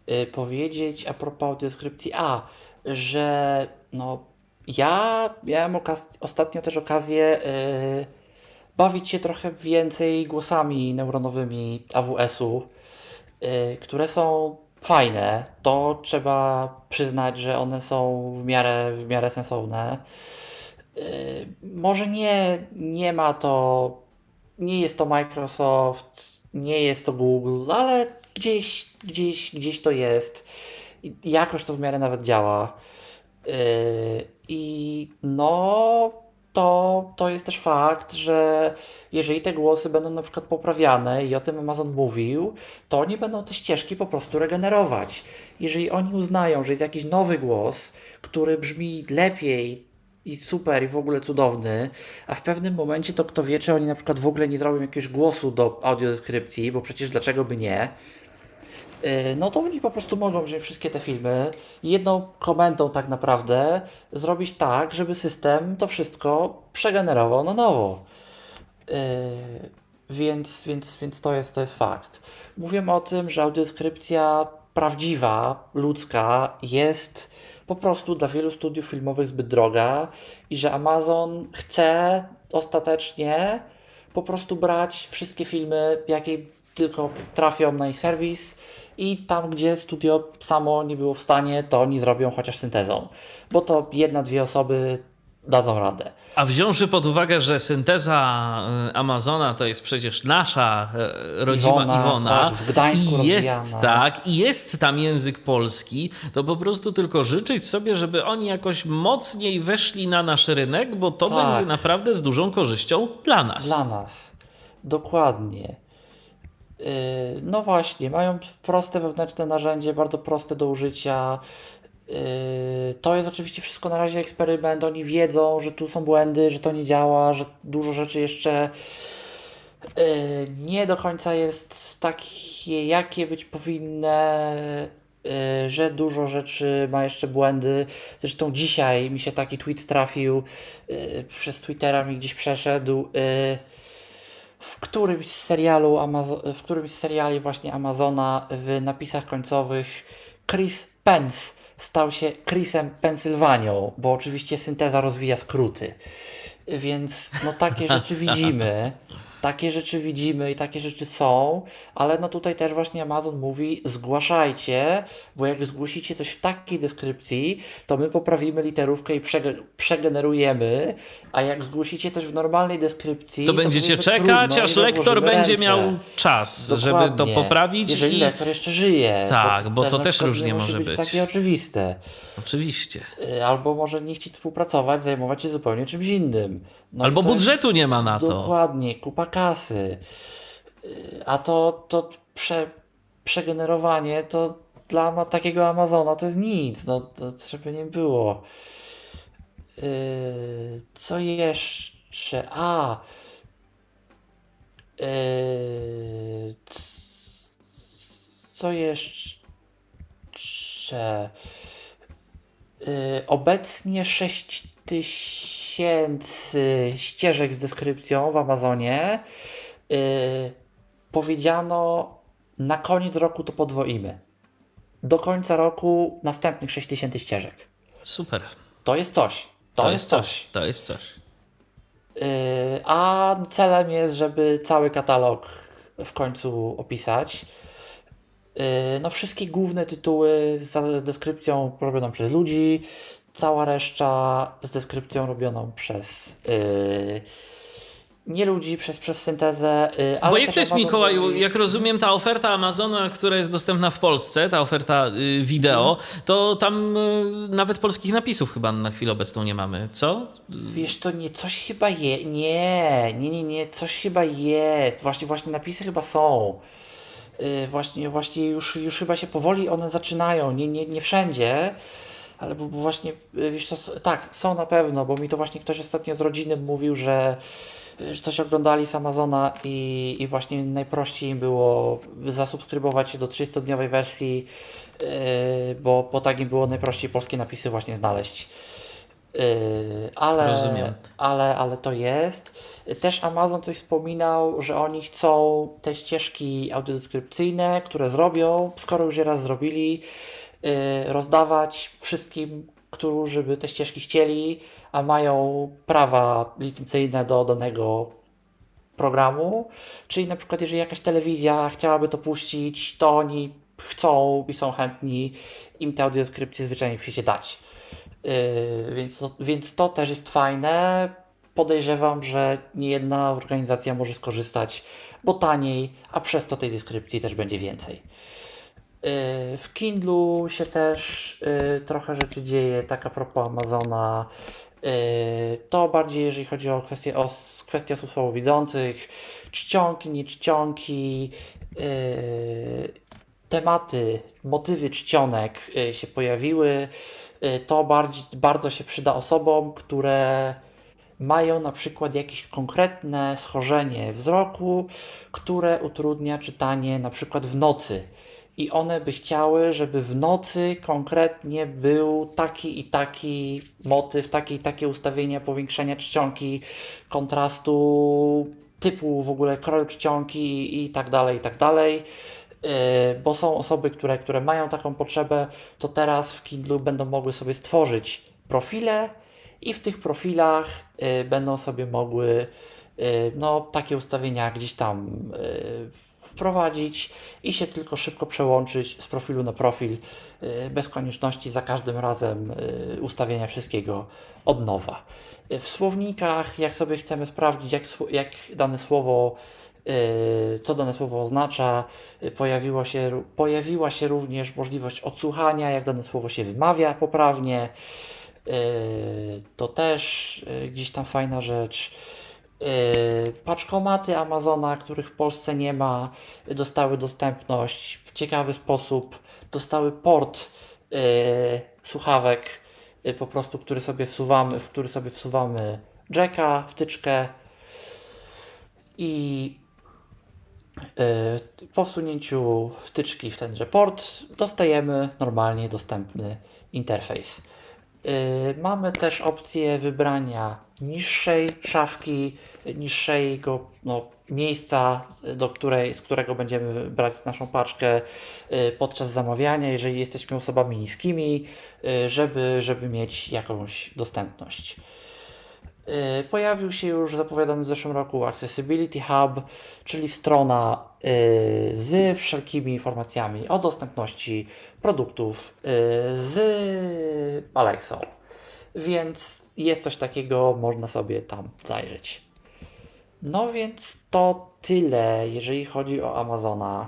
yy, powiedzieć a propos audiodeskrypcji? A, że no ja miałem ostatnio też okazję yy, bawić się trochę więcej głosami neuronowymi AWS-u, które są fajne. To trzeba przyznać, że one są w miarę, w miarę sensowne. Yy, może nie, nie ma to, nie jest to Microsoft, nie jest to Google, ale gdzieś, gdzieś, gdzieś to jest. I jakoś to w miarę nawet działa. Yy, I no, to, to jest też fakt, że jeżeli te głosy będą na przykład poprawiane i o tym Amazon mówił, to oni będą te ścieżki po prostu regenerować. Jeżeli oni uznają, że jest jakiś nowy głos, który brzmi lepiej i super i w ogóle cudowny, a w pewnym momencie to kto wie, czy oni na przykład w ogóle nie zrobią jakiegoś głosu do audiodeskrypcji, bo przecież dlaczego by nie, Yy, no to oni po prostu mogą wziąć wszystkie te filmy i jedną komendą tak naprawdę zrobić tak, żeby system to wszystko przegenerował na nowo. Yy, więc, więc, więc to jest, to jest fakt. Mówię o tym, że audiodeskrypcja prawdziwa, ludzka jest po prostu dla wielu studiów filmowych zbyt droga i że Amazon chce ostatecznie po prostu brać wszystkie filmy, jakie tylko trafią na ich serwis i tam, gdzie studio samo nie było w stanie, to oni zrobią chociaż syntezą, bo to jedna, dwie osoby dadzą radę. A wziąwszy pod uwagę, że synteza y, Amazona to jest przecież nasza y, rodzima Iwona, Iwona, tak, w Gdańsku i jest rozwijana. tak, i jest tam język polski, to po prostu tylko życzyć sobie, żeby oni jakoś mocniej weszli na nasz rynek, bo to Tak. będzie naprawdę z dużą korzyścią dla nas. Dla nas. Dokładnie. Yy, No właśnie, mają proste wewnętrzne narzędzie, bardzo proste do użycia. Yy, To jest oczywiście wszystko na razie eksperyment. Oni wiedzą, że tu są błędy, że to nie działa, że dużo rzeczy jeszcze yy, nie do końca jest takie, jakie być powinny, yy, że dużo rzeczy ma jeszcze błędy. Zresztą dzisiaj mi się taki tweet trafił, przez Twittera mi gdzieś przeszedł. w którymś serialu Amazo- w którymś seriali właśnie Amazona w napisach końcowych Chris Pence stał się Chrisem Pensylwanią, bo oczywiście synteza rozwija skróty. Więc no takie rzeczy widzimy. Takie rzeczy widzimy i takie rzeczy są, ale no tutaj też właśnie Amazon mówi zgłaszajcie, bo jak zgłosicie coś w takiej deskrypcji, to my poprawimy literówkę i przege- przegenerujemy, a jak zgłosicie coś w normalnej deskrypcji, To będziecie powiemy czekać, aż lektor będzie ręce. miał czas, żeby to Dokładnie. poprawić. Jeżeli i... lektor jeszcze żyje. Tak, bo to na też różnie może być. być. takie oczywiste. Oczywiście. Y, Albo może nie chcieć współpracować, zajmować się zupełnie czymś innym. No Albo to jest- budżetu nie ma na to. Dokładnie, kupa kasy. Y, A to, to prze, przegenerowanie to dla takiego Amazona to jest nic. No to żeby nie było. Yy, co jeszcze? A. Yy, co jeszcze? Yy, obecnie 6000 ścieżek z deskrypcją w Amazonie. Yy, powiedziano, na koniec roku to podwoimy. Do końca roku następnych 6000 ścieżek. Super. To jest coś. To, jest coś. To jest coś. Yy, a celem jest, żeby cały katalog w końcu opisać. Yy, no wszystkie główne tytuły z deskrypcją robioną przez ludzi, cała reszta z deskrypcją robioną przez yy, nie ludzi, przez, przez syntezę. Yy, ale Bo jak też Amazon Mikołaju, jak rozumiem, ta oferta Amazona, która jest dostępna w Polsce, ta oferta y, wideo, to tam y, nawet polskich napisów chyba na chwilę obecną nie mamy, co? Wiesz, to nie, coś chyba je, nie, nie, nie, nie, coś chyba jest, właśnie, właśnie napisy chyba są, yy, właśnie, właśnie już, już chyba się powoli one zaczynają, nie, nie, nie wszędzie, ale bo, bo właśnie, yy, wiesz co, tak, są na pewno, bo mi to właśnie ktoś ostatnio z rodziny mówił, że że coś oglądali z Amazona i, i właśnie najprościej im było zasubskrybować się do 300-dniowej wersji, yy, bo, bo tak im było najprościej polskie napisy właśnie znaleźć. Yy, ale, Rozumiem. ale, ale to jest. Też Amazon coś wspominał, że oni chcą te ścieżki audiodeskrypcyjne, które zrobią, skoro już je raz zrobili, rozdawać wszystkim, którzy by te ścieżki chcieli, a mają prawa licencyjne do danego programu. Czyli na przykład, jeżeli jakaś telewizja chciałaby to puścić, to oni chcą i są chętni im te audiodeskrypcje zwyczajnie w świecie dać. Yy, więc, to, więc to też jest fajne. Podejrzewam, że nie jedna organizacja może skorzystać, bo taniej, a przez to tej deskrypcji też będzie więcej. Yy, W Kindlu się też yy, trochę rzeczy dzieje, tak a propos Amazona. Yy, To bardziej jeżeli chodzi o kwestie, o kwestie osób słabowidzących, czcionki, nieczcionki, yy, tematy, motywy czcionek się pojawiły. To bardziej, bardzo się przyda osobom, które mają na przykład jakieś konkretne schorzenie wzroku, które utrudnia czytanie na przykład w nocy. I one by chciały, żeby w nocy konkretnie był taki i taki motyw, takie i takie ustawienia powiększenia czcionki, kontrastu, typu w ogóle kroju czcionki i tak dalej, i tak dalej. Yy, Bo są osoby, które, które mają taką potrzebę, to teraz w Kindle będą mogły sobie stworzyć profile i w tych profilach y, będą sobie mogły y, no, takie ustawienia gdzieś tam y, wprowadzić i się tylko szybko przełączyć z profilu na profil y, bez konieczności za każdym razem y, ustawienia wszystkiego od nowa. Y, W słownikach, jak sobie chcemy sprawdzić, jak, jak dane słowo co dane słowo oznacza. Pojawiło się, pojawiła się również możliwość odsłuchania, jak dane słowo się wymawia poprawnie. To też gdzieś tam fajna rzecz. Yy, Paczkomaty Amazona, których w Polsce nie ma, dostały dostępność w ciekawy sposób. Dostały port yy, słuchawek, yy, po prostu, który sobie wsuwamy, w który sobie wsuwamy jacka, wtyczkę i po wsunięciu wtyczki w tenże port dostajemy normalnie dostępny interfejs. Mamy też opcję wybrania niższej szafki, niższego no, miejsca, do której, z którego będziemy brać naszą paczkę y, podczas zamawiania, jeżeli jesteśmy osobami niskimi, y, żeby, żeby mieć jakąś dostępność. Y, pojawił się już zapowiadany w zeszłym roku Accessibility Hub, czyli strona z wszelkimi informacjami o dostępności produktów z Alexą. Więc jest coś takiego, można sobie tam zajrzeć. No więc to tyle, jeżeli chodzi o Amazona.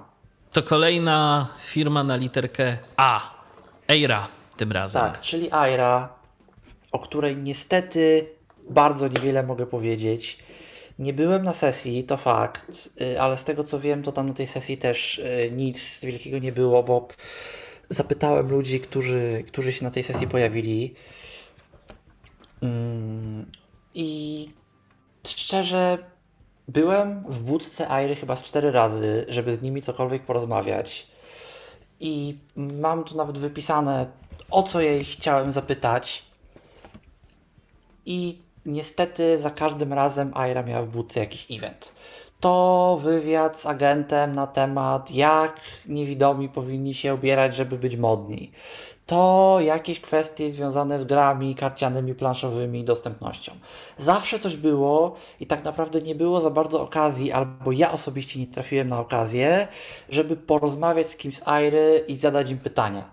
To kolejna firma na literkę A. Eira tym razem. Tak, czyli Aira, o której niestety bardzo niewiele mogę powiedzieć. Nie byłem na sesji, to fakt, y, ale z tego co wiem, to tam na tej sesji też y, nic wielkiego nie było, bo zapytałem ludzi, którzy, którzy się na tej sesji pojawili. I szczerze, byłem w budce Airy chyba z cztery razy, żeby z nimi cokolwiek porozmawiać. I mam tu nawet wypisane, o co jej chciałem zapytać. I niestety za każdym razem Aira miała w budce jakiś event. To wywiad z agentem na temat, jak niewidomi powinni się ubierać, żeby być modni to jakieś kwestie związane z grami karcianymi, planszowymi, dostępnością. Zawsze coś było i tak naprawdę nie było za bardzo okazji, albo ja osobiście nie trafiłem na okazję, żeby porozmawiać z kimś z Airy i zadać im pytania.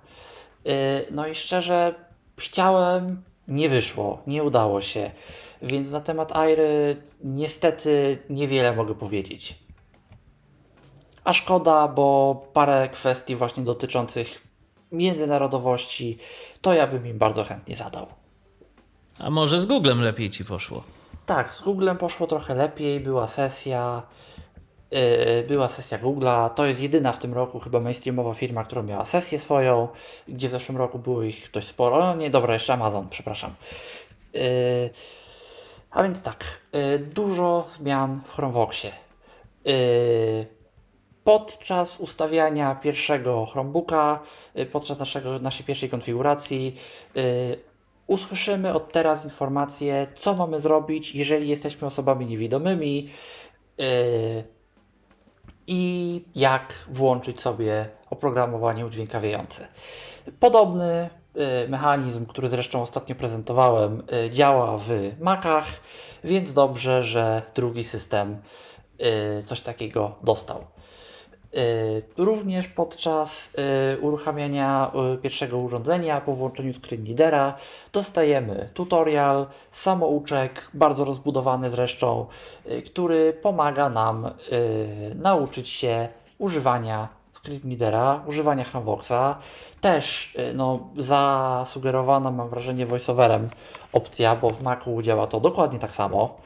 Y, no i szczerze, chciałem, nie wyszło, nie udało się. Więc na temat Airy niestety niewiele mogę powiedzieć. A szkoda, bo parę kwestii właśnie dotyczących międzynarodowości, to ja bym im bardzo chętnie zadał. A może z Googlem lepiej ci poszło? Tak, z Googlem poszło trochę lepiej, była sesja, yy, była sesja Google'a, to jest jedyna w tym roku chyba mainstreamowa firma, która miała sesję swoją, gdzie w zeszłym roku było ich dość sporo, o nie, dobra, jeszcze Amazon, przepraszam. Yy, a więc tak, yy, dużo zmian w Chromeboxie. Yy, podczas ustawiania pierwszego Chromebooka, y, podczas naszego, naszej pierwszej konfiguracji, yy, usłyszymy od teraz informację, co mamy zrobić, jeżeli jesteśmy osobami niewidomymi yy, i jak włączyć sobie oprogramowanie udźwiękawiające. Podobny mechanizm, który zresztą ostatnio prezentowałem, y, działa w Macach, więc dobrze, że drugi system y, coś takiego dostał. Y, również podczas y, uruchamiania y, pierwszego urządzenia po włączeniu screen readera dostajemy tutorial, samouczek, bardzo rozbudowany zresztą, który pomaga nam nauczyć się używania screen readera, używania Chromeboxa. Też no, zasugerowana mam wrażenie voiceoverem opcja, bo w Macu działa to dokładnie tak samo.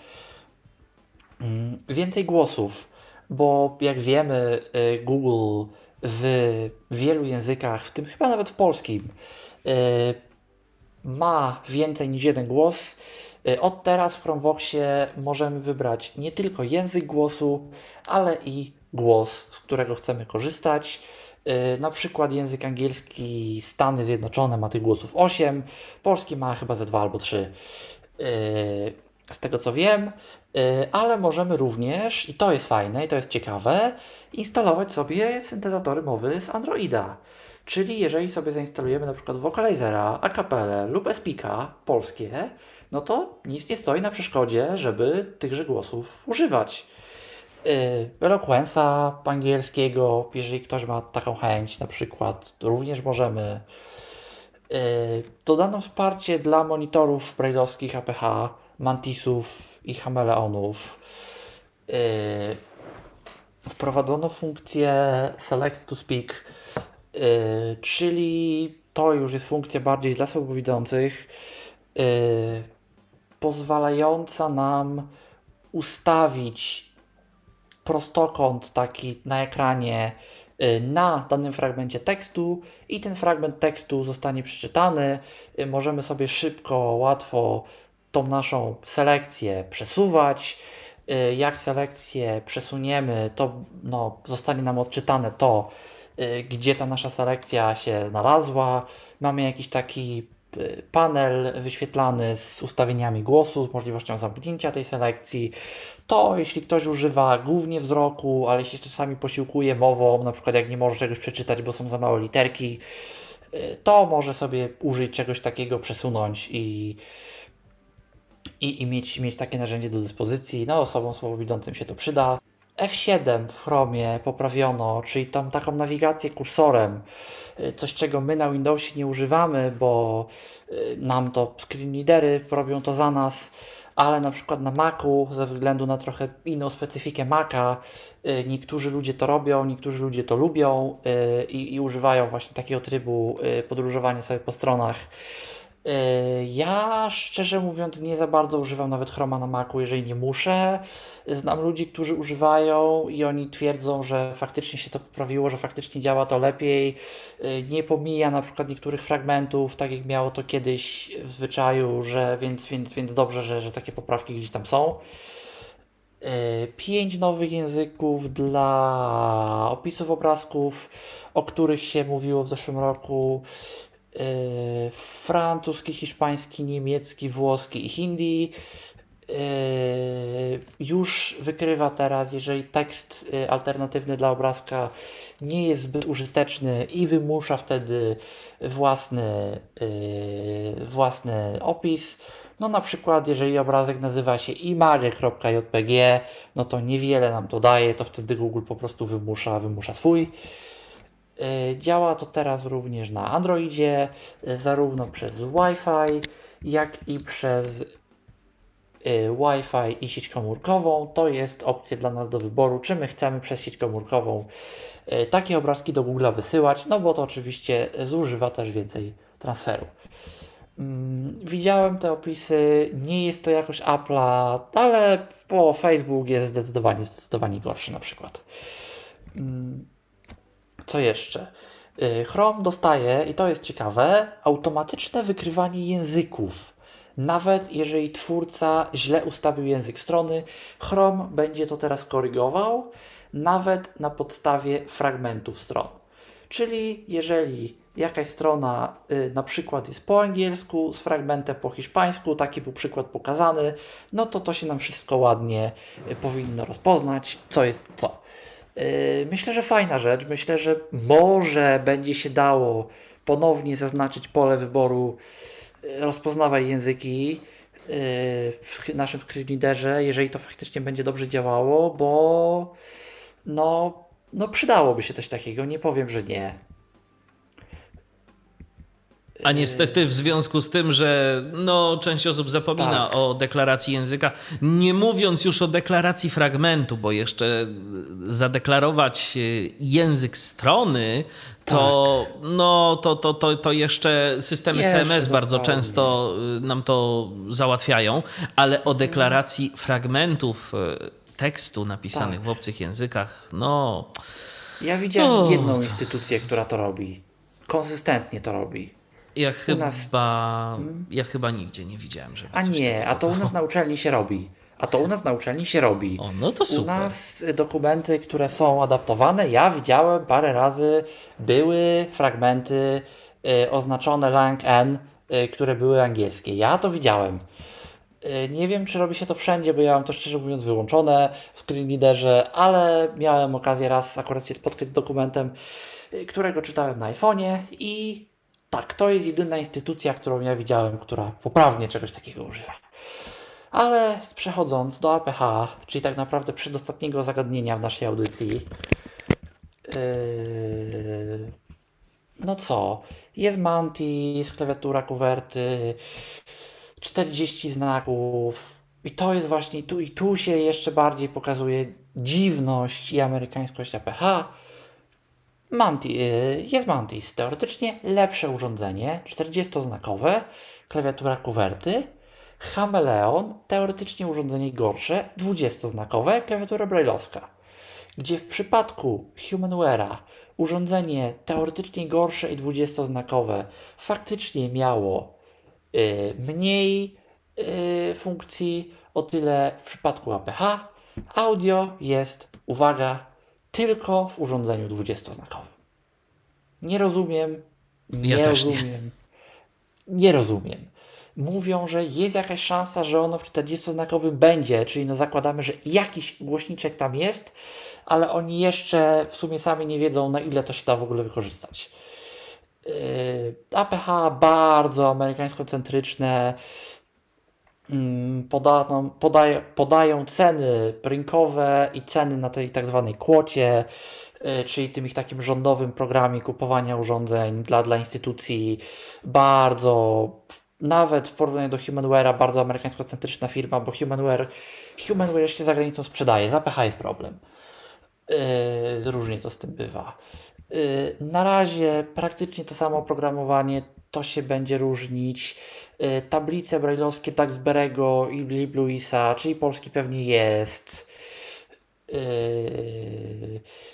Mm, więcej głosów bo jak wiemy, y, Google w wielu językach, w tym chyba nawet w polskim, y, ma więcej niż jeden głos. Y, od teraz w Chromeboxie możemy wybrać nie tylko język głosu, ale i głos, z którego chcemy korzystać. Na przykład język angielski Stany Zjednoczone ma tych głosów 8, polski ma chyba ze 2 albo 3 z tego co wiem, y, ale możemy również, i to jest fajne, i to jest ciekawe, instalować sobie syntezatory mowy z Androida. Czyli jeżeli sobie zainstalujemy na przykład Vocalizera, Acapella lub Espika polskie, no to nic nie stoi na przeszkodzie, żeby tychże głosów używać. Yy, Eloquence'a angielskiego, jeżeli ktoś ma taką chęć na przykład, również możemy. Dodano wsparcie dla monitorów brailleowskich APH, mantisów i chameleonów. Yy, wprowadzono funkcję Select to Speak, yy, czyli to już jest funkcja bardziej dla słabowidzących, yy, pozwalająca nam ustawić prostokąt taki na ekranie yy, na danym fragmencie tekstu i ten fragment tekstu zostanie przeczytany. Yy, możemy sobie szybko, łatwo tą naszą selekcję przesuwać. Y, jak selekcję przesuniemy, to no, zostanie nam odczytane to, y, gdzie ta nasza selekcja się znalazła. Mamy jakiś taki y, panel wyświetlany z ustawieniami głosu, z możliwością zamknięcia tej selekcji. To jeśli ktoś używa głównie wzroku, ale jeśli czasami posiłkuje mową, na przykład jak nie może czegoś przeczytać, bo są za małe literki, to może sobie użyć czegoś takiego, przesunąć i, i, i mieć, mieć takie narzędzie do dyspozycji. No, osobom słabowidzącym się to przyda. F7 w Chromie poprawiono, czyli tą taką nawigację kursorem, y, coś czego my na Windowsie nie używamy, bo y, nam to screen readery robią to za nas, ale na przykład na Macu, ze względu na trochę inną specyfikę Maca, y, niektórzy ludzie to robią, niektórzy ludzie to lubią i, i używają właśnie takiego trybu podróżowania sobie po stronach. Ja szczerze mówiąc nie za bardzo używam nawet Chroma na Macu, jeżeli nie muszę. Znam ludzi, którzy używają i oni twierdzą, że faktycznie się to poprawiło, że faktycznie działa to lepiej. Nie pomija na przykład niektórych fragmentów, tak jak miało to kiedyś w zwyczaju, że więc, więc, więc dobrze, że, że takie poprawki gdzieś tam są. Pięć nowych języków dla opisów obrazków, o których się mówiło w zeszłym roku. Yy, francuski, hiszpański, niemiecki, włoski i hindi. Yy, już wykrywa teraz, jeżeli tekst yy, alternatywny dla obrazka nie jest zbyt użyteczny i wymusza wtedy własny, własny opis. No na przykład, jeżeli obrazek nazywa się image.jpg, no to niewiele nam to daje, to wtedy Google po prostu wymusza, wymusza swój. Y, działa to teraz również na Androidzie, y, zarówno przez Wi-Fi, jak i przez y, Wi-Fi i sieć komórkową. To jest opcja dla nas do wyboru, czy my chcemy przez sieć komórkową takie obrazki do Google wysyłać, no bo to oczywiście zużywa też więcej transferu. Mm, widziałem te opisy, nie jest to jakoś Apple'a, ale po Facebook jest zdecydowanie, zdecydowanie gorszy na przykład. Co jeszcze? Y, Chrome dostaje, i to jest ciekawe, automatyczne wykrywanie języków. Nawet jeżeli twórca źle ustawił język strony, Chrome będzie to teraz korygował, nawet na podstawie fragmentów stron. Czyli jeżeli jakaś strona y, na przykład jest po angielsku, z fragmentem po hiszpańsku, taki był przykład pokazany, no to to się nam wszystko ładnie y, powinno rozpoznać, co jest co. Yy, myślę, że fajna rzecz. Myślę, że może będzie się dało ponownie zaznaczyć pole wyboru yy, rozpoznawaj języki yy, w naszym screenreaderze, jeżeli to faktycznie będzie dobrze działało, bo no, no przydałoby się coś takiego. Nie powiem, że nie. A niestety w związku z tym, że no, część osób zapomina tak. o deklaracji języka, nie mówiąc już o deklaracji fragmentu, bo jeszcze zadeklarować e, język strony, to, tak. no, to, to, to, to jeszcze systemy jeszcze CMS bardzo często e, nam to załatwiają, ale o deklaracji fragmentów e, tekstu napisanych tak. w obcych językach, no. Ja widziałem o, jedną instytucję, która to robi. Konsystentnie to robi. Ja chyba, nas... Hmm? ja chyba nigdzie nie widziałem, że. A nie, a to u nas na uczelni się robi. A to u nas na uczelni się robi. O, no to super. U nas dokumenty, które są adaptowane, ja widziałem parę razy, były fragmenty y, oznaczone lang n, y, które były angielskie. Ja to widziałem. Y, nie wiem, czy robi się to wszędzie, bo ja mam to szczerze mówiąc wyłączone w screenreaderze, ale miałem okazję raz akurat się spotkać z dokumentem, y, którego czytałem na iPhone'ie i tak, to jest jedyna instytucja, którą ja widziałem, która poprawnie czegoś takiego używa. Ale przechodząc do APH, czyli tak naprawdę przedostatniego zagadnienia w naszej audycji, yy, no co, jest Mantis, klawiatura kuwerty, 40 znaków i to jest właśnie, tu, i tu się jeszcze bardziej pokazuje dziwność i amerykańskość APH, Manti, y, jest Mantis, teoretycznie lepsze urządzenie, 40-znakowe, klawiatura kuwerty. Chameleon, teoretycznie urządzenie gorsze, 20-znakowe, klawiatura brailleowska. Gdzie w przypadku Humanware'a urządzenie teoretycznie gorsze i 20-znakowe faktycznie miało y, mniej y, funkcji, o tyle w przypadku APH audio jest, uwaga, tylko w urządzeniu 20-znakowym. Nie rozumiem. Nie ja rozumiem. nie rozumiem. Mówią, że jest jakaś szansa, że ono w 40-znakowym będzie, czyli no zakładamy, że jakiś głośniczek tam jest, ale oni jeszcze w sumie sami nie wiedzą, na ile to się da w ogóle wykorzystać. Yy, APH bardzo amerykańsko-centryczne, podano, podaj, podają ceny rynkowe i ceny na tej tak zwanej kłocie, yy, czyli tym ich takim rządowym programie kupowania urządzeń dla, dla instytucji, bardzo, nawet w porównaniu do Humanware'a, bardzo amerykańsko-centryczna firma, bo Humanware, Humanware jeszcze za granicą sprzedaje, z APH jest problem. Yy, różnie to z tym bywa. Yy, na razie praktycznie to samo oprogramowanie, to się będzie różnić. Yy, tablice brailleowskie Taxberego i LibLouisa, czyli polski pewnie jest. Yy,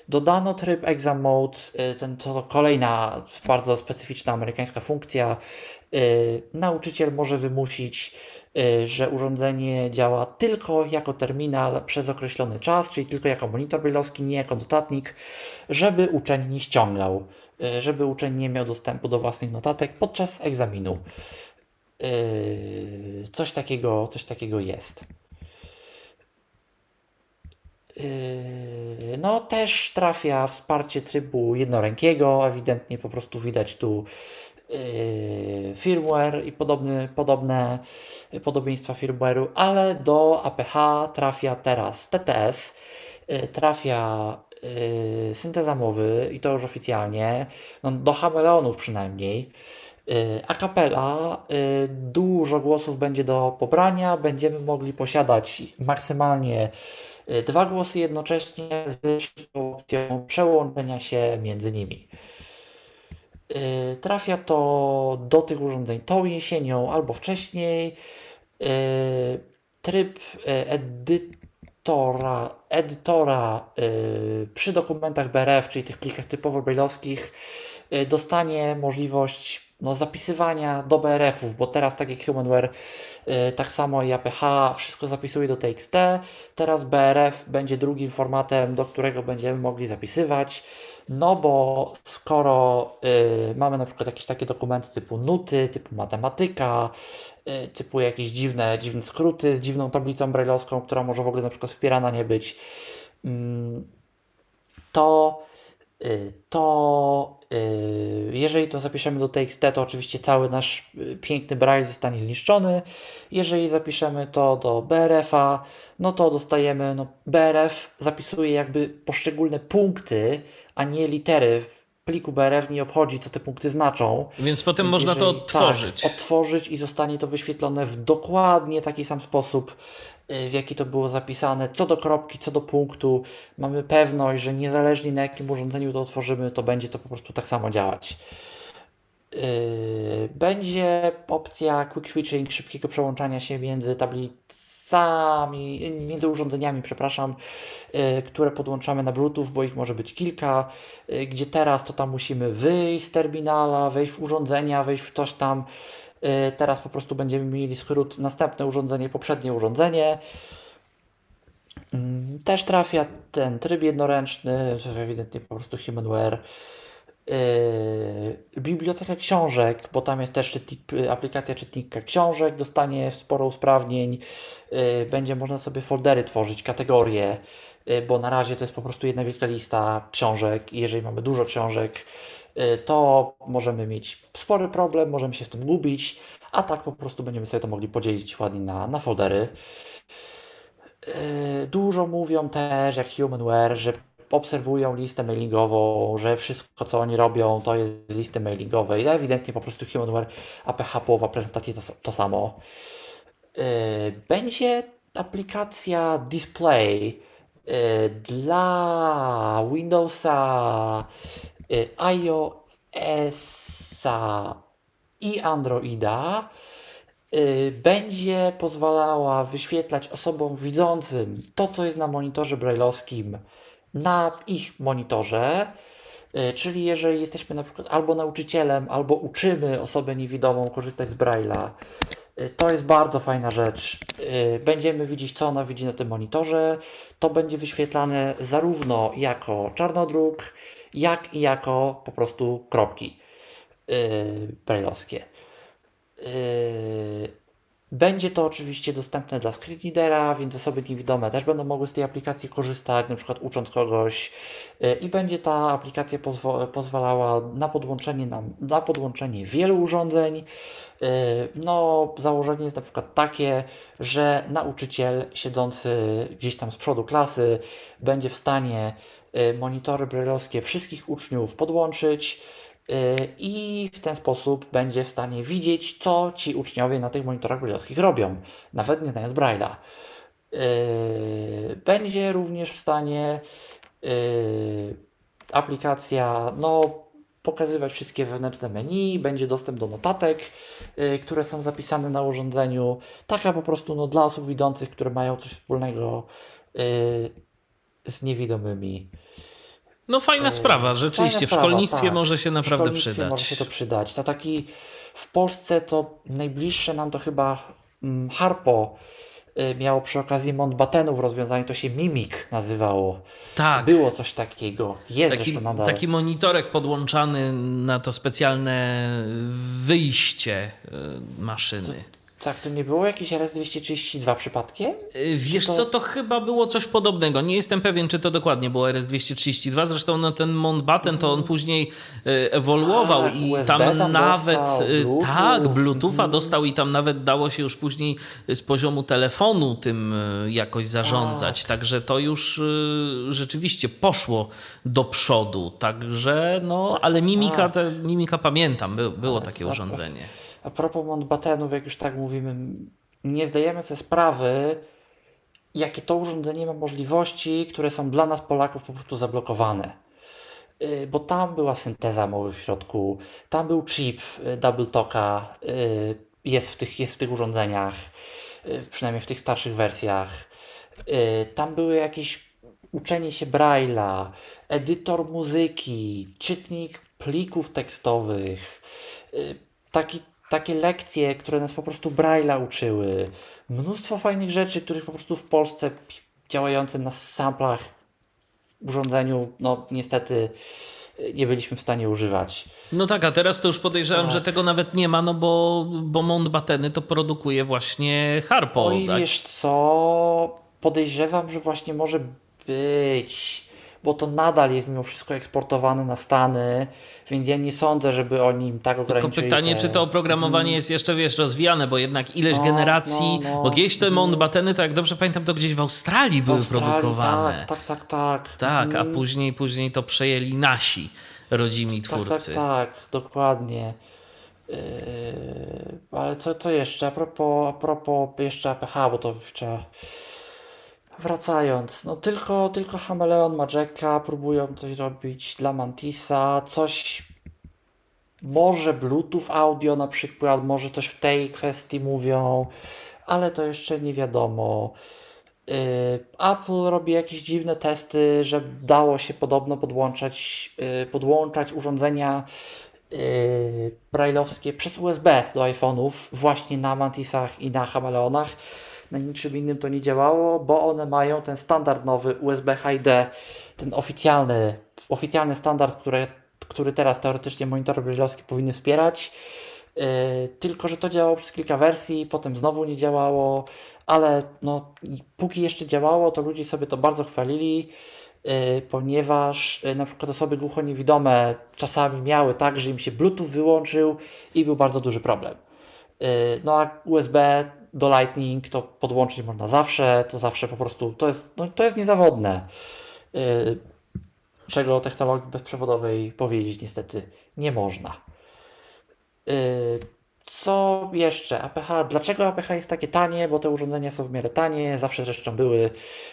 dodano tryb Exam Mode, yy, ten, to kolejna bardzo specyficzna amerykańska funkcja. Nauczyciel może wymusić, że urządzenie działa tylko jako terminal przez określony czas, czyli tylko jako monitor brailleowski, nie jako notatnik, żeby uczeń nie ściągał, żeby uczeń nie miał dostępu do własnych notatek podczas egzaminu. Coś takiego, coś takiego jest. Yy, no też trafia wsparcie trybu jednorękiego, ewidentnie po prostu widać tu firmware i podobne, podobne podobieństwa firmware'u, ale do APH trafia teraz TTS, yy, synteza mowy i to już oficjalnie, no, do Hameleonów przynajmniej. A kapela, dużo głosów będzie do pobrania, będziemy mogli posiadać maksymalnie Y, dwa głosy jednocześnie z opcją przełączenia się między nimi. Y, trafia to do tych urządzeń tą jesienią albo wcześniej. Y, tryb edytora, edytora przy dokumentach BRF, czyli tych plikach typowo brailleowskich, dostanie możliwość no, zapisywania do BRF-ów, bo teraz tak jak Humanware, yy, tak samo i APH, wszystko zapisuje do TXT. Teraz BRF będzie drugim formatem, do którego będziemy mogli zapisywać. No bo skoro yy, mamy na przykład jakieś takie dokumenty typu nuty, typu matematyka, typu jakieś dziwne, dziwne skróty z dziwną tablicą brailleowską, która może w ogóle na przykład wspierana nie być, mm, to Y, to y, jeżeli to zapiszemy do TXT, to oczywiście cały nasz y, piękny braille zostanie zniszczony. Jeżeli zapiszemy to do BRF-a, no to dostajemy, no BRF zapisuje jakby poszczególne punkty, a nie litery. W pliku BRF nie obchodzi, co te punkty znaczą. Więc potem można jeżeli, to odtworzyć. Tak, odtworzyć i zostanie to wyświetlone w dokładnie taki sam sposób, Y, w jaki to było zapisane, co do kropki, co do punktu. Mamy pewność, że niezależnie na jakim urządzeniu to otworzymy, to będzie to po prostu tak samo działać. Y, będzie opcja quick switching, szybkiego przełączania się między tablicami, między urządzeniami, przepraszam, y, które podłączamy na Bluetooth, bo ich może być kilka, gdzie teraz to tam musimy wyjść z terminala, wejść w urządzenia, wejść w coś tam, Y, teraz po prostu będziemy mieli skrót następne urządzenie, poprzednie urządzenie. Mm, też trafia ten tryb jednoręczny, ewidentnie po prostu Humanware. Yy, biblioteka książek, bo tam jest też czytnik, aplikacja czytnika książek, dostanie sporo usprawnień. Yy, będzie można sobie foldery tworzyć, kategorie, yy, bo na razie to jest po prostu jedna wielka lista książek. Jeżeli mamy dużo książek, Y, to możemy mieć spory problem, możemy się w tym gubić, a tak po prostu będziemy sobie to mogli podzielić ładnie na, na foldery. Y, dużo mówią też, jak Humanware, że obserwują listę mailingową, że wszystko, co oni robią, to jest z listy mailingowej. Ewidentnie po prostu Humanware APH połowa prezentacji to, to samo. Y, będzie aplikacja Display dla Windowsa Y, iOS-a i Androida y, będzie pozwalała wyświetlać osobom widzącym to, co jest na monitorze brailleowskim, na ich monitorze. Y, czyli jeżeli jesteśmy na przykład albo nauczycielem, albo uczymy osobę niewidomą korzystać z Braille'a, to jest bardzo fajna rzecz. Będziemy widzieć, co ona widzi na tym monitorze. To będzie wyświetlane zarówno jako czarnodruk, jak i jako po prostu kropki brailleowskie. Będzie to oczywiście dostępne dla screenreadera, więc osoby niewidome też będą mogły z tej aplikacji korzystać, na przykład ucząc kogoś. I będzie ta aplikacja pozwalała na podłączenie, na, na podłączenie wielu urządzeń. No, założenie jest na przykład takie, że nauczyciel siedzący gdzieś tam z przodu klasy będzie w stanie monitory brajlowskie wszystkich uczniów podłączyć i w ten sposób będzie w stanie widzieć, co ci uczniowie na tych monitorach brajlowskich robią, nawet nie znając Braille'a. Będzie również w stanie aplikacja no, pokazywać wszystkie wewnętrzne menu, będzie dostęp do notatek, które są zapisane na urządzeniu. Taka po prostu no, dla osób widzących, które mają coś wspólnego z niewidomymi. No fajna sprawa, rzeczywiście. Fajna w szkolnictwie tak. może się W naprawdę szkolnictwie przydać. Może się to przydać. To taki w Polsce to najbliższe nam to chyba mm, Harpo y, miało przy okazji Mountbattenów rozwiązanie, to się Mimik nazywało. Tak. Było coś takiego. Jest Taki, nadal. taki monitorek podłączany na to specjalne wyjście y, maszyny. Tak, to nie było jakieś RS-232 przypadkiem? Y, Wiesz to- co, to chyba było coś podobnego. Nie jestem pewien, czy to dokładnie było RS-232. Zresztą no, ten Mountbatten to on później y, ewoluował Tak, i USB tam, tam nawet dostał, y, Bluetooth. tak, Bluetootha dostał i tam nawet dało się już później z poziomu telefonu tym jakoś zarządzać. Także to już rzeczywiście poszło do przodu. Także no, ale mimika, te, mimika pamiętam, by, było takie zapra- urządzenie. A propos Mountbattenów, jak już tak mówimy, nie zdajemy sobie sprawy, jakie to urządzenie ma możliwości, które są dla nas Polaków po prostu zablokowane. Yy, Bo tam była synteza mowy w środku, tam był chip yy, Double Talka, yy, jest w tych, jest w tych urządzeniach, przynajmniej w tych starszych wersjach. Tam były jakieś uczenie się Braille'a, edytor muzyki, czytnik plików tekstowych, taki, takie lekcje, które nas po prostu Braille'a uczyły. Mnóstwo fajnych rzeczy, których po prostu w Polsce działającym na samplach urządzeniu, no niestety nie byliśmy w stanie używać. No tak, a teraz to już podejrzewam, Tak. że tego nawet nie ma, no bo, bo Mountbatteny to produkuje właśnie Harpo. Oj, tak? wiesz co, podejrzewam, że właśnie może być, bo to nadal jest mimo wszystko eksportowane na Stany, więc ja nie sądzę, żeby oni im tak Tylko ograniczyli pytanie, te... czy to oprogramowanie jest jeszcze, wiesz, rozwijane, bo jednak ileś No, generacji, no, no. bo kiedyś te Mountbatteny, to jak dobrze pamiętam, to gdzieś w Australii były Australii, produkowane. Tak, tak, tak, tak. Tak, a Mhm. później, później to przejęli nasi rodzimi Tak, tak, twórcy. tak, dokładnie. Yy, ale co, co jeszcze? A propos, a propos jeszcze APH, bo to trzeba. Wracając, no tylko, tylko Chameleon Majeka próbują coś robić dla Mantisa, coś. Może Bluetooth audio na przykład, może coś w tej kwestii mówią, ale to jeszcze nie wiadomo. Yy, Apple robi jakieś dziwne testy, że dało się podobno podłączać, yy, podłączać urządzenia yy, brailleowskie przez USB do iPhone'ów właśnie na Mantisach i na Chameleonach. Na niczym innym to nie działało, bo one mają ten standard nowy USB HD, ten oficjalny, oficjalny standard, który, który teraz teoretycznie monitory brailleowskie powinny wspierać. Yy, tylko, że to działało przez kilka wersji, potem znowu nie działało, ale no, póki jeszcze działało, to ludzie sobie to bardzo chwalili, yy, ponieważ yy, na przykład osoby głuchoniewidome czasami miały tak, że im się Bluetooth wyłączył i był bardzo duży problem. Yy, no a USB do Lightning to podłączyć można zawsze, to zawsze po prostu, to jest, no, to jest niezawodne. Yy, czego technologii bezprzewodowej powiedzieć niestety nie można. Yy, Co jeszcze? APH. Dlaczego APH jest takie tanie? Bo te urządzenia są w miarę tanie, zawsze zresztą były.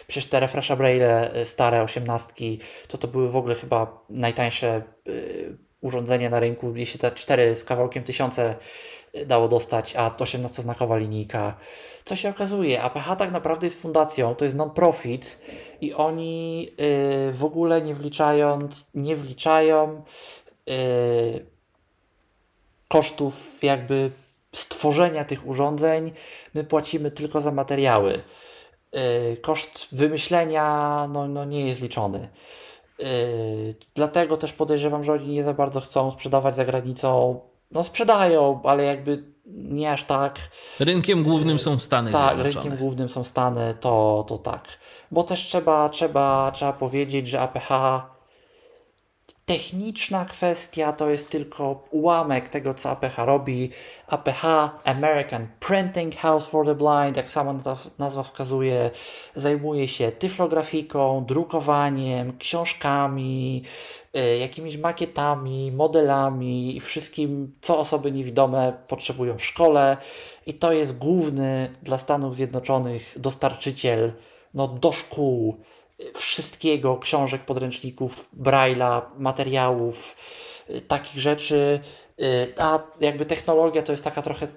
Przecież te Refresha Braille y, stare, osiemnastki, to to były w ogóle chyba najtańsze y, urządzenia na rynku. Jeśli te 4 z kawałkiem tysiące dało dostać, a 18-znakowa linijka. Co się okazuje? APH tak naprawdę jest fundacją, to jest non-profit i oni y, w ogóle nie wliczając, nie wliczają y, kosztów jakby stworzenia tych urządzeń, my płacimy tylko za materiały. Yy, Koszt wymyślenia no, no nie jest liczony. Yy, Dlatego też podejrzewam, że oni nie za bardzo chcą sprzedawać za granicą. No sprzedają, ale jakby nie aż tak. Rynkiem głównym są Stany Tak, Zjednoczone. rynkiem głównym są Stany, to, to tak. Bo też trzeba, trzeba, trzeba powiedzieć, że APH techniczna kwestia to jest tylko ułamek tego, co APH robi. APH, American Printing House for the Blind, jak sama nazwa- wskazuje, zajmuje się tyflografiką, drukowaniem, książkami, y, jakimiś makietami, modelami i wszystkim, co osoby niewidome potrzebują w szkole. I to jest główny dla Stanów Zjednoczonych dostarczyciel no, do szkół wszystkiego, książek, podręczników, Braille'a, materiałów, y, takich rzeczy. Y, A jakby technologia to jest taka trochę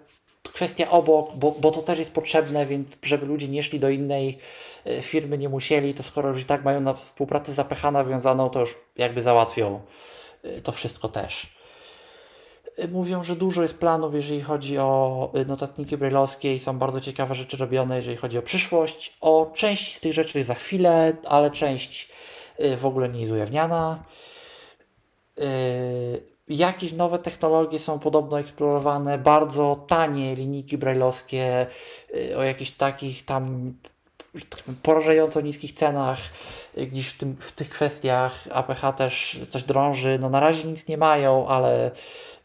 kwestia obok, bo, bo to też jest potrzebne, więc żeby ludzie nie szli do innej y, firmy, nie musieli, to skoro już i tak mają na współpracę z APH nawiązaną, to już jakby załatwią to wszystko też. Y, Mówią, że dużo jest planów, jeżeli chodzi o y, notatniki brajlowskie i są bardzo ciekawe rzeczy robione, jeżeli chodzi o przyszłość. O części z tych rzeczy za chwilę, ale część y, w ogóle nie jest ujawniana. Jakieś nowe technologie są podobno eksplorowane, bardzo tanie linijki brajlowskie o jakichś takich tam porażająco niskich cenach, gdzieś w, tym, w tych kwestiach APH też coś drąży. No na razie nic nie mają, ale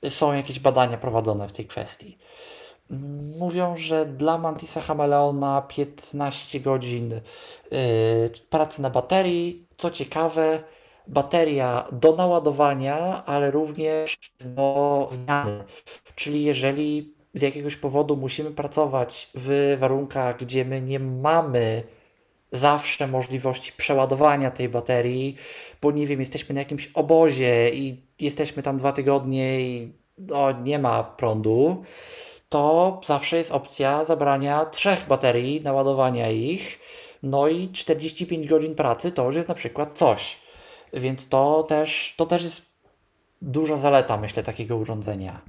są jakieś badania prowadzone w tej kwestii. Mówią, że dla Mantisa Chameleona 15 godzin y, pracy na baterii. Co ciekawe, bateria do naładowania, ale również do zmiany. Czyli jeżeli z jakiegoś powodu musimy pracować w warunkach, gdzie my nie mamy zawsze możliwości przeładowania tej baterii, bo nie wiem, jesteśmy na jakimś obozie i jesteśmy tam dwa tygodnie i no, nie ma prądu, to zawsze jest opcja zabrania trzech baterii, naładowania ich, no i 45 godzin pracy to już jest na przykład coś. Więc to też, to też jest duża zaleta, myślę, takiego urządzenia.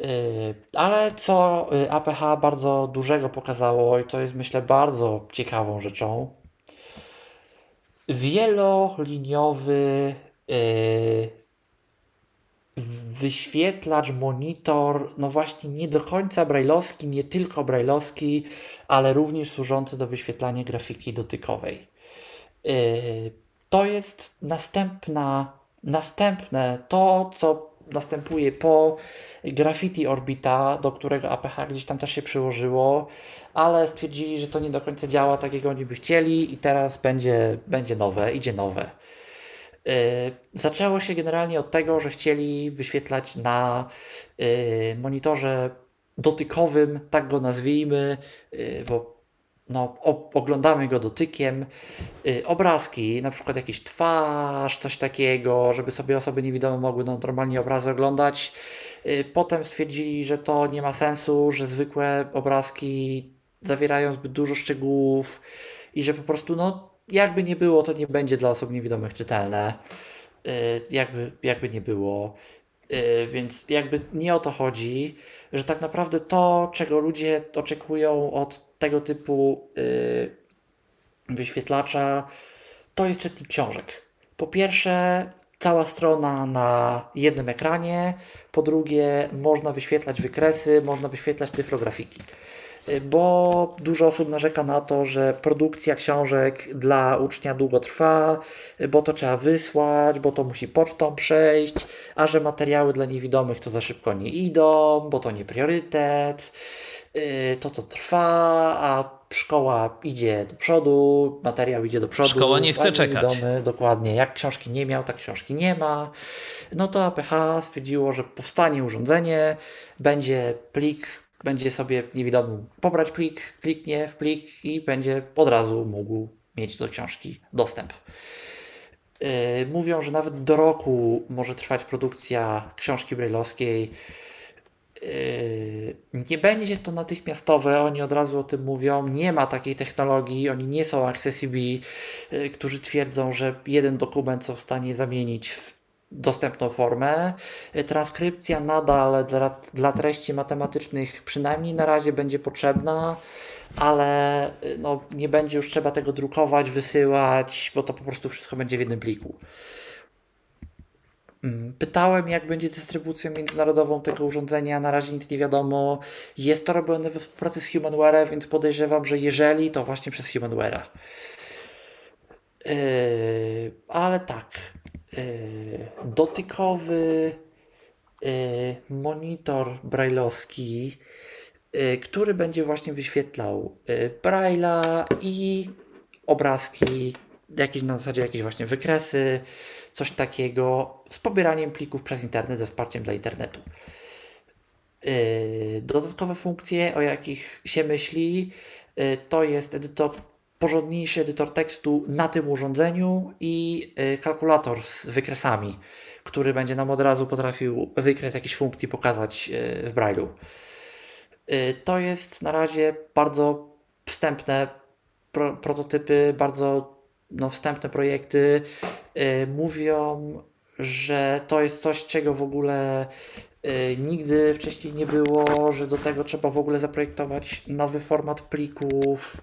Yy, Ale co yy, APH bardzo dużego pokazało, i to jest myślę bardzo ciekawą rzeczą, wieloliniowy yy, wyświetlacz, monitor, no właśnie nie do końca brajlowski, nie tylko brajlowski, ale również służący do wyświetlania grafiki dotykowej. To jest następna, następne to, co następuje po Graffiti Orbita, do którego APH gdzieś tam też się przyłożyło, ale stwierdzili, że to nie do końca działa tak, jak oni by chcieli i teraz będzie, będzie nowe, idzie nowe. Yy, Zaczęło się generalnie od tego, że chcieli wyświetlać na yy, monitorze dotykowym, tak go nazwijmy, yy, bo no, oglądamy go dotykiem, yy, obrazki, na przykład jakiś twarz, coś takiego, żeby sobie osoby niewidome mogły no, normalnie obrazy oglądać. Yy, Potem stwierdzili, że to nie ma sensu, że zwykłe obrazki zawierają zbyt dużo szczegółów i że po prostu no, jakby nie było, to nie będzie dla osób niewidomych czytelne. Yy, jakby, jakby nie było. Yy, Więc jakby nie o to chodzi, że tak naprawdę to, czego ludzie oczekują od tego typu yy, wyświetlacza, to jest czytnik książek. Po pierwsze, cała strona na jednym ekranie. Po drugie, można wyświetlać wykresy, można wyświetlać tyflografiki. Y, Bo dużo osób narzeka na to, że produkcja książek dla ucznia długo trwa, y, bo to trzeba wysłać, bo to musi pocztą przejść, a że materiały dla niewidomych to za szybko nie idą, bo to nie priorytet, y, to to trwa, a szkoła idzie do przodu, materiał idzie do przodu. Szkoła nie chce czekać. dokładnie, jak książki nie miał, tak książki nie ma. No to APH stwierdziło, że powstanie urządzenie, będzie plik, będzie sobie niewidomy pobrać plik, kliknie w plik i będzie od razu mógł mieć do książki dostęp. Yy, Mówią, że nawet do roku może trwać produkcja książki brajlowskiej. Yy, Nie będzie to natychmiastowe, oni od razu o tym mówią. Nie ma takiej technologii, oni nie są Accessible, yy, którzy twierdzą, że jeden dokument są w stanie zamienić w dostępną formę. Yy, Transkrypcja nadal dla, dla treści matematycznych przynajmniej na razie będzie potrzebna, ale yy, no, nie będzie już trzeba tego drukować, wysyłać, bo to po prostu wszystko będzie w jednym pliku. Mm, pytałem, jak będzie dystrybucją międzynarodową tego urządzenia. Na razie nic nie wiadomo. Jest to robione we współpracy z Humanware, więc podejrzewam, że jeżeli, to właśnie przez Humanware'a. Yy, ale tak. Yy, dotykowy yy, monitor brailleowski, yy, który będzie właśnie wyświetlał braille'a i obrazki, jakieś na zasadzie jakieś właśnie wykresy, coś takiego z pobieraniem plików przez internet ze wsparciem dla internetu. Dodatkowe funkcje, o jakich się myśli, to jest edytor, porządniejszy edytor tekstu na tym urządzeniu i yy, kalkulator z wykresami, który będzie nam od razu potrafił wykres jakiejś funkcji pokazać yy, w Braille'u. Yy, to jest na razie bardzo wstępne pro, prototypy, bardzo no, wstępne projekty. Mówią, że to jest coś, czego w ogóle y, nigdy wcześniej nie było, że do tego trzeba w ogóle zaprojektować nowy format plików.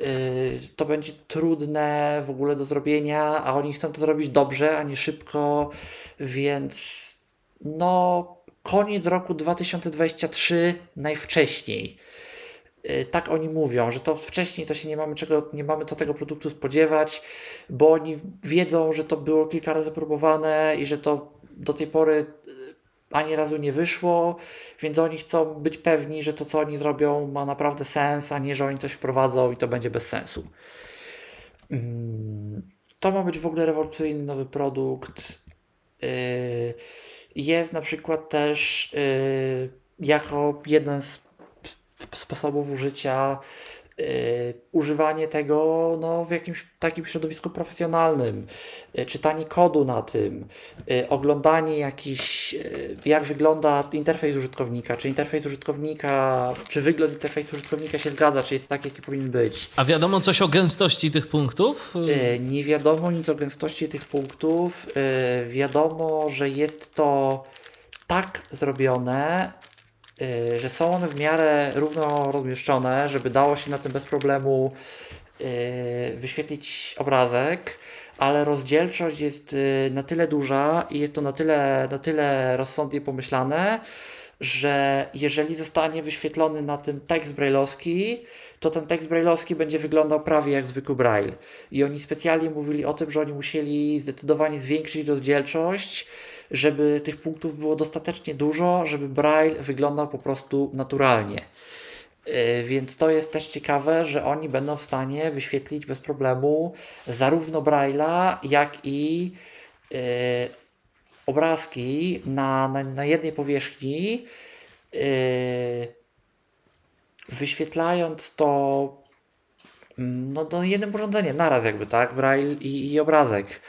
Y, to będzie trudne w ogóle do zrobienia, a oni chcą to zrobić dobrze, a nie szybko, więc no koniec roku 2023 najwcześniej. Y, tak oni mówią, że to wcześniej to się nie mamy czego, nie mamy do tego produktu spodziewać, bo oni wiedzą, że to było kilka razy próbowane i że to do tej pory y, ani razu nie wyszło, więc oni chcą być pewni, że to co oni zrobią ma naprawdę sens, a nie, że oni coś wprowadzą i to będzie bez sensu. Mm, to ma być w ogóle rewolucyjny nowy produkt. Y, jest na przykład też jako jeden z sposobów użycia, używanie tego no, w jakimś takim środowisku profesjonalnym, yy, czytanie kodu na tym, yy, oglądanie jakiś, jak wygląda interfejs użytkownika, czy interfejs użytkownika, czy wygląd interfejsu użytkownika się zgadza, czy jest tak, jaki powinien być. A wiadomo coś o gęstości tych punktów? Nie wiadomo nic o gęstości tych punktów. Wiadomo, że jest to tak zrobione, Y, że są one w miarę równo rozmieszczone, żeby dało się na tym bez problemu y, wyświetlić obrazek, ale rozdzielczość jest y, na tyle duża i jest to na tyle, na tyle rozsądnie pomyślane, że jeżeli zostanie wyświetlony na tym tekst brailleowski, to ten tekst brailleowski będzie wyglądał prawie jak zwykły braille. I oni specjalnie mówili o tym, że oni musieli zdecydowanie zwiększyć rozdzielczość, żeby tych punktów było dostatecznie dużo, żeby Braille wyglądał po prostu naturalnie. E, więc to jest też ciekawe, że oni będą w stanie wyświetlić bez problemu zarówno Braille'a, jak i yy, obrazki na, na, na jednej powierzchni, yy, wyświetlając to mm, no, no jednym urządzeniem, naraz jakby, tak? Braille i, i obrazek.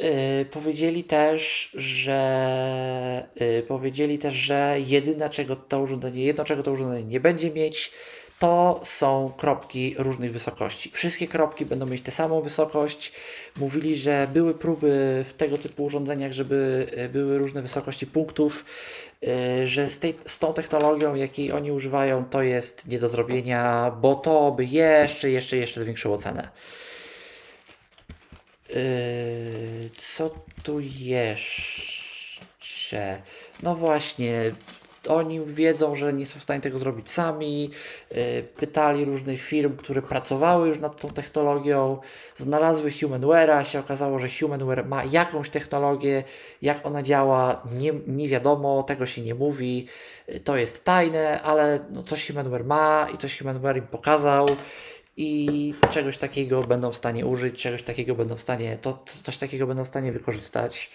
Yy, powiedzieli też, że yy, powiedzieli też, że jedyne czego to urządzenie, jedno czego to urządzenie nie będzie mieć, to są kropki różnych wysokości. Wszystkie kropki będą mieć tę samą wysokość. Mówili, że były próby w tego typu urządzeniach, żeby yy, były różne wysokości punktów, yy, że z, tej, z tą technologią, jakiej oni używają, to jest nie do zrobienia, bo to by jeszcze, jeszcze, jeszcze zwiększyło cenę. Yy, co tu jeszcze? No właśnie, oni wiedzą, że nie są w stanie tego zrobić sami. Yy, pytali różnych firm, które pracowały już nad tą technologią, znalazły Humanware'a, się okazało, że Humanware ma jakąś technologię, jak ona działa, nie, nie wiadomo, tego się nie mówi, yy, to jest tajne, ale no, coś Humanware ma i coś Humanware im pokazał i czegoś takiego będą w stanie użyć, czegoś takiego będą w stanie, to, coś takiego będą w stanie wykorzystać.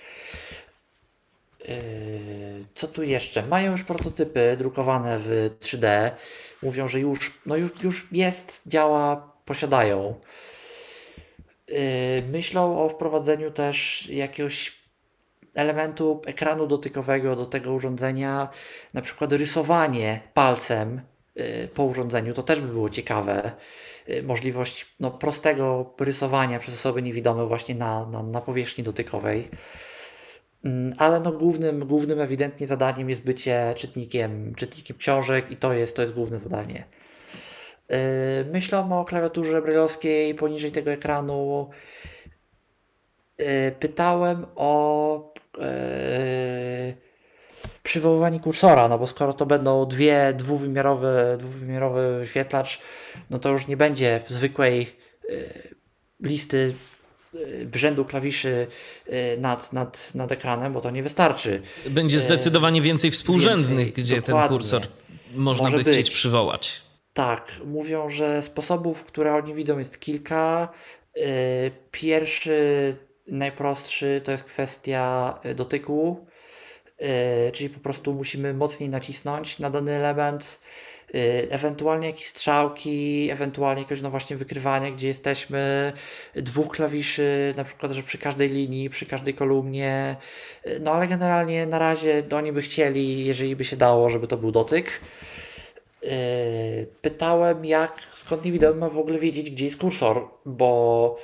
Yy, co tu jeszcze? Mają już prototypy drukowane w 3D. Mówią, że już, no już, już jest, działa, posiadają. Yy, myślą o wprowadzeniu też jakiegoś elementu ekranu dotykowego do tego urządzenia, na przykład rysowanie palcem yy, po urządzeniu, to też by było ciekawe. Y, możliwość no, prostego rysowania przez osoby niewidome właśnie na, na, na powierzchni dotykowej. Mm, ale no głównym, głównym ewidentnie zadaniem jest bycie czytnikiem, czytnikiem książek i to jest, to jest główne zadanie. Y, myślą o klawiaturze brylowskiej poniżej tego ekranu. y, pytałem o przywoływanie kursora, no bo skoro to będą dwie dwuwymiarowe, dwuwymiarowy wyświetlacz, no to już nie będzie zwykłej y, listy y, rzędu klawiszy y, nad, nad, nad ekranem, bo to nie wystarczy. Będzie zdecydowanie więcej współrzędnych, więcej, gdzie ten kursor można by chcieć być. przywołać. Tak, mówią, że sposobów, które oni widzą, jest kilka. Pierwszy, najprostszy to jest kwestia dotyku, czyli po prostu musimy mocniej nacisnąć na dany element. yy, Ewentualnie jakieś strzałki, ewentualnie jakieś no właśnie wykrywanie, gdzie jesteśmy, dwóch klawiszy, na przykład, że przy każdej linii, przy każdej kolumnie. Yy, No ale generalnie na razie oni by chcieli, jeżeli by się dało, żeby to był dotyk. Pytałem, jak, skąd niewidomy ma w ogóle wiedzieć, gdzie jest kursor, bo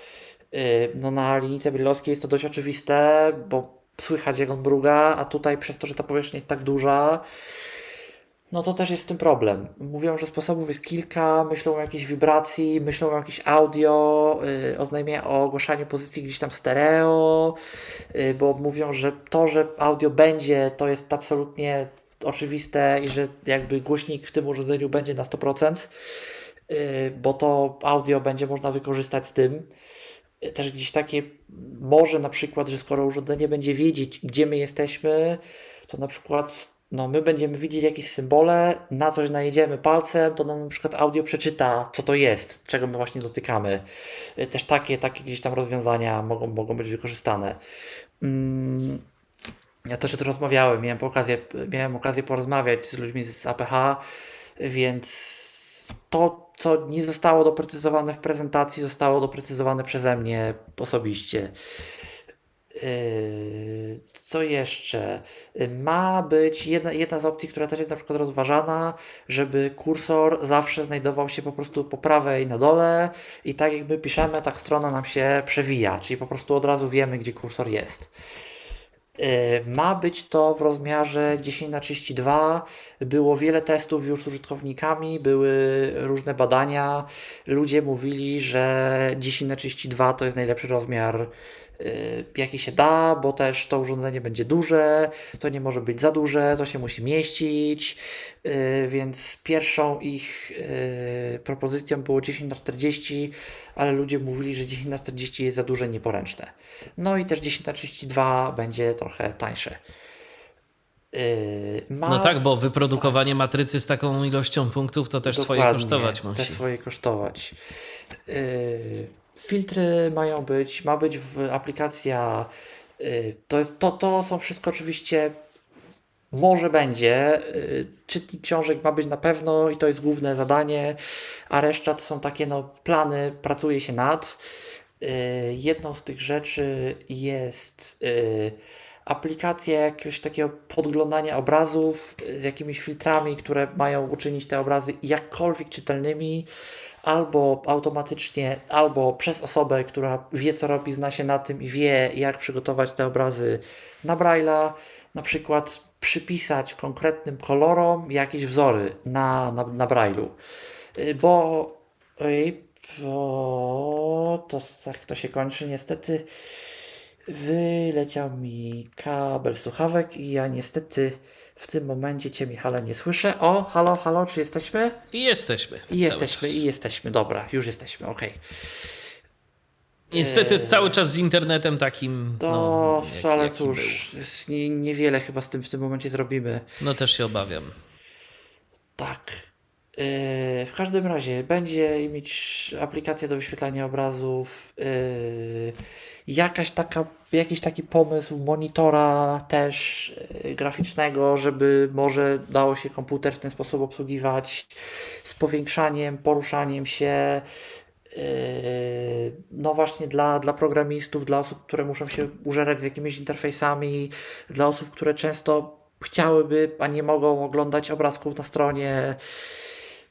no, na linijce brylowskiej jest to dość oczywiste, bo słychać jak on mruga, a tutaj przez to, że ta powierzchnia jest tak duża, no to też jest z tym problem. Mówią, że sposobów jest kilka, myślą o jakiejś wibracji, myślą o jakieś audio, yy, oznajmia o ogłaszaniu pozycji gdzieś tam stereo, yy, bo mówią, że to, że audio będzie, to jest absolutnie oczywiste i że jakby głośnik w tym urządzeniu będzie na 100%, yy, bo to audio będzie można wykorzystać z tym. Też gdzieś takie może na przykład, że skoro urządzenie będzie wiedzieć, gdzie my jesteśmy, to na przykład no, my będziemy widzieć jakieś symbole, na coś najedziemy palcem, to nam na przykład audio przeczyta, co to jest, czego my właśnie dotykamy. Yy, Też takie, takie gdzieś tam rozwiązania mogą, mogą być wykorzystane. Mm, ja też o tym rozmawiałem, miałem okazję, miałem okazję porozmawiać z ludźmi z APH, więc to, co nie zostało doprecyzowane w prezentacji, zostało doprecyzowane przeze mnie osobiście. Yy, Co jeszcze? Ma być jedna, jedna z opcji, która też jest na przykład rozważana, żeby kursor zawsze znajdował się po prostu po prawej na dole i tak jak my piszemy, tak strona nam się przewija, czyli po prostu od razu wiemy, gdzie kursor jest. Yy, Ma być to w rozmiarze 10 na 32 Było wiele testów już z użytkownikami, były różne badania. Ludzie mówili, że 10 na 32 to jest najlepszy rozmiar, jaki się da, bo też to urządzenie będzie duże, to nie może być za duże, to się musi mieścić. Yy, Więc pierwszą ich yy, propozycją było 10 na 40 ale ludzie mówili, że 10 na 40 jest za duże, nieporęczne. No i też 10 na 32 będzie trochę tańsze. Ma No tak, bo wyprodukowanie matrycy z taką ilością punktów to też swoje dokładnie, kosztować musi. Też swoje kosztować. Yy, filtry mają być, ma być w aplikacja. Yy, to, to, to są wszystko oczywiście. Może będzie. Yy, czytnik książek ma być na pewno i to jest główne zadanie, a reszta to są takie no, plany, pracuje się nad. Yy, jedną z tych rzeczy jest aplikacja jakiegoś takiego podglądania obrazów z jakimiś filtrami, które mają uczynić te obrazy jakkolwiek czytelnymi, albo automatycznie, albo przez osobę, która wie co robi, zna się na tym i wie jak przygotować te obrazy na Braille'a, na przykład przypisać konkretnym kolorom jakieś wzory na, na, na Braille'u. Y, Bo, oj, bo to tak to się kończy niestety. Wyleciał mi kabel słuchawek i ja niestety w tym momencie Cię Michale nie słyszę. O, halo, halo, czy jesteśmy? I jesteśmy. I jesteśmy, i jesteśmy, dobra, już jesteśmy, okej. Niestety Eee. cały czas z internetem takim. To, no, jaki- ale cóż, nie, niewiele chyba z tym w tym momencie zrobimy. No też się obawiam. Tak. Yy, w każdym razie będzie mieć aplikację do wyświetlania obrazów, yy, jakaś taka, jakiś taki pomysł monitora też yy, graficznego, żeby może dało się komputer w ten sposób obsługiwać z powiększaniem, poruszaniem się. Yy, No właśnie dla, dla programistów, dla osób, które muszą się użerać z jakimiś interfejsami, dla osób, które często chciałyby, a nie mogą oglądać obrazków na stronie.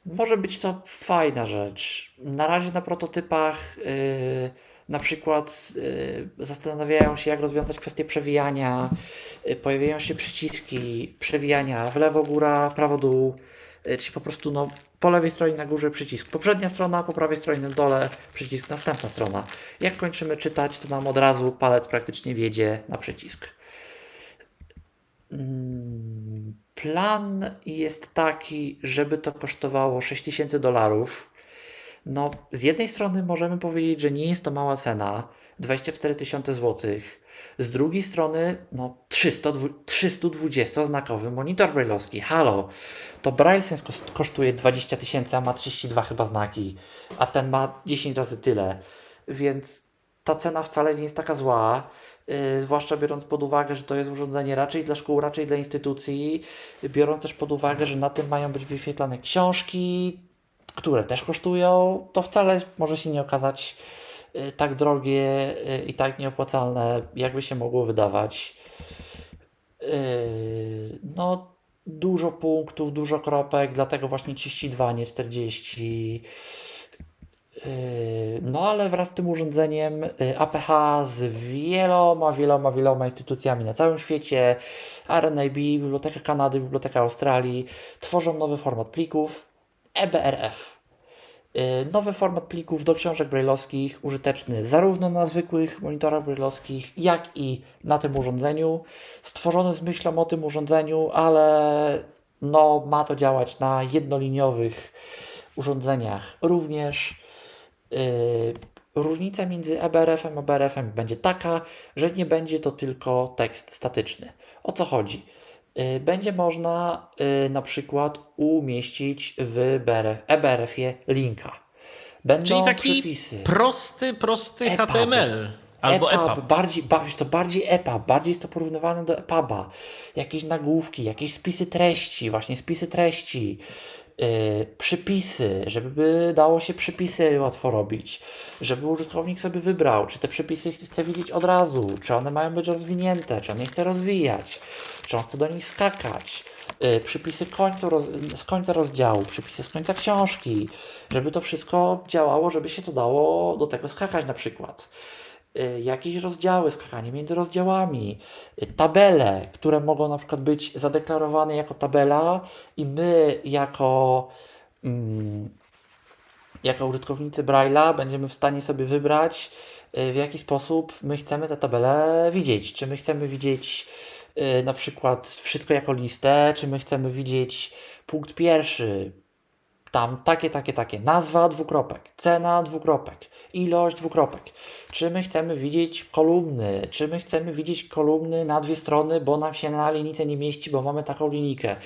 Może być to fajna rzecz. Na razie na prototypach yy, na przykład yy, zastanawiają się, jak rozwiązać kwestię przewijania. Yy, pojawiają się przyciski przewijania w lewo góra, prawo dół. y, czyli po prostu no, po lewej stronie na górze przycisk poprzednia strona, po prawej stronie na dole przycisk następna strona. Jak kończymy czytać, to nam od razu palec praktycznie wiedzie na przycisk. Mm, plan jest taki, żeby to kosztowało 6000 dolarów. No, z jednej strony możemy powiedzieć, że nie jest to mała cena, 24 tysiące złotych. Z drugiej strony, no 300, 320-znakowy monitor brailleowski. Halo, to BrailleSense kosztuje 20 tysięcy, a ma 32 chyba znaki, a ten ma 10 razy tyle. Więc ta cena wcale nie jest taka zła, yy, zwłaszcza biorąc pod uwagę, że to jest urządzenie raczej dla szkół, raczej dla instytucji, biorąc też pod uwagę, że na tym mają być wyświetlane książki, które też kosztują, to wcale może się nie okazać Y, tak drogie y, i tak nieopłacalne, jakby się mogło wydawać. Y, no, dużo punktów, dużo kropek, dlatego właśnie 32, nie 40. No, ale wraz z tym urządzeniem APH z wieloma, wieloma, wieloma instytucjami na całym świecie, RNIB, Biblioteka Kanady, Biblioteka Australii, tworzą nowy format plików EBRF Y, nowy format plików do książek brailleowskich, użyteczny zarówno na zwykłych monitorach brailleowskich, jak i na tym urządzeniu. Stworzony z myślą o tym urządzeniu, ale no, ma to działać na jednoliniowych urządzeniach również. Yy, różnica między EBRF-em a BRF-em będzie taka, że nie będzie to tylko tekst statyczny. O co chodzi? Y, będzie można y, na przykład umieścić w eBRF-ie linka. Będą Czyli taki przepisy. prosty, prosty EPUB. HTML. Albo EPUB, EPUB. Bardziej, to bardziej EPUB, bardziej jest to porównywane do EPUBa. Jakieś nagłówki, jakieś spisy treści, właśnie spisy treści, przypisy, żeby dało się przypisy łatwo robić, żeby użytkownik sobie wybrał, czy te przypisy chce widzieć od razu, czy one mają być rozwinięte, czy on je chce rozwijać, czy on chce do nich skakać. Yy, przypisy końcu, roz, z końca rozdziału, przypisy z końca książki, żeby to wszystko działało, żeby się to dało do tego skakać na przykład. Y, jakieś rozdziały, skakanie między rozdziałami, y, tabele, które mogą na przykład być zadeklarowane jako tabela i my jako, mm, jako użytkownicy Braille'a będziemy w stanie sobie wybrać, y, w jaki sposób my chcemy tę tabelę widzieć. Czy my chcemy widzieć na przykład wszystko jako listę, czy my chcemy widzieć punkt pierwszy, tam takie, takie, takie, nazwa dwukropek, cena dwukropek, ilość dwukropek. Czy my chcemy widzieć kolumny, czy my chcemy widzieć kolumny na dwie strony, bo nam się na linijce nie mieści, bo mamy taką linijkę.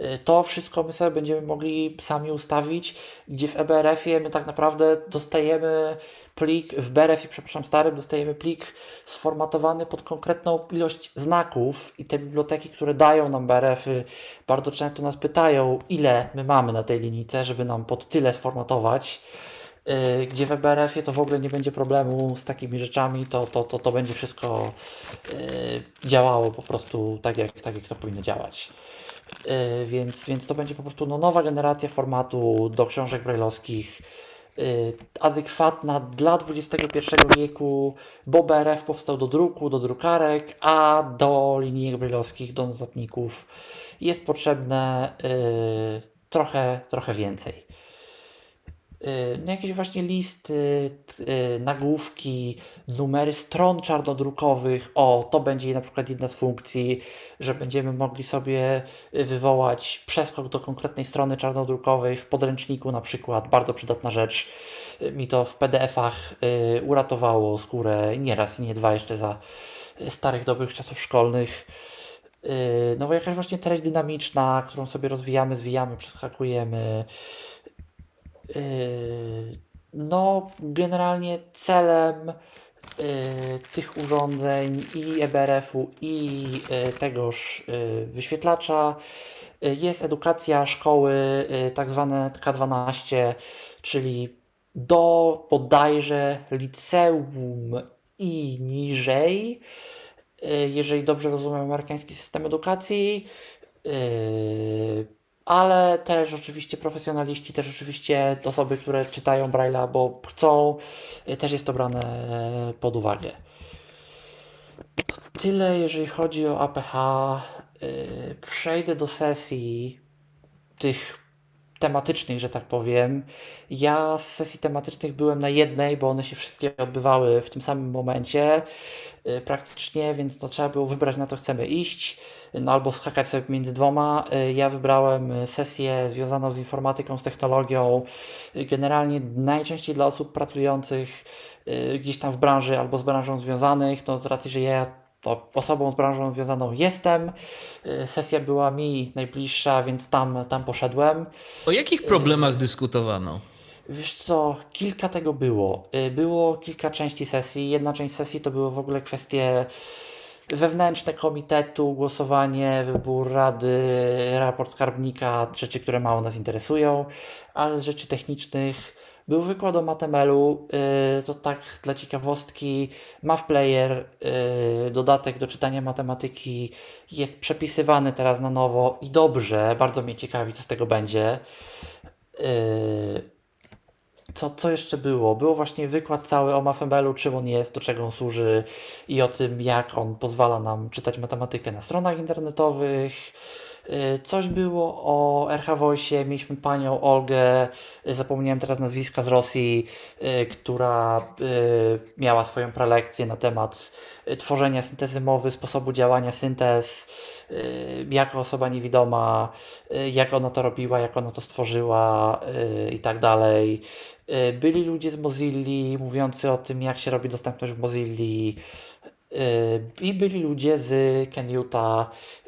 Y, to wszystko my sobie będziemy mogli sami ustawić, gdzie w EBRF-ie my tak naprawdę dostajemy plik, w BRF-ie, przepraszam, starym, dostajemy plik sformatowany pod konkretną ilość znaków i te biblioteki, które dają nam BRF-y, bardzo często nas pytają, ile my mamy na tej linijce, żeby nam pod tyle sformatować. Yy, gdzie w EBRF-ie to w ogóle nie będzie problemu z takimi rzeczami, to, to, to, to będzie wszystko yy, działało po prostu tak jak, tak, jak to powinno działać. Yy, więc, więc to będzie po prostu no, nowa generacja formatu do książek brajlowskich, Y, adekwatna dla XXI wieku, bo BRF powstał do druku, do drukarek, a do linijek brylowskich, do notatników jest potrzebne y, trochę, trochę więcej. Y, no jakieś właśnie listy, y, nagłówki, numery stron czarnodrukowych. O, to będzie na przykład jedna z funkcji, że będziemy mogli sobie wywołać przeskok do konkretnej strony czarnodrukowej w podręczniku na przykład. Bardzo przydatna rzecz. Y, mi to w PDF-ach uratowało skórę nieraz i nie dwa jeszcze za starych, dobrych czasów szkolnych. No bo jakaś właśnie treść dynamiczna, którą sobie rozwijamy, zwijamy, przeskakujemy no, generalnie celem yy, tych urządzeń i EBRF-u i yy, tegoż wyświetlacza jest edukacja szkoły, tak zwane K12, czyli do bodajże liceum i niżej, jeżeli dobrze rozumiem amerykański system edukacji ale też oczywiście profesjonaliści, też oczywiście osoby, które czytają Braille'a, bo chcą, y, też jest to brane pod uwagę. To tyle, jeżeli chodzi o APH. Y, przejdę do sesji tych tematycznych, że tak powiem. Ja z sesji tematycznych byłem na jednej, bo one się wszystkie odbywały w tym samym momencie y, praktycznie, więc no, trzeba było wybrać na to chcemy iść, no, albo skakać sobie między dwoma. Y, ja wybrałem sesję związaną z informatyką, z technologią, y, generalnie najczęściej dla osób pracujących gdzieś tam w branży albo z branżą związanych, no z racji, że ja to osobą z branżą związaną jestem. Y, sesja była mi najbliższa, więc tam, tam poszedłem. O jakich problemach dyskutowano? Wiesz co, kilka tego było. Y, było kilka części sesji. Jedna część sesji to były w ogóle kwestie wewnętrzne komitetu, głosowanie, wybór rady, raport skarbnika, rzeczy, które mało nas interesują, ale z rzeczy technicznych był wykład o Matemelu, yy, to tak dla ciekawostki, Math Player, yy, dodatek do czytania matematyki jest przepisywany teraz na nowo i dobrze, bardzo mnie ciekawi co z tego będzie. Yy, co, co jeszcze było? Było właśnie wykład cały o MathML-u, czym on jest, do czego on służy i o tym, jak on pozwala nam czytać matematykę na stronach internetowych. Y, coś było o RH Voice, mieliśmy panią Olgę, y, zapomniałem teraz nazwiska z Rosji, y, która miała swoją prelekcję na temat tworzenia syntezy mowy, sposobu działania syntez, jako osoba niewidoma, jak ona to robiła, jak ona to stworzyła i tak dalej. Byli ludzie z Mozilli mówiący o tym, jak się robi dostępność w Mozilli. I byli ludzie z Kenuta, Y,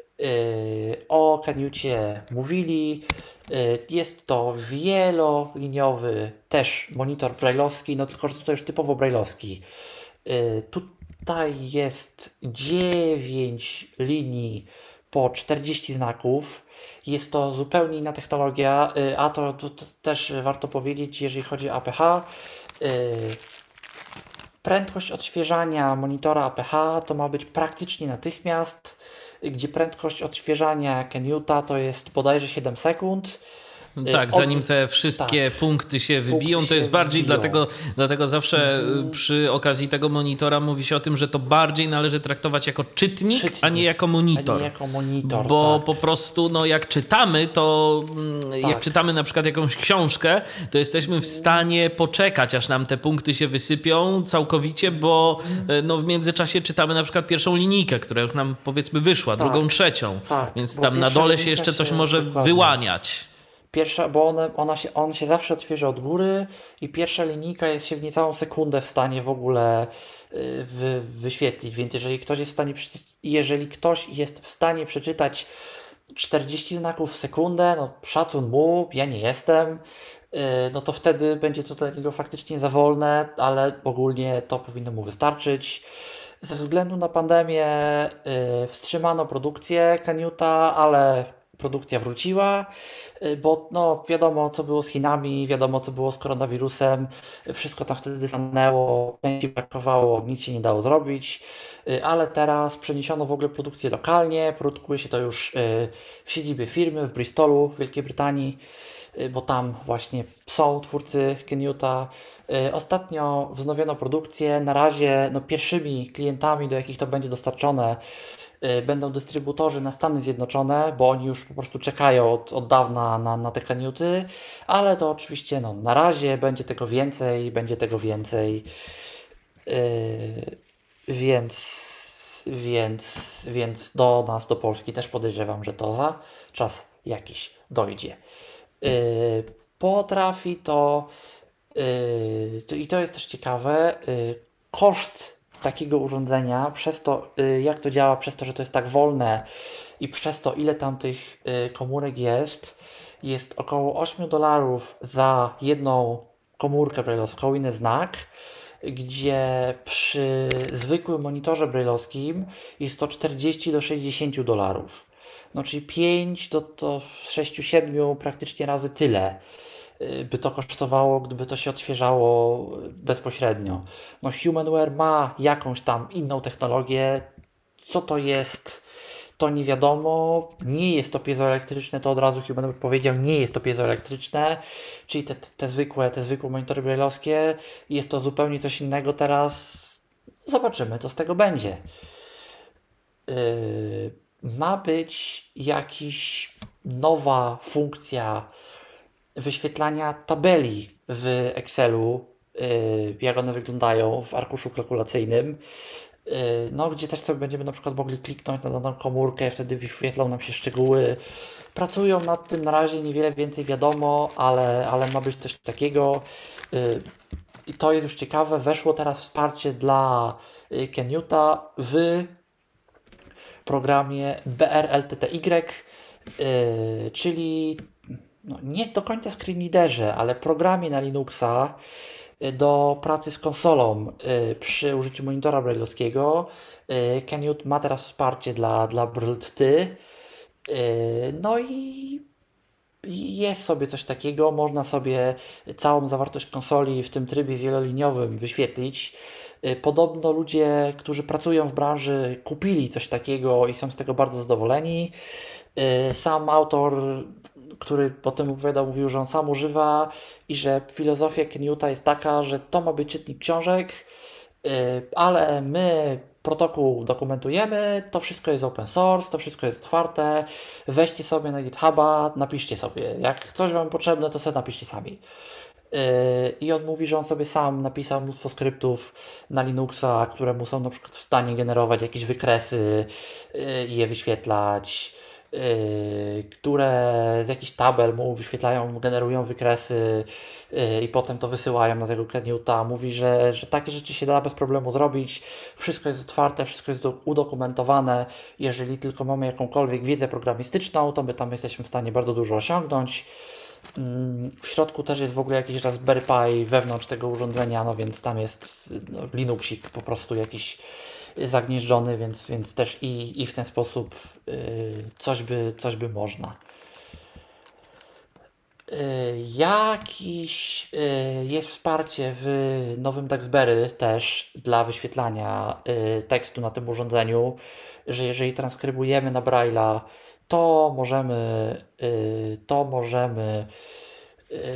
o Kaniucie mówili. Y, jest to wieloliniowy też monitor brailleowski, no tylko, że to już typowo brailleowski. Y, tutaj jest 9 linii po 40 znaków. Jest to zupełnie inna technologia, a to, to, to też warto powiedzieć, jeżeli chodzi o APH. Prędkość odświeżania monitora APH to ma być praktycznie natychmiast gdzie prędkość odświeżania Kenuta to jest bodajże 7 sekund. No tak, Od... zanim te wszystkie tak. punkty się wybiją, punkty to jest bardziej wybiją. dlatego, dlatego zawsze mm. przy okazji tego monitora mówi się o tym, że to bardziej należy traktować jako czytnik, czytnik a nie jako monitor. Nie jako monitor bo tak. po prostu no, jak czytamy, to mm, tak. jak czytamy na przykład jakąś książkę, to jesteśmy w stanie poczekać, aż nam te punkty się wysypią całkowicie, bo e, no, w międzyczasie czytamy na przykład pierwszą linijkę, która już nam powiedzmy wyszła, tak. drugą, trzecią. Tak. Więc tam na dole się jeszcze coś może dokładnie. wyłaniać. Pierwsza, bo one, ona się, on się zawsze otwiera od góry i pierwsza linijka jest się w niecałą sekundę w stanie w ogóle y, wy, wyświetlić, więc jeżeli ktoś jest w stanie jeżeli ktoś jest w stanie przeczytać 40 znaków w sekundę, no szacun mu, ja nie jestem, y, no to wtedy będzie to dla niego faktycznie za wolne, ale ogólnie to powinno mu wystarczyć. Ze względu na pandemię y, wstrzymano produkcję Kaniuta, ale produkcja wróciła, bo no, wiadomo co było z Chinami, wiadomo co było z koronawirusem, wszystko tam wtedy stanęło, pieniędzy brakowało, nic się nie dało zrobić, y, ale teraz przeniesiono w ogóle produkcję lokalnie, produkuje się to już y, w siedzibie firmy w Bristolu w Wielkiej Brytanii, bo tam właśnie są twórcy Kenuta. Ostatnio wznowiono produkcję. Na razie no, pierwszymi klientami, do jakich to będzie dostarczone, będą dystrybutorzy na Stany Zjednoczone, bo oni już po prostu czekają od, od dawna na, na te kaniuty, ale to oczywiście no, na razie będzie tego więcej, będzie tego więcej. Yy, więc, więc, więc do nas, do Polski też podejrzewam, że to za czas jakiś dojdzie. Yy, potrafi to, yy, i to jest też ciekawe, yy, koszt takiego urządzenia, przez to y, jak to działa, przez to, że to jest tak wolne i przez to ile tam tych y, komórek jest, jest około 8 dolarów za jedną komórkę brailleowską, inny znak, gdzie przy zwykłym monitorze brailleowskim jest to 40 do 60 dolarów. No czyli 5 do, do 6-7 praktycznie razy tyle. Y, by to kosztowało, gdyby to się odświeżało bezpośrednio. No Humanware ma jakąś tam inną technologię. Co to jest? To nie wiadomo. Nie jest to piezoelektryczne, to od razu Humanware powiedział, nie jest to piezoelektryczne, czyli te, te zwykłe, te zwykłe monitory brailleowskie. Jest to zupełnie coś innego teraz. Zobaczymy, co z tego będzie. Yy, ma być jakiś nowa funkcja wyświetlania tabeli w Excelu, y, jak one wyglądają w arkuszu kalkulacyjnym. Y, no, gdzie też sobie będziemy na przykład mogli kliknąć na daną komórkę, wtedy wyświetlą nam się szczegóły. Pracują nad tym na razie, niewiele więcej wiadomo, ale, ale ma być coś takiego. Y, I to jest już ciekawe, weszło teraz wsparcie dla Kenuta w programie BRLTTY, czyli no, nie do końca screen ale programie na Linuxa y, do pracy z konsolą y, przy użyciu monitora brailleowskiego. Y, Canute ma teraz wsparcie dla, dla BRLT. No i jest sobie coś takiego, można sobie całą zawartość konsoli w tym trybie wieloliniowym wyświetlić. Podobno ludzie, którzy pracują w branży, kupili coś takiego i są z tego bardzo zadowoleni. Sam autor który potem opowiadał, mówił, że on sam używa i że filozofia Keniuta jest taka, że to ma być czytnik książek, yy, ale my protokół dokumentujemy, to wszystko jest open source, to wszystko jest otwarte, weźcie sobie na GitHuba, napiszcie sobie. Jak coś Wam potrzebne, to sobie napiszcie sami. Yy, I on mówi, że on sobie sam napisał mnóstwo skryptów na Linuxa, które mu są na przykład w stanie generować jakieś wykresy yy, i je wyświetlać. Yy, które z jakichś tabel mu wyświetlają, generują wykresy yy, i potem to wysyłają na tego Keniuta. Mówi, że, że takie rzeczy się da bez problemu zrobić. Wszystko jest otwarte, wszystko jest udokumentowane. Jeżeli tylko mamy jakąkolwiek wiedzę programistyczną, to my tam jesteśmy w stanie bardzo dużo osiągnąć. Mm, w środku też jest w ogóle jakiś Raspberry Pi wewnątrz tego urządzenia, no więc tam jest no, Linuxik po prostu jakiś zagnieżdżony, więc, więc też i, i w ten sposób y, coś, by, coś by można. Y, jakiś y, jest wsparcie w nowym Daxberry też dla wyświetlania tekstu na tym urządzeniu, że jeżeli transkrybujemy na Braille'a, to możemy, to możemy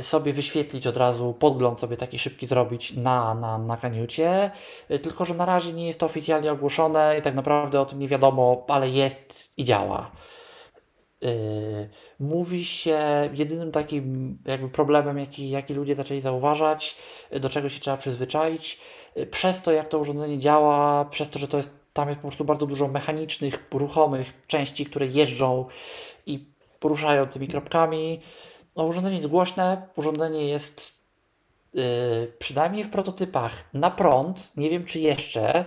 sobie wyświetlić od razu, podgląd sobie taki szybki zrobić na, na, na kaniucie, y, tylko że na razie nie jest to oficjalnie ogłoszone i tak naprawdę o tym nie wiadomo, ale jest i działa. Yy, mówi się, jedynym takim jakby problemem, jaki, jaki ludzie zaczęli zauważać, do czego się trzeba przyzwyczaić, przez to jak to urządzenie działa, przez to, że to jest, tam jest po prostu bardzo dużo mechanicznych, ruchomych części, które jeżdżą i poruszają tymi kropkami, no, urządzenie jest głośne, urządzenie jest yy, przynajmniej w prototypach na prąd, nie wiem czy jeszcze,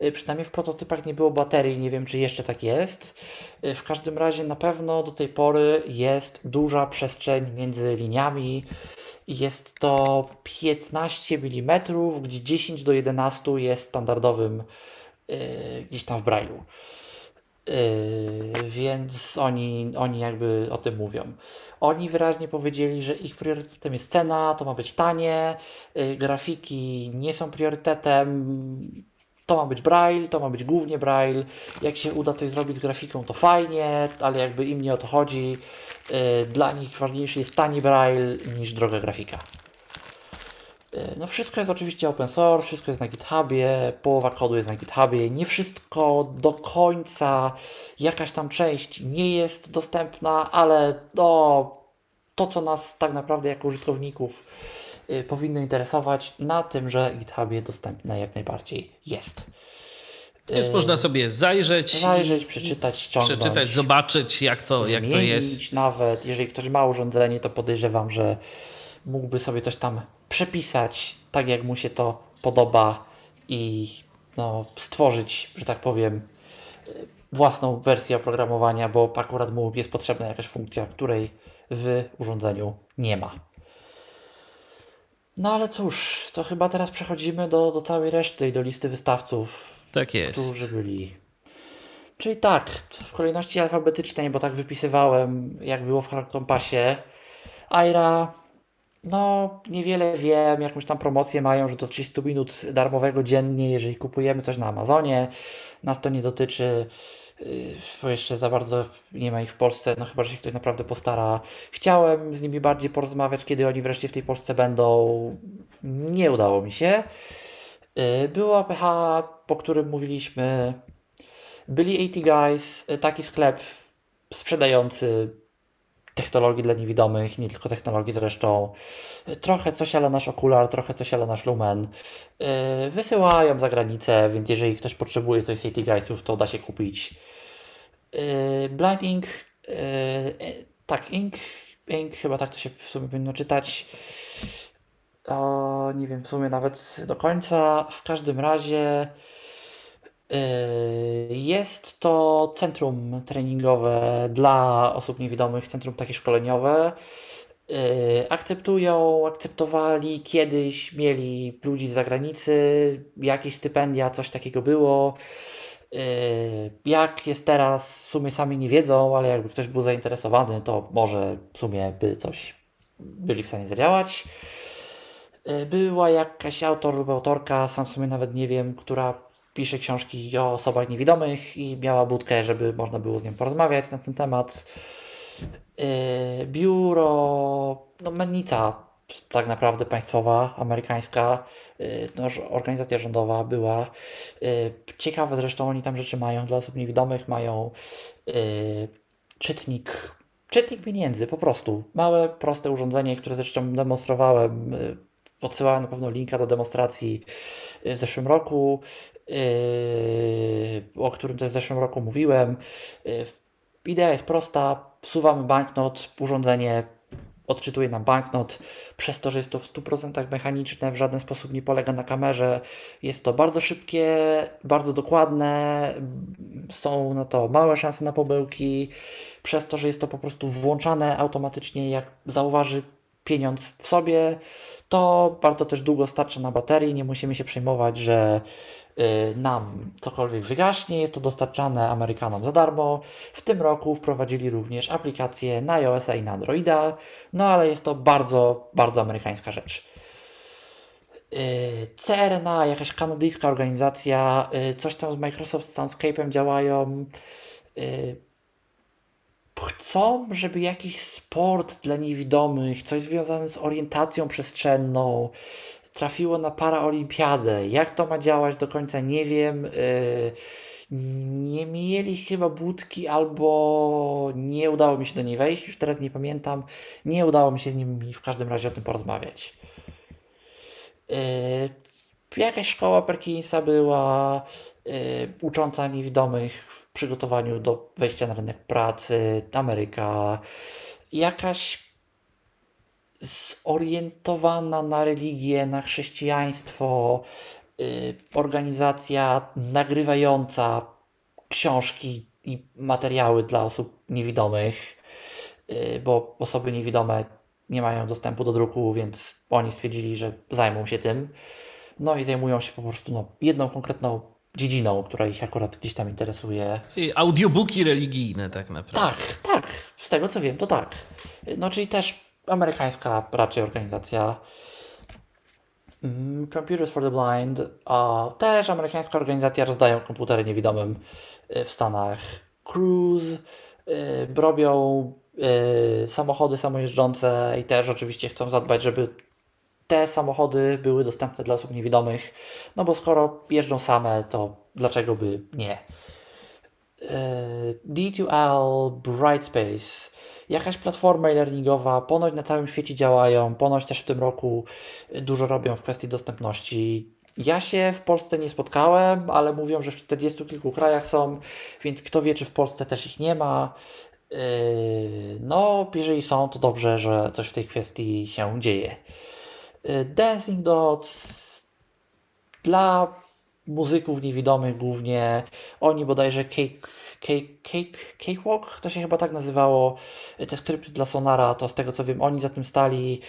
yy, przynajmniej w prototypach nie było baterii, nie wiem czy jeszcze tak jest. Yy, w każdym razie na pewno do tej pory jest duża przestrzeń między liniami. Jest to 15 mm, gdzie 10 do 11 jest standardowym yy, gdzieś tam w Braille'u. Yy, więc oni, oni jakby o tym mówią. Oni wyraźnie powiedzieli, że ich priorytetem jest cena, to ma być tanie, yy, grafiki nie są priorytetem, to ma być braille, to ma być głównie braille. Jak się uda coś zrobić z grafiką, to fajnie, ale jakby im nie o to chodzi. Yy, dla nich ważniejszy jest tani braille niż droga grafika. E, no wszystko jest oczywiście open source, wszystko jest na GitHubie, połowa kodu jest na GitHubie, nie wszystko do końca, jakaś tam część nie jest dostępna, ale no, to, co nas tak naprawdę jako użytkowników y, powinno interesować, na tym, że GitHubie dostępne jak najbardziej jest. Więc można sobie zajrzeć. Zajrzeć, przeczytać, ściągnąć. Przeczytać, zobaczyć, jak to, jak to jest. nawet. Jeżeli ktoś ma urządzenie, to podejrzewam, że mógłby sobie coś tam przepisać tak, jak mu się to podoba i no, stworzyć, że tak powiem, własną wersję oprogramowania, bo akurat mu jest potrzebna jakaś funkcja, której w urządzeniu nie ma. No ale cóż, to chyba teraz przechodzimy do, do całej reszty i do listy wystawców, tak jest. którzy byli. Czyli tak, w kolejności alfabetycznej, bo tak wypisywałem, jak było w Kompasie. Aira, no, niewiele wiem, jakąś tam promocję mają, że do 30 minut darmowego dziennie, jeżeli kupujemy coś na Amazonie. Nas to nie dotyczy, yy, bo jeszcze za bardzo nie ma ich w Polsce, no chyba, że się ktoś naprawdę postara. Chciałem z nimi bardziej porozmawiać, kiedy oni wreszcie w tej Polsce będą. Nie udało mi się. Yy, było APH, po którym mówiliśmy. Byli 80 Guys, yy, taki sklep sprzedający technologii dla niewidomych, nie tylko technologii zresztą. Trochę coś ale nasz okular, trochę coś ale nasz lumen. Yy, wysyłają za granicę, więc jeżeli ktoś potrzebuje coś City Guysów, to da się kupić. Yy, Blind Ink, yy, tak, Ink, Ink, chyba tak to się w sumie powinno czytać. O, nie wiem w sumie nawet do końca. W każdym razie jest to centrum treningowe dla osób niewidomych, centrum takie szkoleniowe. Akceptują, akceptowali kiedyś, mieli ludzi z zagranicy, jakieś stypendia, coś takiego było. Jak jest teraz, w sumie sami nie wiedzą, ale jakby ktoś był zainteresowany, to może w sumie by coś byli w stanie zadziałać. Była jakaś autor lub autorka, sam w sumie nawet nie wiem, która pisze książki o osobach niewidomych i miała budkę, żeby można było z nią porozmawiać na ten temat. Yy, biuro, no mennica tak naprawdę państwowa, amerykańska, yy, no, organizacja rządowa była. Yy, ciekawe zresztą, oni tam rzeczy mają dla osób niewidomych, mają czytnik, czytnik pieniędzy po prostu. Małe, proste urządzenie, które zresztą demonstrowałem Odsyłałem na pewno linka do demonstracji w zeszłym roku. Yy, o którym też w zeszłym roku mówiłem. Yy, idea jest prosta, wsuwamy banknot, urządzenie odczytuje nam banknot, przez to, że jest to w 100% mechaniczne, w żaden sposób nie polega na kamerze. Jest to bardzo szybkie, bardzo dokładne, są na to małe szanse na pomyłki, przez to, że jest to po prostu włączane automatycznie, jak zauważy pieniądz w sobie, to bardzo też długo starcza na baterii, nie musimy się przejmować, że nam cokolwiek wygaśnie. Jest to dostarczane Amerykanom za darmo. W tym roku wprowadzili również aplikację na iOS i na Androida, no ale jest to bardzo, bardzo amerykańska rzecz. Y, CRNA, jakaś kanadyjska organizacja, y, coś tam z Microsoft Soundscape'em działają. Chcą, żeby jakiś sport dla niewidomych, coś związane z orientacją przestrzenną, trafiło na paraolimpiadę. Jak to ma działać do końca nie wiem. Y, nie mieli chyba budki, albo nie udało mi się do niej wejść, już teraz nie pamiętam. Nie udało mi się z nimi w każdym razie o tym porozmawiać. Y, jakaś szkoła Perkinsa była y, ucząca niewidomych w przygotowaniu do wejścia na rynek pracy, Ameryka. Jakaś zorientowana na religię, na chrześcijaństwo, y, organizacja nagrywająca książki i materiały dla osób niewidomych, y, bo osoby niewidome nie mają dostępu do druku, więc oni stwierdzili, że zajmą się tym. No i zajmują się po prostu no, jedną konkretną dziedziną, która ich akurat gdzieś tam interesuje. Audiobooki religijne, tak naprawdę. Tak, tak. Z tego co wiem, to tak. No czyli też amerykańska raczej organizacja. Mm, Computers for the Blind, też amerykańska organizacja, rozdają komputery niewidomym y, w Stanach. Cruise, yy, robią yy, samochody samojeżdżące i też oczywiście chcą zadbać, żeby te samochody były dostępne dla osób niewidomych, no bo skoro jeżdżą same, to dlaczego by nie? Yy, D2L, Brightspace, jakaś platforma e-learningowa, ponoć na całym świecie działają, ponoć też w tym roku dużo robią w kwestii dostępności. Ja się w Polsce nie spotkałem, ale mówią, że w 40 kilku krajach są, więc kto wie, czy w Polsce też ich nie ma. Yy, no, jeżeli są, to dobrze, że coś w tej kwestii się dzieje. Yy, Dancing Dots dla muzyków niewidomych głównie. Oni bodajże Cake Cake, Cake, Cakewalk, to się chyba tak nazywało, te skrypty dla Sonara, to z tego co wiem, oni za tym stali,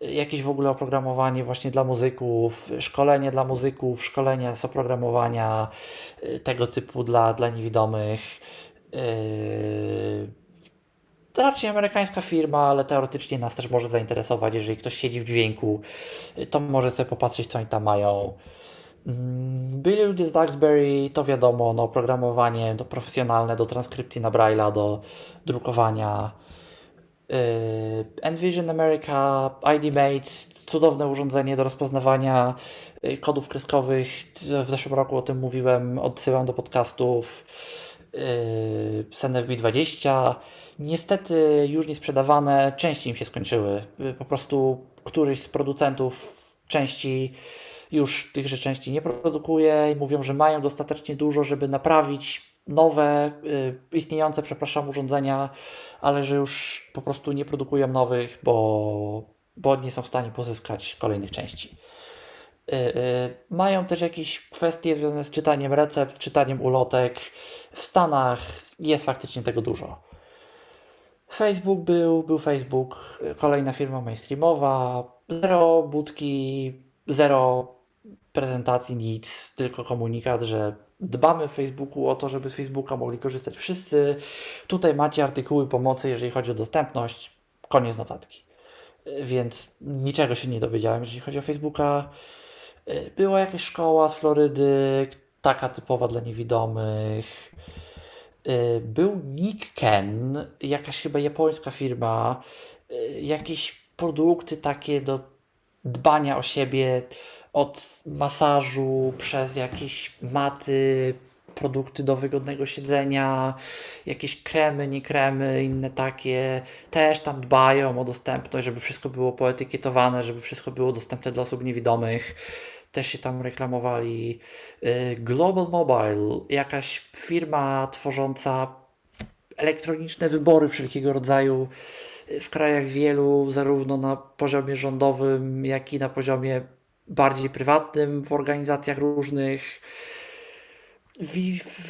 jakieś w ogóle oprogramowanie właśnie dla muzyków, szkolenie dla muzyków, szkolenie z oprogramowania tego typu dla, dla niewidomych. To raczej amerykańska firma, ale teoretycznie nas też może zainteresować, jeżeli ktoś siedzi w dźwięku, to może sobie popatrzeć, co oni tam mają. Mm, byli ludzie z Duxbury, to wiadomo, no, oprogramowanie to profesjonalne do transkrypcji na Braille'a, do drukowania. Yy, Envision America, IDMate, cudowne urządzenie do rozpoznawania yy, kodów kreskowych. W zeszłym roku o tym mówiłem, odsyłam do podcastów. z NFB20. Niestety już nie sprzedawane, części im się skończyły. Yy, po prostu któryś z producentów części już tychże części nie produkuje i mówią, że mają dostatecznie dużo, żeby naprawić nowe, y, istniejące, przepraszam, urządzenia, ale że już po prostu nie produkują nowych, bo, bo nie są w stanie pozyskać kolejnych części. Y, y, mają też jakieś kwestie związane z czytaniem recept, czytaniem ulotek. W Stanach jest faktycznie tego dużo. Facebook był, był Facebook, kolejna firma mainstreamowa, zero budki, zero prezentacji, nic, tylko komunikat, że dbamy w Facebooku o to, żeby z Facebooka mogli korzystać wszyscy. Tutaj macie artykuły pomocy, jeżeli chodzi o dostępność. Koniec notatki. Więc niczego się nie dowiedziałem, jeżeli chodzi o Facebooka. Była jakaś szkoła z Florydy, taka typowa dla niewidomych. Był Nikken, jakaś chyba japońska firma, jakieś produkty takie do dbania o siebie, od masażu przez jakieś maty, produkty do wygodnego siedzenia, jakieś kremy, nie kremy, inne takie, też tam dbają o dostępność, żeby wszystko było poetykietowane, żeby wszystko było dostępne dla osób niewidomych. Też się tam reklamowali. Y, Global Mobile, jakaś firma tworząca elektroniczne wybory wszelkiego rodzaju w krajach wielu, zarówno na poziomie rządowym, jak i na poziomie bardziej prywatnym, w organizacjach różnych.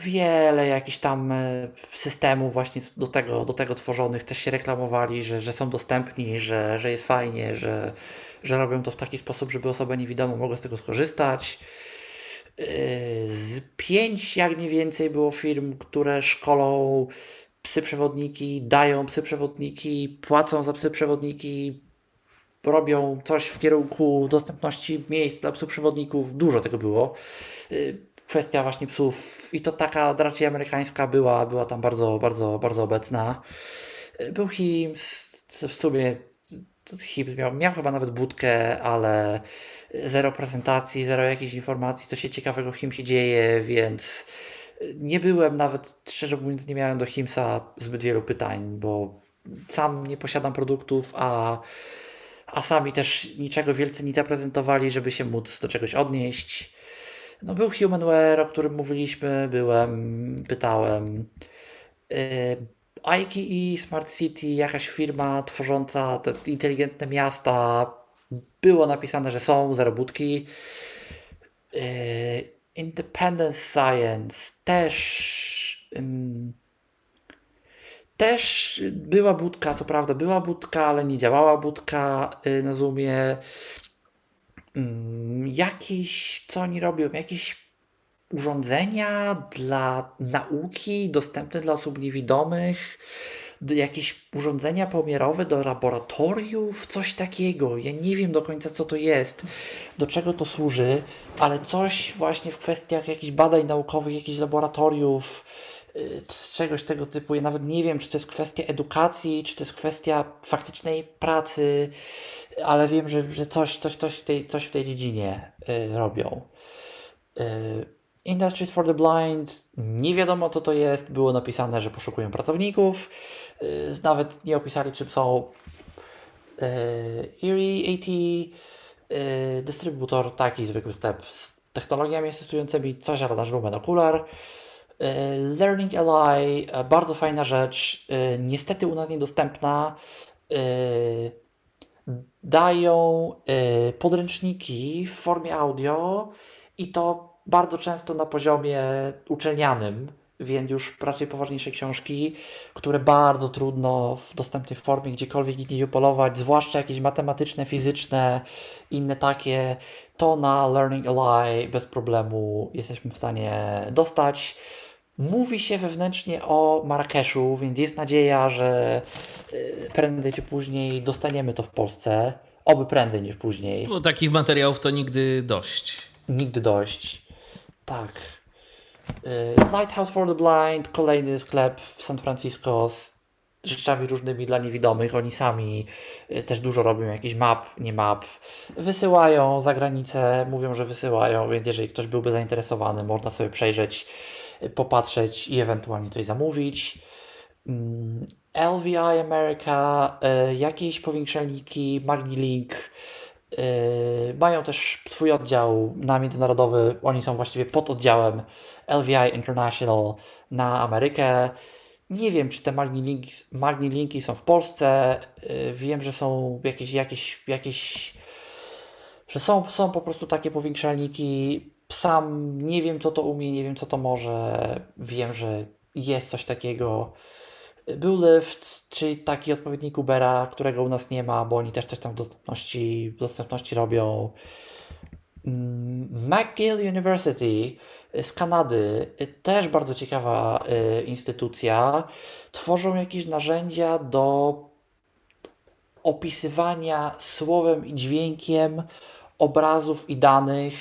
Wiele jakichś tam e, systemów właśnie do tego, do tego tworzonych też się reklamowali, że, że są dostępni, że, że jest fajnie, że, że robią to w taki sposób, żeby osoby niewidome mogły z tego skorzystać. E, z pięć, jak mniej więcej, było firm, które szkolą psy przewodniki, dają psy przewodniki, płacą za psy przewodniki, robią coś w kierunku dostępności miejsc dla psów przewodników. Dużo tego było. Y, kwestia właśnie psów i to taka raczej amerykańska była, była tam bardzo, bardzo, bardzo obecna. Y, był HIMS, w sumie HIMS miał, miał chyba nawet budkę, ale zero prezentacji, zero jakichś informacji, co się ciekawego w HIMSie dzieje, więc nie byłem nawet, szczerze mówiąc, nie miałem do HIMSa zbyt wielu pytań, bo sam nie posiadam produktów, a a sami też niczego wielce nie zaprezentowali, żeby się móc do czegoś odnieść. No był Humanware, o którym mówiliśmy, byłem, pytałem. Yy, IKE Smart City, jakaś firma tworząca te inteligentne miasta. Było napisane, że są zarobutki. Yy, Independence Science też. Też była budka, co prawda była budka, ale nie działała budka y, na Zoomie. Mm, jakieś, co oni robią? Jakieś urządzenia dla nauki dostępne dla osób niewidomych, jakieś urządzenia pomiarowe do laboratoriów, coś takiego. Ja nie wiem do końca, co to jest, do czego to służy, ale coś właśnie w kwestiach jakichś badań naukowych, jakichś laboratoriów czegoś tego typu. Ja nawet nie wiem, czy to jest kwestia edukacji, czy to jest kwestia faktycznej pracy, ale wiem, że, że coś, coś, coś, w tej, coś w tej dziedzinie y, robią. Y, Industries for the Blind, nie wiadomo co to jest, było napisane, że poszukują pracowników, y, nawet nie opisali czym są y, Erie AT, y, dystrybutor, taki zwykły sklep z technologiami asystującymi, coś na Lumen Okular, Learning Ally, e, bardzo fajna rzecz, e, niestety u nas niedostępna. Dają podręczniki w formie audio i to bardzo często na poziomie uczelnianym, więc już raczej poważniejsze książki, które bardzo trudno w dostępnej formie gdziekolwiek gdzieś upolować, zwłaszcza jakieś matematyczne, fizyczne, inne takie, to na Learning Ally bez problemu jesteśmy w stanie dostać. Mówi się wewnętrznie o Marrakeszu, więc jest nadzieja, że y, prędzej czy później dostaniemy to w Polsce. Oby prędzej niż później. Bo takich materiałów to nigdy dość. Nigdy dość. Tak. Y, Lighthouse for the Blind, kolejny sklep w San Francisco z rzeczami różnymi dla niewidomych. Oni sami y, też dużo robią, jakiś map, nie map. Wysyłają za granicę, mówią, że wysyłają, więc jeżeli ktoś byłby zainteresowany, można sobie przejrzeć popatrzeć i ewentualnie coś zamówić. Mm, LVI America, y, jakieś powiększelniki, MagniLink, y, mają też swój oddział na międzynarodowy, oni są właściwie pod oddziałem LVI International na Amerykę. Nie wiem, czy te magnilinki, magnilinki są w Polsce. Y, wiem, że są jakieś, jakieś, jakieś że są, są po prostu takie powiększalniki. Sam nie wiem, co to umie, nie wiem, co to może. Wiem, że jest coś takiego. Był Lyft, czyli taki odpowiednik Ubera, którego u nas nie ma, bo oni też coś tam w dostępności, w dostępności robią. Mm, McGill University z Kanady, też bardzo ciekawa y, instytucja. Tworzą jakieś narzędzia do opisywania słowem i dźwiękiem obrazów i danych.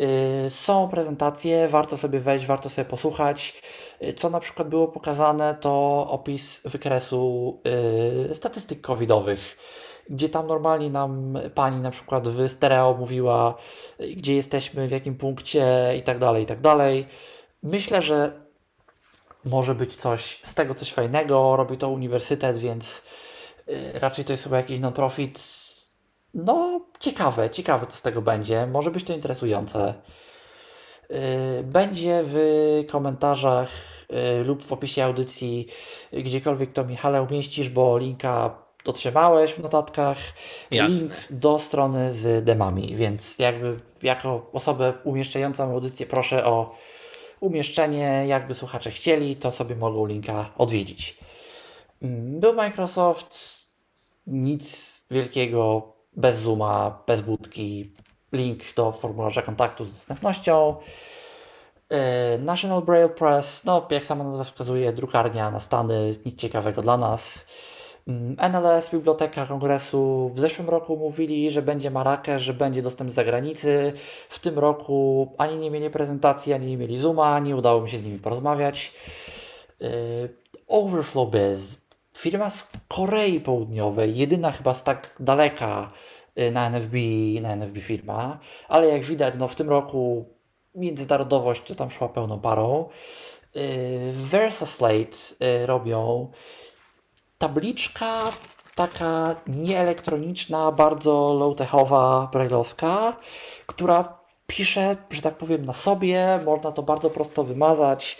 Y, są prezentacje, warto sobie wejść, warto sobie posłuchać. Y, co na przykład było pokazane, to opis wykresu y, statystyk covidowych, gdzie tam normalnie nam pani na przykład w stereo mówiła, gdzie jesteśmy, w jakim punkcie i tak dalej, i tak dalej. Myślę, że może być coś z tego coś fajnego. Robi to uniwersytet, więc raczej to jest chyba jakiś non-profit no, ciekawe, ciekawe co z tego będzie. Może być to interesujące. Y, będzie w komentarzach y, lub w opisie audycji, gdziekolwiek to Michale umieścisz, bo linka dotrzymałeś w notatkach. Jasne. Link do strony z demami, więc jakby jako osobę umieszczającą audycję proszę o umieszczenie. Jakby słuchacze chcieli, to sobie mogą linka odwiedzić. Mm, był Microsoft, nic wielkiego, bez Zooma, bez budki, link do formularza kontaktu z dostępnością. E, National Braille Press, no jak sama nazwa wskazuje, drukarnia na Stany, nic ciekawego dla nas. Mm, NLS, Biblioteka Kongresu w zeszłym roku mówili, że będzie Marrakesz, że będzie dostęp z zagranicy. W tym roku ani nie mieli prezentacji, ani nie mieli Zooma, nie udało mi się z nimi porozmawiać. E, Overflow Biz, firma z Korei Południowej, jedyna chyba z tak daleka y, na NFB, na NFB firma, ale jak widać, no w tym roku międzynarodowość to tam szła pełną parą. Y, Versa Slate y, robią tabliczka taka nieelektroniczna, bardzo low-techowa, brailleowska, która pisze, że tak powiem, na sobie, można to bardzo prosto wymazać.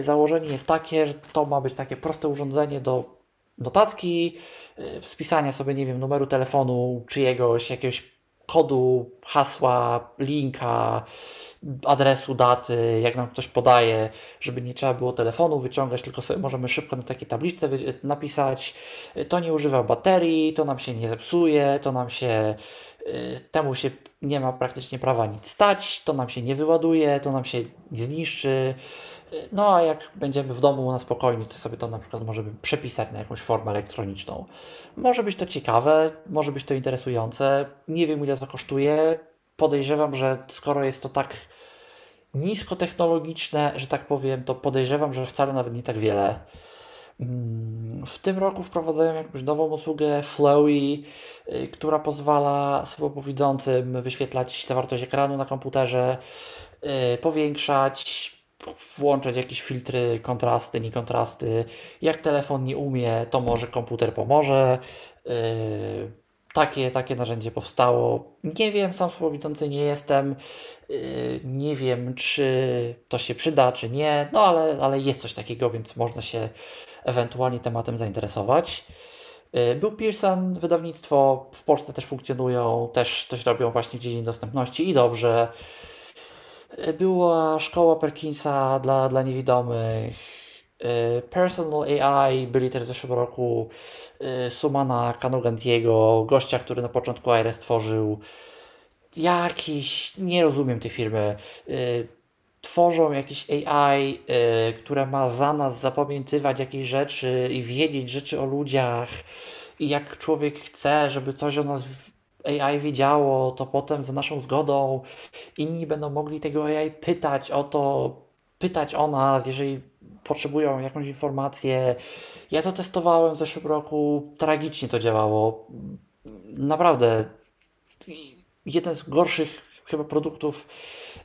Założenie jest takie, że to ma być takie proste urządzenie do notatki, y, spisania sobie, nie wiem, numeru telefonu czyjegoś, jakiegoś kodu, hasła, linka, adresu, daty, jak nam ktoś podaje, żeby nie trzeba było telefonu wyciągać, tylko sobie możemy szybko na takiej tabliczce napisać. To nie używa baterii, to nam się nie zepsuje, to nam się, y, temu się nie ma praktycznie prawa nic stać, to nam się nie wyładuje, to nam się nie zniszczy. No a jak będziemy w domu na spokojnie, to sobie to na przykład możemy przepisać na jakąś formę elektroniczną. Może być to ciekawe, może być to interesujące. Nie wiem ile to kosztuje. Podejrzewam, że skoro jest to tak niskotechnologiczne, że tak powiem, to podejrzewam, że wcale nawet nie tak wiele. Mm, w tym roku wprowadzają jakąś nową usługę Flowy, y, która pozwala słabowidzącym wyświetlać zawartość ekranu na komputerze, y, powiększać, włączać jakieś filtry, kontrasty, nie kontrasty. Jak telefon nie umie, to może komputer pomoże. Yy, takie, takie narzędzie powstało. Nie wiem, sam słowidzący nie jestem. Yy, nie wiem, czy to się przyda, czy nie. No ale, ale jest coś takiego, więc można się ewentualnie tematem zainteresować. Yy, był Pearson, wydawnictwo w Polsce też funkcjonują, też coś robią właśnie w dziedzinie dostępności i dobrze. Była szkoła Perkinsa dla, dla niewidomych. Y, Personal AI byli też w zeszłym roku y, Sumana Kanugantiego, gościa, który na początku AR stworzył. Jakiś, nie rozumiem tej firmy, tworzą jakieś AI, które ma za nas zapamiętywać jakieś rzeczy i wiedzieć rzeczy o ludziach. I jak człowiek chce, żeby coś o nas AI wiedziało, to potem za naszą zgodą inni będą mogli tego AI pytać o to, pytać o nas, jeżeli potrzebują jakąś informację. Ja to testowałem w zeszłym roku, tragicznie to działało. Naprawdę jeden z gorszych chyba produktów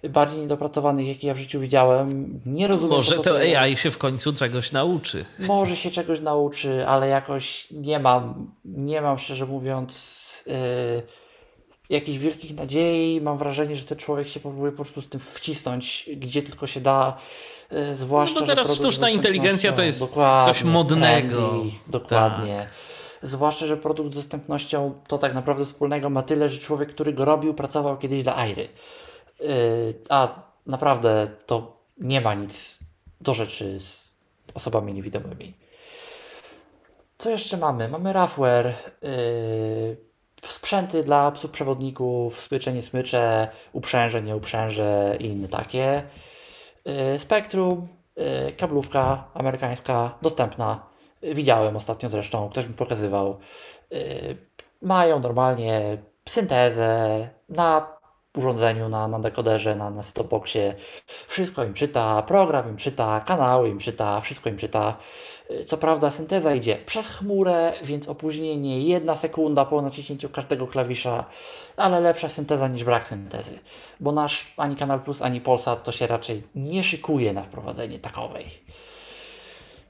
bardziej niedopracowanych, jakie ja w życiu widziałem. Nie rozumiem. Może to co AI jest. się w końcu czegoś nauczy. Może się czegoś nauczy, ale jakoś nie mam, nie mam szczerze mówiąc yy, jakichś wielkich nadziei. Mam wrażenie, że ten człowiek się próbuje po prostu z tym wcisnąć, gdzie tylko się da. Yy, zwłaszcza, No teraz sztuczna inteligencja to jest dostępnością- coś modnego. trendy, dokładnie. Zwłaszcza, że produkt z dostępnością to tak naprawdę wspólnego ma tyle, że człowiek, który go robił, pracował kiedyś dla Airy. Yy, a naprawdę to nie ma nic do rzeczy z osobami niewidomymi. Co jeszcze mamy? Mamy Rafware, yy, sprzęty dla psów przewodników, smycze, nie smycze, uprzęże, nie uprzęże i inne takie. Yy, Spektrum, yy, kablówka amerykańska, dostępna. Widziałem ostatnio zresztą, ktoś mi pokazywał. Yy, Mają normalnie syntezę na urządzeniu, na, na dekoderze, na, na set-top-boxie. Wszystko im czyta, program im czyta, kanały im czyta, wszystko im czyta. Yy, Co prawda synteza idzie przez chmurę, więc opóźnienie jedna sekunda po naciśnięciu każdego klawisza, ale lepsza synteza niż brak syntezy, bo nasz ani Kanal Plus, ani Polsat to się raczej nie szykuje na wprowadzenie takowej.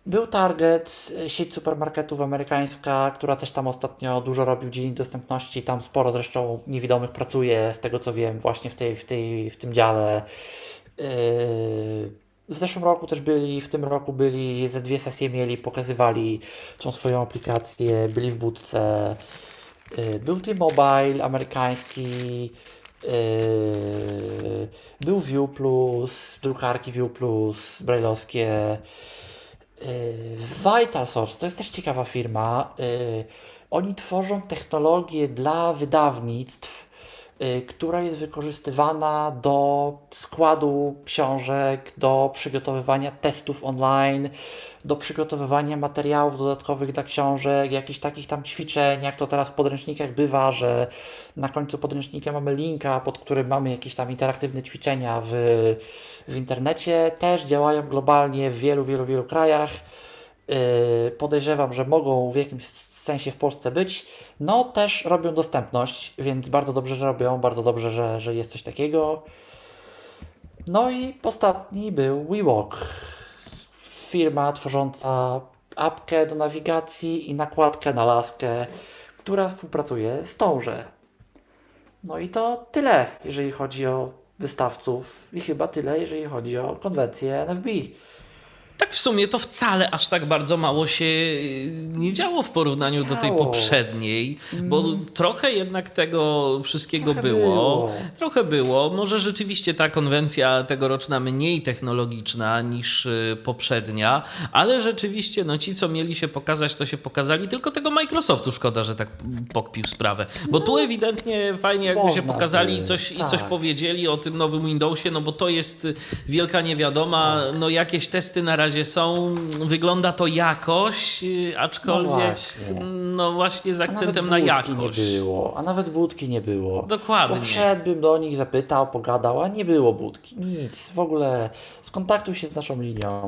Był Target, y, sieć supermarketów amerykańska, która też tam ostatnio dużo robi w dziedzinie dostępności. Tam sporo zresztą niewidomych pracuje, z tego co wiem, właśnie w, tej, w, tej, w tym dziale. Yy, W zeszłym roku też byli, w tym roku byli, ze dwie sesje mieli, pokazywali tą swoją aplikację, byli w budce. Yy, Był T-Mobile amerykański, yy, był View Plus, drukarki View Plus, brailleowskie. Yy, Vital Source to jest też ciekawa firma. Oni tworzą technologię dla wydawnictw, która jest wykorzystywana do składu książek, do przygotowywania testów online, do przygotowywania materiałów dodatkowych dla książek, jakichś takich tam ćwiczeń, jak to teraz w podręcznikach bywa, że na końcu podręcznika mamy linka, pod którym mamy jakieś tam interaktywne ćwiczenia w, w internecie. Też działają globalnie w wielu, wielu, wielu krajach. Yy, podejrzewam, że mogą w jakimś sensie w Polsce być. No też robią dostępność, więc bardzo dobrze, że robią, bardzo dobrze, że, że jest coś takiego. No i ostatni był WeWalk. Firma tworząca apkę do nawigacji i nakładkę na laskę, która współpracuje z tąże. No i to tyle, jeżeli chodzi o wystawców i chyba tyle, jeżeli chodzi o konwencję NFB. Tak w sumie to wcale aż tak bardzo mało się y, nie działo w porównaniu do tej Działo. poprzedniej, bo trochę jednak tego wszystkiego Trochę było. było. Trochę było. Może rzeczywiście ta konwencja tegoroczna mniej technologiczna niż y, poprzednia, ale rzeczywiście no ci, co mieli się pokazać, to się pokazali. Tylko tego Microsoftu szkoda, że tak pokpił sprawę. Bo tu ewidentnie fajnie jakby się pokazali i coś, i coś tak. powiedzieli o tym nowym Windowsie, no bo to jest y, wielka niewiadoma. Tak. No jakieś testy na razie są, wygląda to jakoś, y, aczkolwiek właśnie. no właśnie z akcentem na jakość. nie było, a nawet budki nie było. Dokładnie. Bo wszedłbym do nich, zapytał, pogadał, a nie było budki. Nic, w ogóle skontaktuj się z naszą linią.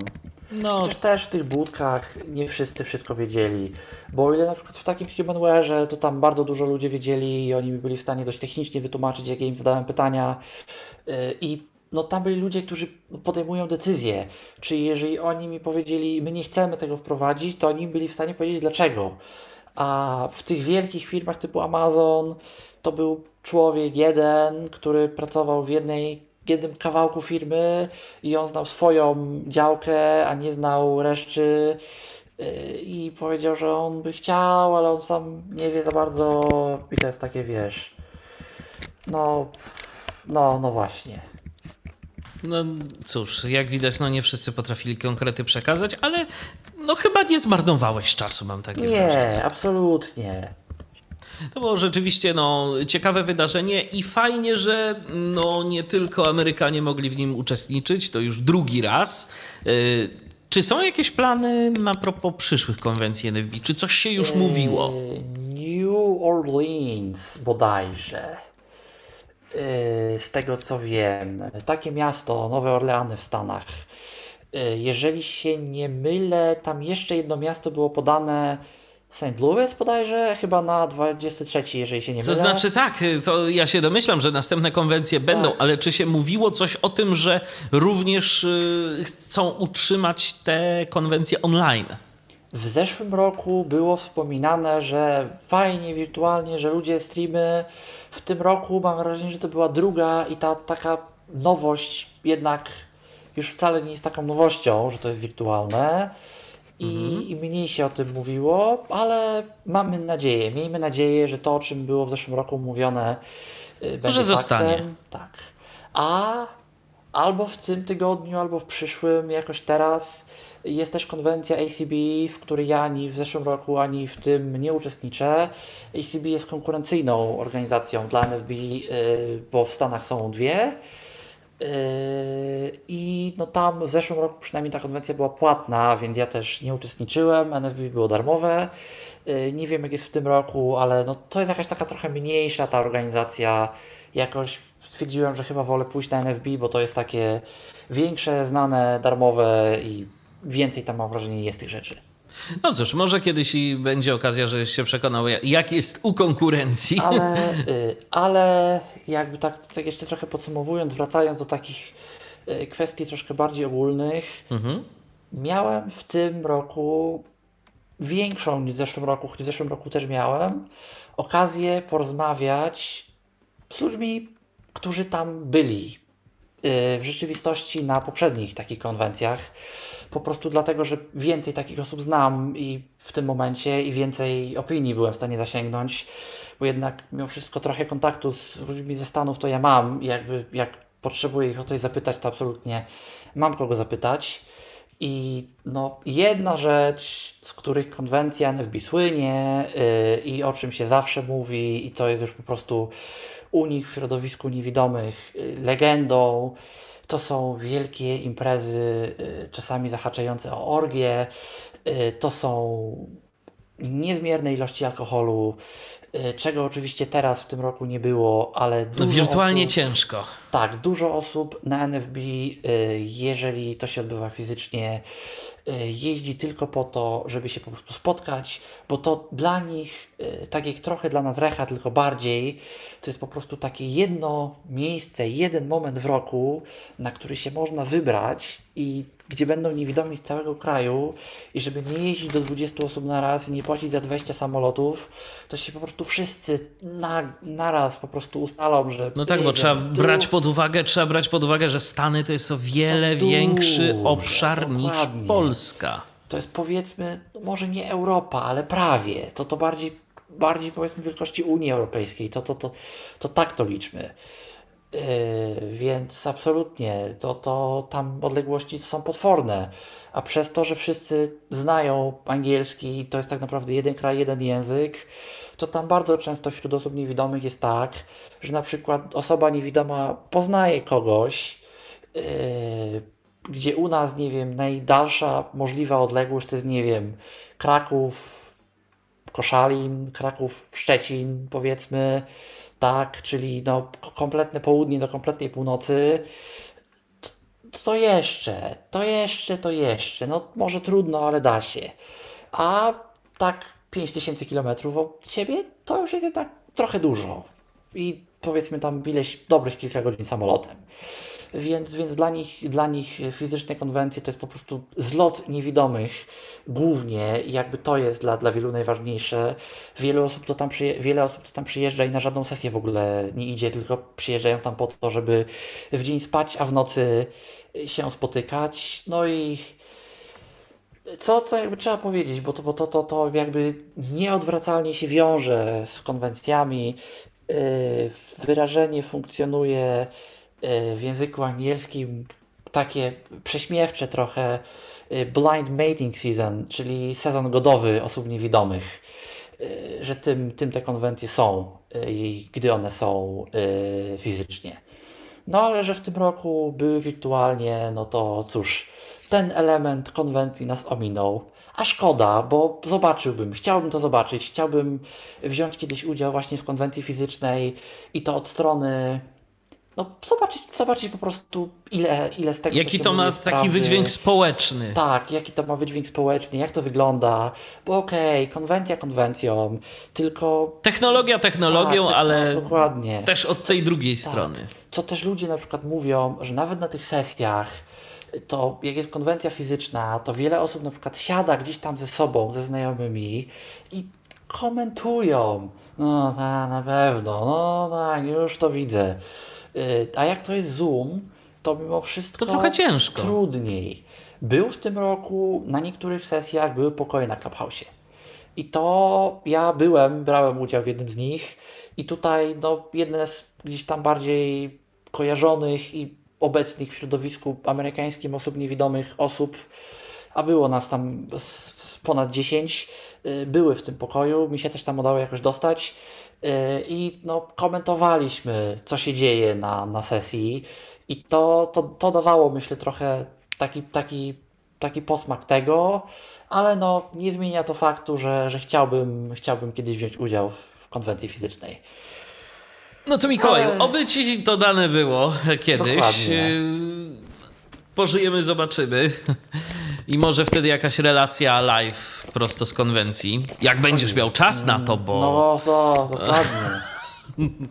No, Chociaż też w tych budkach nie wszyscy wszystko wiedzieli. Bo o ile na przykład w takim Humanware'ze to tam bardzo dużo ludzi wiedzieli i oni byli w stanie dość technicznie wytłumaczyć, jakie im zadałem pytania. Yy, I no tam byli ludzie, którzy podejmują decyzje. Czy jeżeli oni mi powiedzieli, my nie chcemy tego wprowadzić, to oni byli w stanie powiedzieć dlaczego. A w tych wielkich firmach typu Amazon to był człowiek jeden, który pracował w jednej, jednym kawałku firmy i on znał swoją działkę, a nie znał reszty. Yy, I powiedział, że on by chciał, ale on sam nie wie za bardzo. I to jest takie, wiesz. No, no, no właśnie. No cóż, jak widać, no nie wszyscy potrafili konkrety przekazać, ale no chyba nie zmarnowałeś czasu, mam takie wrażenie. Nie, absolutnie. To było rzeczywiście no, ciekawe wydarzenie i fajnie, że no, nie tylko Amerykanie mogli w nim uczestniczyć, to już drugi raz. Yy, czy są jakieś plany na propos przyszłych konwencji NFB? Czy coś się już mówiło? Yy, New Orleans bodajże. Yy, Z tego co wiem, takie miasto, Nowe Orleany w Stanach. Yy, Jeżeli się nie mylę, tam jeszcze jedno miasto było podane St. Louis bodajże, chyba na 23, jeżeli się nie To mylę. znaczy tak, to ja się domyślam, że następne konwencje będą, Tak. ale czy się mówiło coś o tym, że również y, chcą utrzymać te konwencje online? W zeszłym roku było wspominane, że fajnie wirtualnie, że ludzie streamy. W tym roku mam wrażenie, że to była druga i ta taka nowość jednak już wcale nie jest taką nowością, że to jest wirtualne. I, I mniej się o tym mówiło, ale mamy nadzieję, miejmy nadzieję, że to, o czym było w zeszłym roku mówione, y, będzie zostanie. faktem. Tak. A albo w tym tygodniu, albo w przyszłym, jakoś teraz jest też konwencja ACB, w której ani w zeszłym roku, ani w tym nie uczestniczę. ACB jest konkurencyjną organizacją dla NFB, y, bo w Stanach są dwie. Yy, I no tam w zeszłym roku przynajmniej ta konwencja była płatna, więc ja też nie uczestniczyłem. NFB było darmowe. Yy, Nie wiem jak jest w tym roku, ale no to jest jakaś taka trochę mniejsza ta organizacja. Jakoś stwierdziłem, że chyba wolę pójść na NFB, bo to jest takie większe, znane, darmowe i więcej tam mam wrażenie jest tych rzeczy. No cóż, może kiedyś i będzie okazja, że się przekonał, jak jest u konkurencji. Ale, y, ale jakby tak, tak jeszcze trochę podsumowując, wracając do takich y, kwestii troszkę bardziej ogólnych, Mhm. miałem w tym roku większą niż w zeszłym roku, choć w zeszłym roku też miałem, okazję porozmawiać z ludźmi, którzy tam byli w rzeczywistości na poprzednich takich konwencjach. Po prostu dlatego, że więcej takich osób znam i w tym momencie i więcej opinii byłem w stanie zasięgnąć, bo jednak mimo wszystko trochę kontaktu z ludźmi ze Stanów to ja mam i jakby jak potrzebuję ich o coś zapytać, to absolutnie mam kogo zapytać. I no, jedna rzecz, z których konwencja NFB słynie yy, i o czym się zawsze mówi, i to jest już po prostu u nich w środowisku niewidomych yy, legendą, to są wielkie imprezy, yy, czasami zahaczające o orgie, yy, to są niezmierne ilości alkoholu, czego oczywiście teraz w tym roku nie było, ale No, dużo wirtualnie osób, ciężko. tak, dużo osób na NFB, y, jeżeli to się odbywa fizycznie, y, jeździ tylko po to, żeby się po prostu spotkać, bo to dla nich, tak jak trochę dla nas Recha, tylko bardziej, to jest po prostu takie jedno miejsce, jeden moment w roku, na który się można wybrać i gdzie będą niewidomi z całego kraju i żeby nie jeździć do 20 osób na raz i nie płacić za 20 samolotów, to się po prostu wszyscy na, naraz po prostu ustalą, że No tak, bo trzeba tu, brać pod uwagę, trzeba brać pod uwagę, że Stany to jest o wiele To większy duże, obszar niż dokładnie. Polska. to jest powiedzmy, no może nie Europa, ale prawie. To to bardziej, bardziej powiedzmy wielkości Unii Europejskiej. To, to, to, to tak to liczmy. Yy, więc absolutnie, to, to tam odległości są potworne. A przez to, że wszyscy znają angielski, to jest tak naprawdę jeden kraj, jeden język, to tam bardzo często wśród osób niewidomych jest tak, że na przykład osoba niewidoma poznaje kogoś, yy, gdzie u nas, nie wiem, najdalsza możliwa odległość to jest, nie wiem, Kraków, Koszalin, Kraków, Szczecin, powiedzmy, tak, czyli no, kompletne południe do kompletnej północy. To, jeszcze, to jeszcze, to jeszcze. No, może trudno, ale da się. A tak 5000 km od siebie to już jest jednak trochę dużo. I powiedzmy tam ileś dobrych kilka godzin samolotem. Więc, więc dla, nich, dla nich fizyczne konwencje to jest po prostu zlot niewidomych głównie jakby to jest dla, dla wielu najważniejsze. Wiele osób, to tam wiele osób to tam przyjeżdża i na żadną sesję w ogóle nie idzie, tylko przyjeżdżają tam po to, żeby w dzień spać, a w nocy się spotykać. No i co, co jakby trzeba powiedzieć, bo to, bo to, to, to jakby nieodwracalnie się wiąże z konwencjami. Yy, wyrażenie funkcjonuje w języku angielskim takie prześmiewcze trochę yy, blind mating season, czyli sezon godowy osób niewidomych, yy, że tym, tym te konwencje są, i gdy one są fizycznie. No ale że w tym roku były wirtualnie, no to cóż, ten element konwencji nas ominął. A szkoda, bo zobaczyłbym, chciałbym to zobaczyć, chciałbym wziąć kiedyś udział właśnie w konwencji fizycznej i to od strony no, zobaczyć, zobaczyć po prostu, ile, ile z tego. Jaki to ma taki prawdy. wydźwięk społeczny? Tak, jaki to ma wydźwięk społeczny, jak to wygląda. Bo okej, konwencja konwencją, tylko. Technologia technologią, tak, ale Dokładnie. też od tej drugiej Tak. strony. Co też ludzie na przykład mówią, że nawet na tych sesjach, to jak jest konwencja fizyczna, to wiele osób na przykład siada gdzieś tam ze sobą, ze znajomymi i komentują. No tak, na pewno, no tak, już to widzę. Y, A jak to jest Zoom, to mimo wszystko To trochę ciężko. trudniej. Był w tym roku, na niektórych sesjach były pokoje na Clubhouse. I to ja byłem, brałem udział w jednym z nich i tutaj no, jedne z gdzieś tam bardziej kojarzonych i obecnych w środowisku amerykańskim osób niewidomych osób, a było nas tam ponad 10, y, były w tym pokoju, mi się też tam udało jakoś dostać i no, komentowaliśmy, co się dzieje na, na sesji i to, to, to dawało, myślę, trochę taki, taki, taki posmak tego, ale no, nie zmienia to faktu, że, że chciałbym, chciałbym kiedyś wziąć udział w konwencji fizycznej. No to Mikołaj, Ale- oby ci to dane było kiedyś. Dokładnie. Yy, Pożyjemy, zobaczymy. I może wtedy jakaś relacja live prosto z konwencji. Jak będziesz miał czas na to, bo, No, to dokładnie.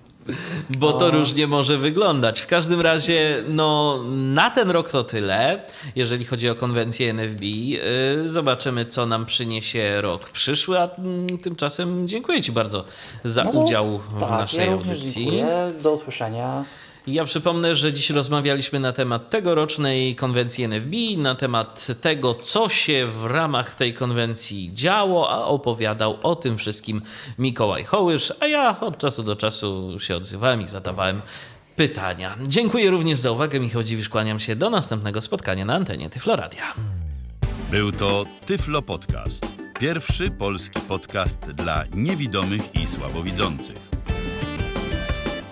bo to różnie może wyglądać. W każdym razie, no, na ten rok to tyle, jeżeli chodzi o konwencję NFB. Yy, Zobaczymy, co nam przyniesie rok przyszły, a mm, tymczasem dziękuję Ci bardzo za No to- udział w tak, naszej ja audycji. dziękuję. Do usłyszenia. Ja przypomnę, że dziś rozmawialiśmy na temat tegorocznej konwencji NFB, na temat tego, co się w ramach tej konwencji działo, a opowiadał o tym wszystkim Mikołaj Hołysz, a ja od czasu do czasu się odzywałem i zadawałem pytania. Dziękuję również za uwagę. Michał Dziwisz, kłaniam się do następnego spotkania na antenie Tyfloradia. Był to Tyflo Podcast. Pierwszy polski podcast dla niewidomych i słabowidzących.